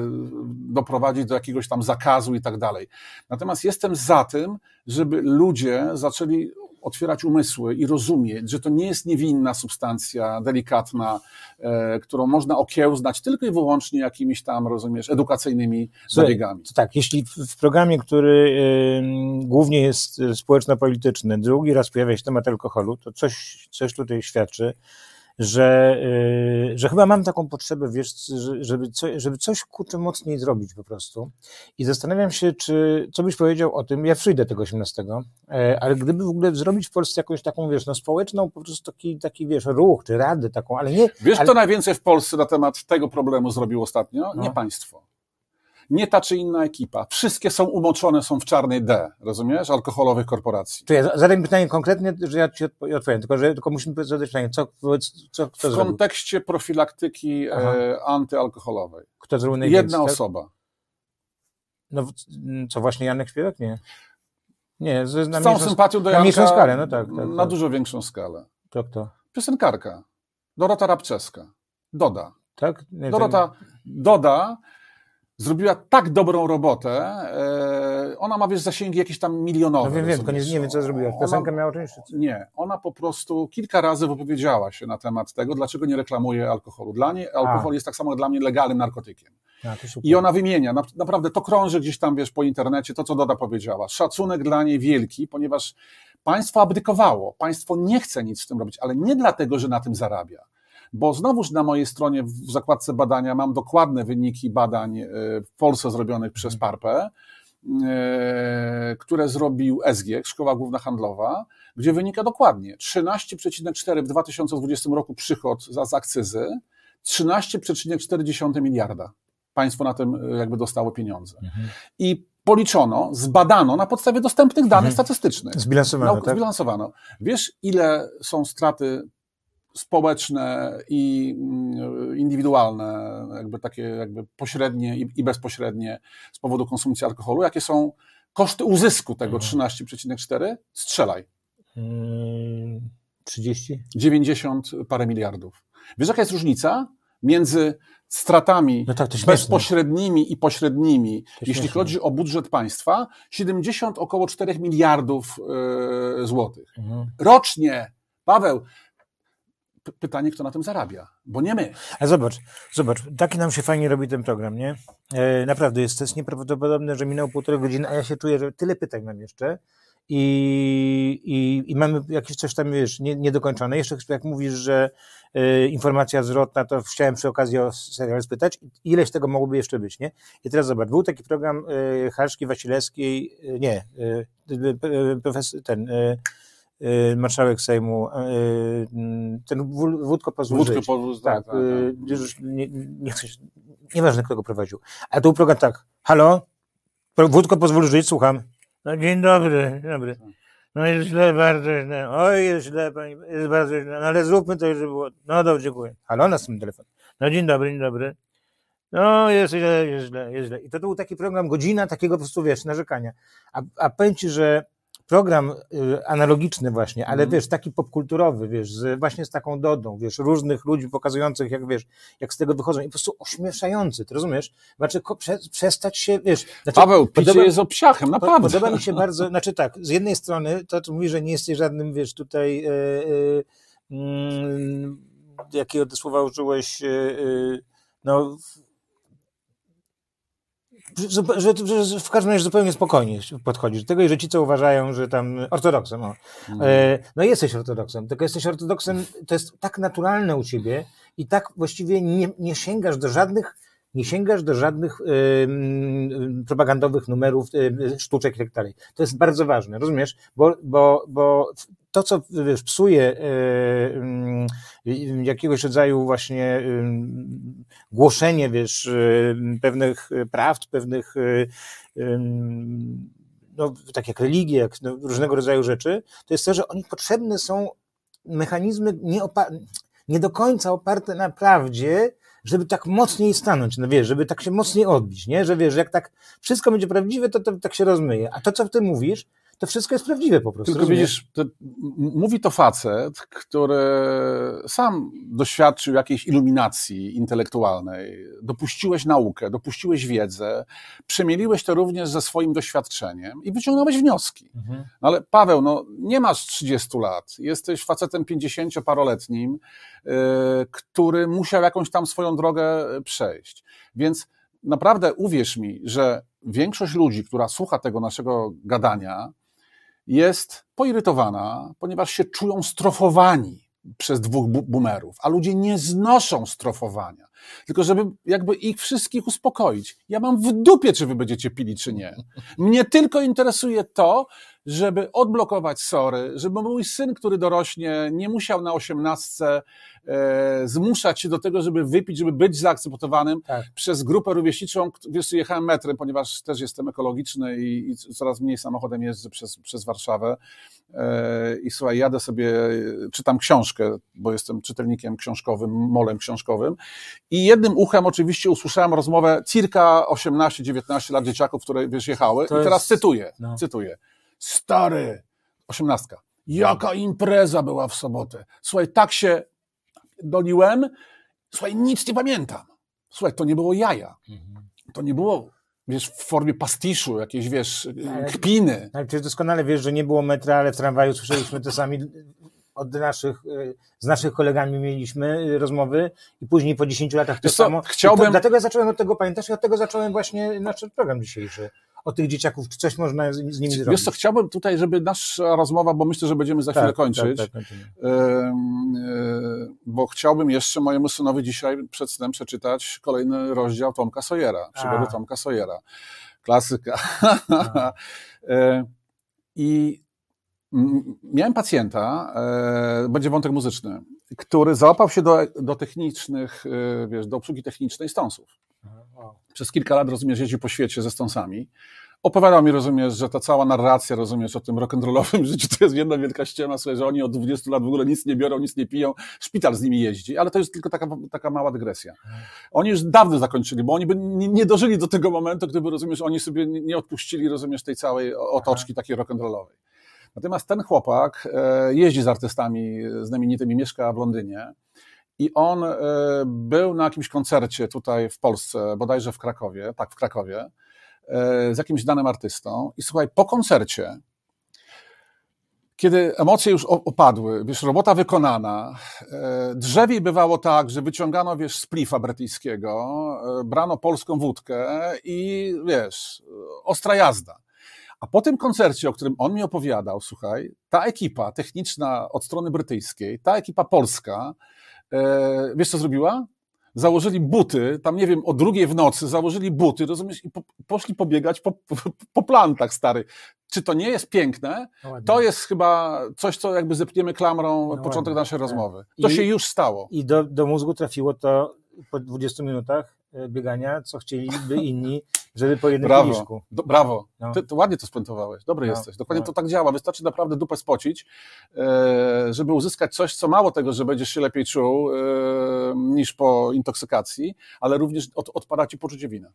doprowadzić do jakiegoś tam zakazu i tak dalej. Natomiast jestem za tym, żeby ludzie zaczęli otwierać umysły i rozumieć, że to nie jest niewinna substancja delikatna, e, którą można okiełznać tylko i wyłącznie jakimiś tam, rozumiesz, edukacyjnymi zabiegami. Tak, jeśli w, programie, który ym, głównie jest y, społeczno-polityczny, drugi raz pojawia się temat alkoholu, to coś, coś tutaj świadczy, że, y, że chyba mam taką potrzebę, wiesz, że- żeby, co, żeby coś kurczę mocniej zrobić po prostu. I zastanawiam się, czy, co byś powiedział o tym, ja przyjdę tego 18, e, ale gdyby w ogóle zrobić w Polsce jakąś taką, wiesz, no społeczną, po prostu taki, taki wiesz, ruch, czy radę taką, ale nie, Wiesz, ale- kto najwięcej w Polsce na temat tego problemu zrobił ostatnio? No. Nie państwo. Nie ta czy inna ekipa. Wszystkie są umoczone, są w czarnej D, rozumiesz? Alkoholowych korporacji. Ja zadam pytanie konkretnie, że ja ci odpo- odpowiem, tylko, że, tylko musimy zadać pytanie, co, co kto W zrobił? kontekście profilaktyki Aha. e, antyalkoholowej. Kto zrobił najwięcej? Jedna tak? osoba. No, w- co właśnie Janek Śpiewak? Nie. Nie, z, na Z całą mniejszą, sympatią do na mniejszą Janka, skalę, no tak, tak, Na tak. dużo większą skalę. To kto? Piosenkarka. Dorota Rabczeska. Doda. Tak? Nie, Dorota Doda zrobiła tak dobrą robotę. E, ona ma, wiesz, zasięgi jakieś tam milionowe. No wiem, wiem, nie, nie wiem, co zrobiła. Piosenkę miała co? Nie, ona po prostu kilka razy wypowiedziała się na temat tego, dlaczego nie reklamuje alkoholu. Dla niej alkohol jest tak samo dla mnie legalnym narkotykiem. A. I ona wymienia, na- naprawdę to krąży gdzieś tam, wiesz, po internecie, to co Doda powiedziała. Szacunek dla niej wielki, ponieważ państwo abdykowało, państwo nie chce nic z tym robić, ale nie dlatego, że na tym zarabia. Bo znowuż na mojej stronie w zakładce badania mam dokładne wyniki badań e, w Polsce zrobionych przez PARPę, e, które zrobił SG, Szkoła Główna Handlowa, gdzie wynika dokładnie 13,4 w 2020 roku przychod za, z akcyzy, 13,4 miliarda. Państwo na tym e, jakby dostało pieniądze. Mhm. I policzono, zbadano na podstawie dostępnych danych Mhm. statystycznych. Zbilansowano, Nauk- tak? Zbilansowano. Wiesz, ile są straty społeczne i mm, indywidualne, jakby takie jakby pośrednie i, bezpośrednie z powodu konsumpcji alkoholu? Jakie są koszty uzysku tego Mhm. 13,4? Strzelaj. Mm, 30? 90 parę miliardów. Wiesz, jaka jest różnica między stratami No tak, bezpośrednimi i pośrednimi, jeśli chodzi o budżet państwa? 70 około 4 miliardów e, złotych. Mhm. Rocznie. Paweł, pytanie, kto na tym zarabia? Bo nie my. A zobacz, zobacz, taki nam się fajnie robi ten program, nie? E, naprawdę, jest to jest nieprawdopodobne, że minęło półtorej godziny, a ja się czuję, że tyle pytań mam jeszcze i, i, i mamy jakieś coś tam, wiesz, nie, niedokończone. Jeszcze jak mówisz, że e, informacja zwrotna, to chciałem przy okazji o serial spytać, ileś tego mogłoby jeszcze być, nie? I teraz zobacz, był taki program e, Halszki Wasilewskiej, e, nie, ten... marszałek Sejmu, m, ten Wó- Wódko pozwól Wódkę żyć. powóz, Tak, y, już nie, nie chcę, nieważne kto go prowadził. A tu program tak, halo, Wódko pozwól żyć, słucham. No dzień dobry, dzień dobry. No jest źle, bardzo źle. Oj, jest źle, pani, jest bardzo źle. No ale zróbmy to, żeby było. No dobrze, dziękuję. Halo, następny telefon. No dzień dobry, dzień dobry. No jest źle, jest źle, jest źle. I to, to był taki program, godzina takiego po prostu, wiesz, narzekania. A, a powiem ci, że program y, analogiczny właśnie, ale Mhm. wiesz, taki popkulturowy, wiesz, z, właśnie z taką dodą, wiesz, różnych ludzi pokazujących, jak wiesz, jak z tego wychodzą i po prostu ośmieszający, ty rozumiesz? Znaczy, ko, prze, przestać się, wiesz... Znaczy, Paweł, picie podoba- jest obsiachem, naprawdę. Podoba mi się bardzo, znaczy tak, z jednej strony to, co mówi, że nie jesteś żadnym, wiesz, tutaj, e, e, mm, jakiego słowa użyłeś, e, e, no, że, że, że, w każdym razie zupełnie spokojnie podchodzisz do tego i że ci, co uważają, że tam ortodoksem, o, E, No jesteś ortodoksem, tylko jesteś ortodoksem, to jest tak naturalne u ciebie i tak właściwie nie, nie sięgasz do żadnych, nie sięgasz do żadnych ym, propagandowych numerów, sztuczek i tak dalej. To jest bardzo ważne, rozumiesz? Bo, bo, bo to, co wiesz, psuje y, ym, y, jakiegoś rodzaju właśnie ym, głoszenie, wiesz, y, pewnych prawd, pewnych y, no, tak jak religie, jak no, różnego rodzaju rzeczy, to jest to, że oni potrzebne są mechanizmy nie, nie do końca oparte na prawdzie, żeby tak mocniej stanąć, no wiesz, żeby tak się mocniej odbić, nie? Że wiesz, jak tak wszystko będzie prawdziwe, to, to tak się rozmyje. A to, co ty mówisz, to wszystko jest prawdziwe po prostu. Tylko rozumiesz? widzisz, to, mówi to facet, który sam doświadczył jakiejś iluminacji intelektualnej. Dopuściłeś naukę, dopuściłeś wiedzę, przemieliłeś to również ze swoim doświadczeniem i wyciągnąłeś wnioski. Mhm. No ale Paweł, no nie masz 30 lat, jesteś facetem 50-paroletnim, yy, który musiał jakąś tam swoją drogę przejść. Więc naprawdę uwierz mi, że większość ludzi, która słucha tego naszego gadania, jest poirytowana, ponieważ się czują strofowani przez dwóch bu- boomerów, a ludzie nie znoszą strofowania. Tylko żeby jakby ich wszystkich uspokoić. Ja mam w dupie, czy wy będziecie pili, czy nie. Mnie tylko interesuje to, żeby odblokować sory, żeby mój syn, który dorośnie, nie musiał na osiemnastce e, zmuszać się do tego, żeby wypić, żeby być zaakceptowanym Tak. przez grupę rówieśniczą. Wiesz, jechałem metrem, ponieważ też jestem ekologiczny i, i coraz mniej samochodem jeżdżę przez, przez Warszawę. E, I słuchaj, jadę sobie, e, czytam książkę, bo jestem czytelnikiem książkowym, molem książkowym. I jednym uchem oczywiście usłyszałem rozmowę circa 18-19 lat dzieciaków, które wiesz, jechały. To I teraz jest- cytuję, no. cytuję. Stary, osiemnastka. Jaka impreza była w sobotę. Słuchaj, tak się doliłem. Słuchaj, nic nie pamiętam. Słuchaj, to nie było jaja. To nie było, wiesz, w formie pastiszu, jakieś, wiesz, kpiny. Ale przecież doskonale wiesz, że nie było metra, ale w tramwaju słyszeliśmy to sami od naszych, y, z naszych kolegami mieliśmy rozmowy i później po 10 latach to Wiesz co, samo. chciałbym- To, dlatego ja zacząłem od tego, pamiętasz? I od tego zacząłem właśnie nasz program dzisiejszy. O tych dzieciaków, czy coś można z, z nimi zrobić. Wiesz co, chciałbym tutaj, żeby nasza rozmowa, bo myślę, że będziemy za chwilę kończyć, Tak, tak, kończymy. Ym, y, bo chciałbym jeszcze mojemu synowi dzisiaj przed snem przeczytać kolejny rozdział Tomka Sawyera, przygody. Tomka Sawyera. Klasyka. Y, I miałem pacjenta, e, będzie wątek muzyczny, który załapał się do, do technicznych, e, wiesz, do obsługi technicznej stąsów. Przez kilka lat, rozumiesz, jeździł po świecie ze stąsami. Opowiadał mi, rozumiesz, że ta cała narracja, rozumiesz, o tym rock'n'rollowym życiu to jest jedna wielka ściema, słuchaj, że oni od 20 lat w ogóle nic nie biorą, nic nie piją, szpital z nimi jeździ, ale to jest tylko taka, taka mała dygresja. Oni już dawno zakończyli, bo oni by nie, dożyli do tego momentu, gdyby, rozumiesz, oni sobie nie odpuścili, rozumiesz, tej całej otoczki takiej rock'n'rollowej. Natomiast ten chłopak e, jeździ z artystami znamienitymi, mieszka w Londynie i on e, był na jakimś koncercie tutaj w Polsce, bodajże w Krakowie, tak, w Krakowie, z jakimś danym artystą i słuchaj, po koncercie, kiedy emocje już opadły, wiesz, robota wykonana, e, drzewiej bywało tak, że wyciągano, wiesz, z plifa brytyjskiego, e, brano polską wódkę i, wiesz, ostra jazda. A po tym koncercie, o którym on mi opowiadał, słuchaj, ta ekipa techniczna od strony brytyjskiej, ta ekipa polska, e, wiesz co zrobiła? Założyli buty, tam nie wiem, o drugiej w nocy założyli buty, rozumiesz, i po, poszli pobiegać po, po, po plantach, stary. Czy to nie jest piękne? No. To jest chyba coś, co jakby zepniemy klamrą No początek ładnie, naszej tak. rozmowy. To I- się już stało. I do, do mózgu trafiło to po 20 minutach e, biegania, co chcieliby inni, żeby po jednym Brawo, kieliszku. do, brawo. No. Ty, ty ładnie to spuentowałeś. Dobry No, jesteś. Dokładnie no. to tak działa. Wystarczy naprawdę dupę spocić, e, żeby uzyskać coś, co mało tego, że będziesz się lepiej czuł e, niż po intoksykacji, ale również od, odpada ci poczucie winy.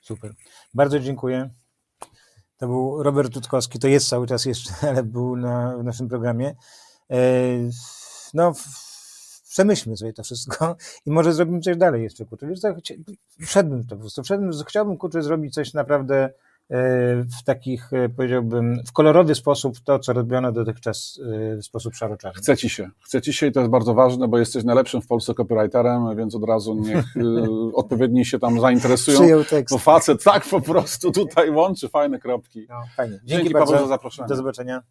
Super. Bardzo dziękuję. To był Robert Tutkowski, to jest cały czas jeszcze, ale był na, w naszym programie. E, No, w- przemyślmy sobie to wszystko i może zrobimy coś dalej jeszcze, kurczę. Wiesz chcia- wszedłbym w to po prostu, wszedłbym, chciałbym, kurczę, zrobić coś naprawdę e, w takich, e, powiedziałbym, w kolorowy sposób to, co robiono dotychczas e, w sposób szaro-czarny. Chce ci się. Chce ci się i to jest bardzo ważne, bo jesteś najlepszym w Polsce copywriterem, więc od razu niech odpowiedni się tam zainteresują. Przyjął tekst. Bo facet tak po prostu tutaj łączy fajne kropki. No, fajnie. Dzięki, Dzięki bardzo. Paweł za zaproszenie. Do zobaczenia.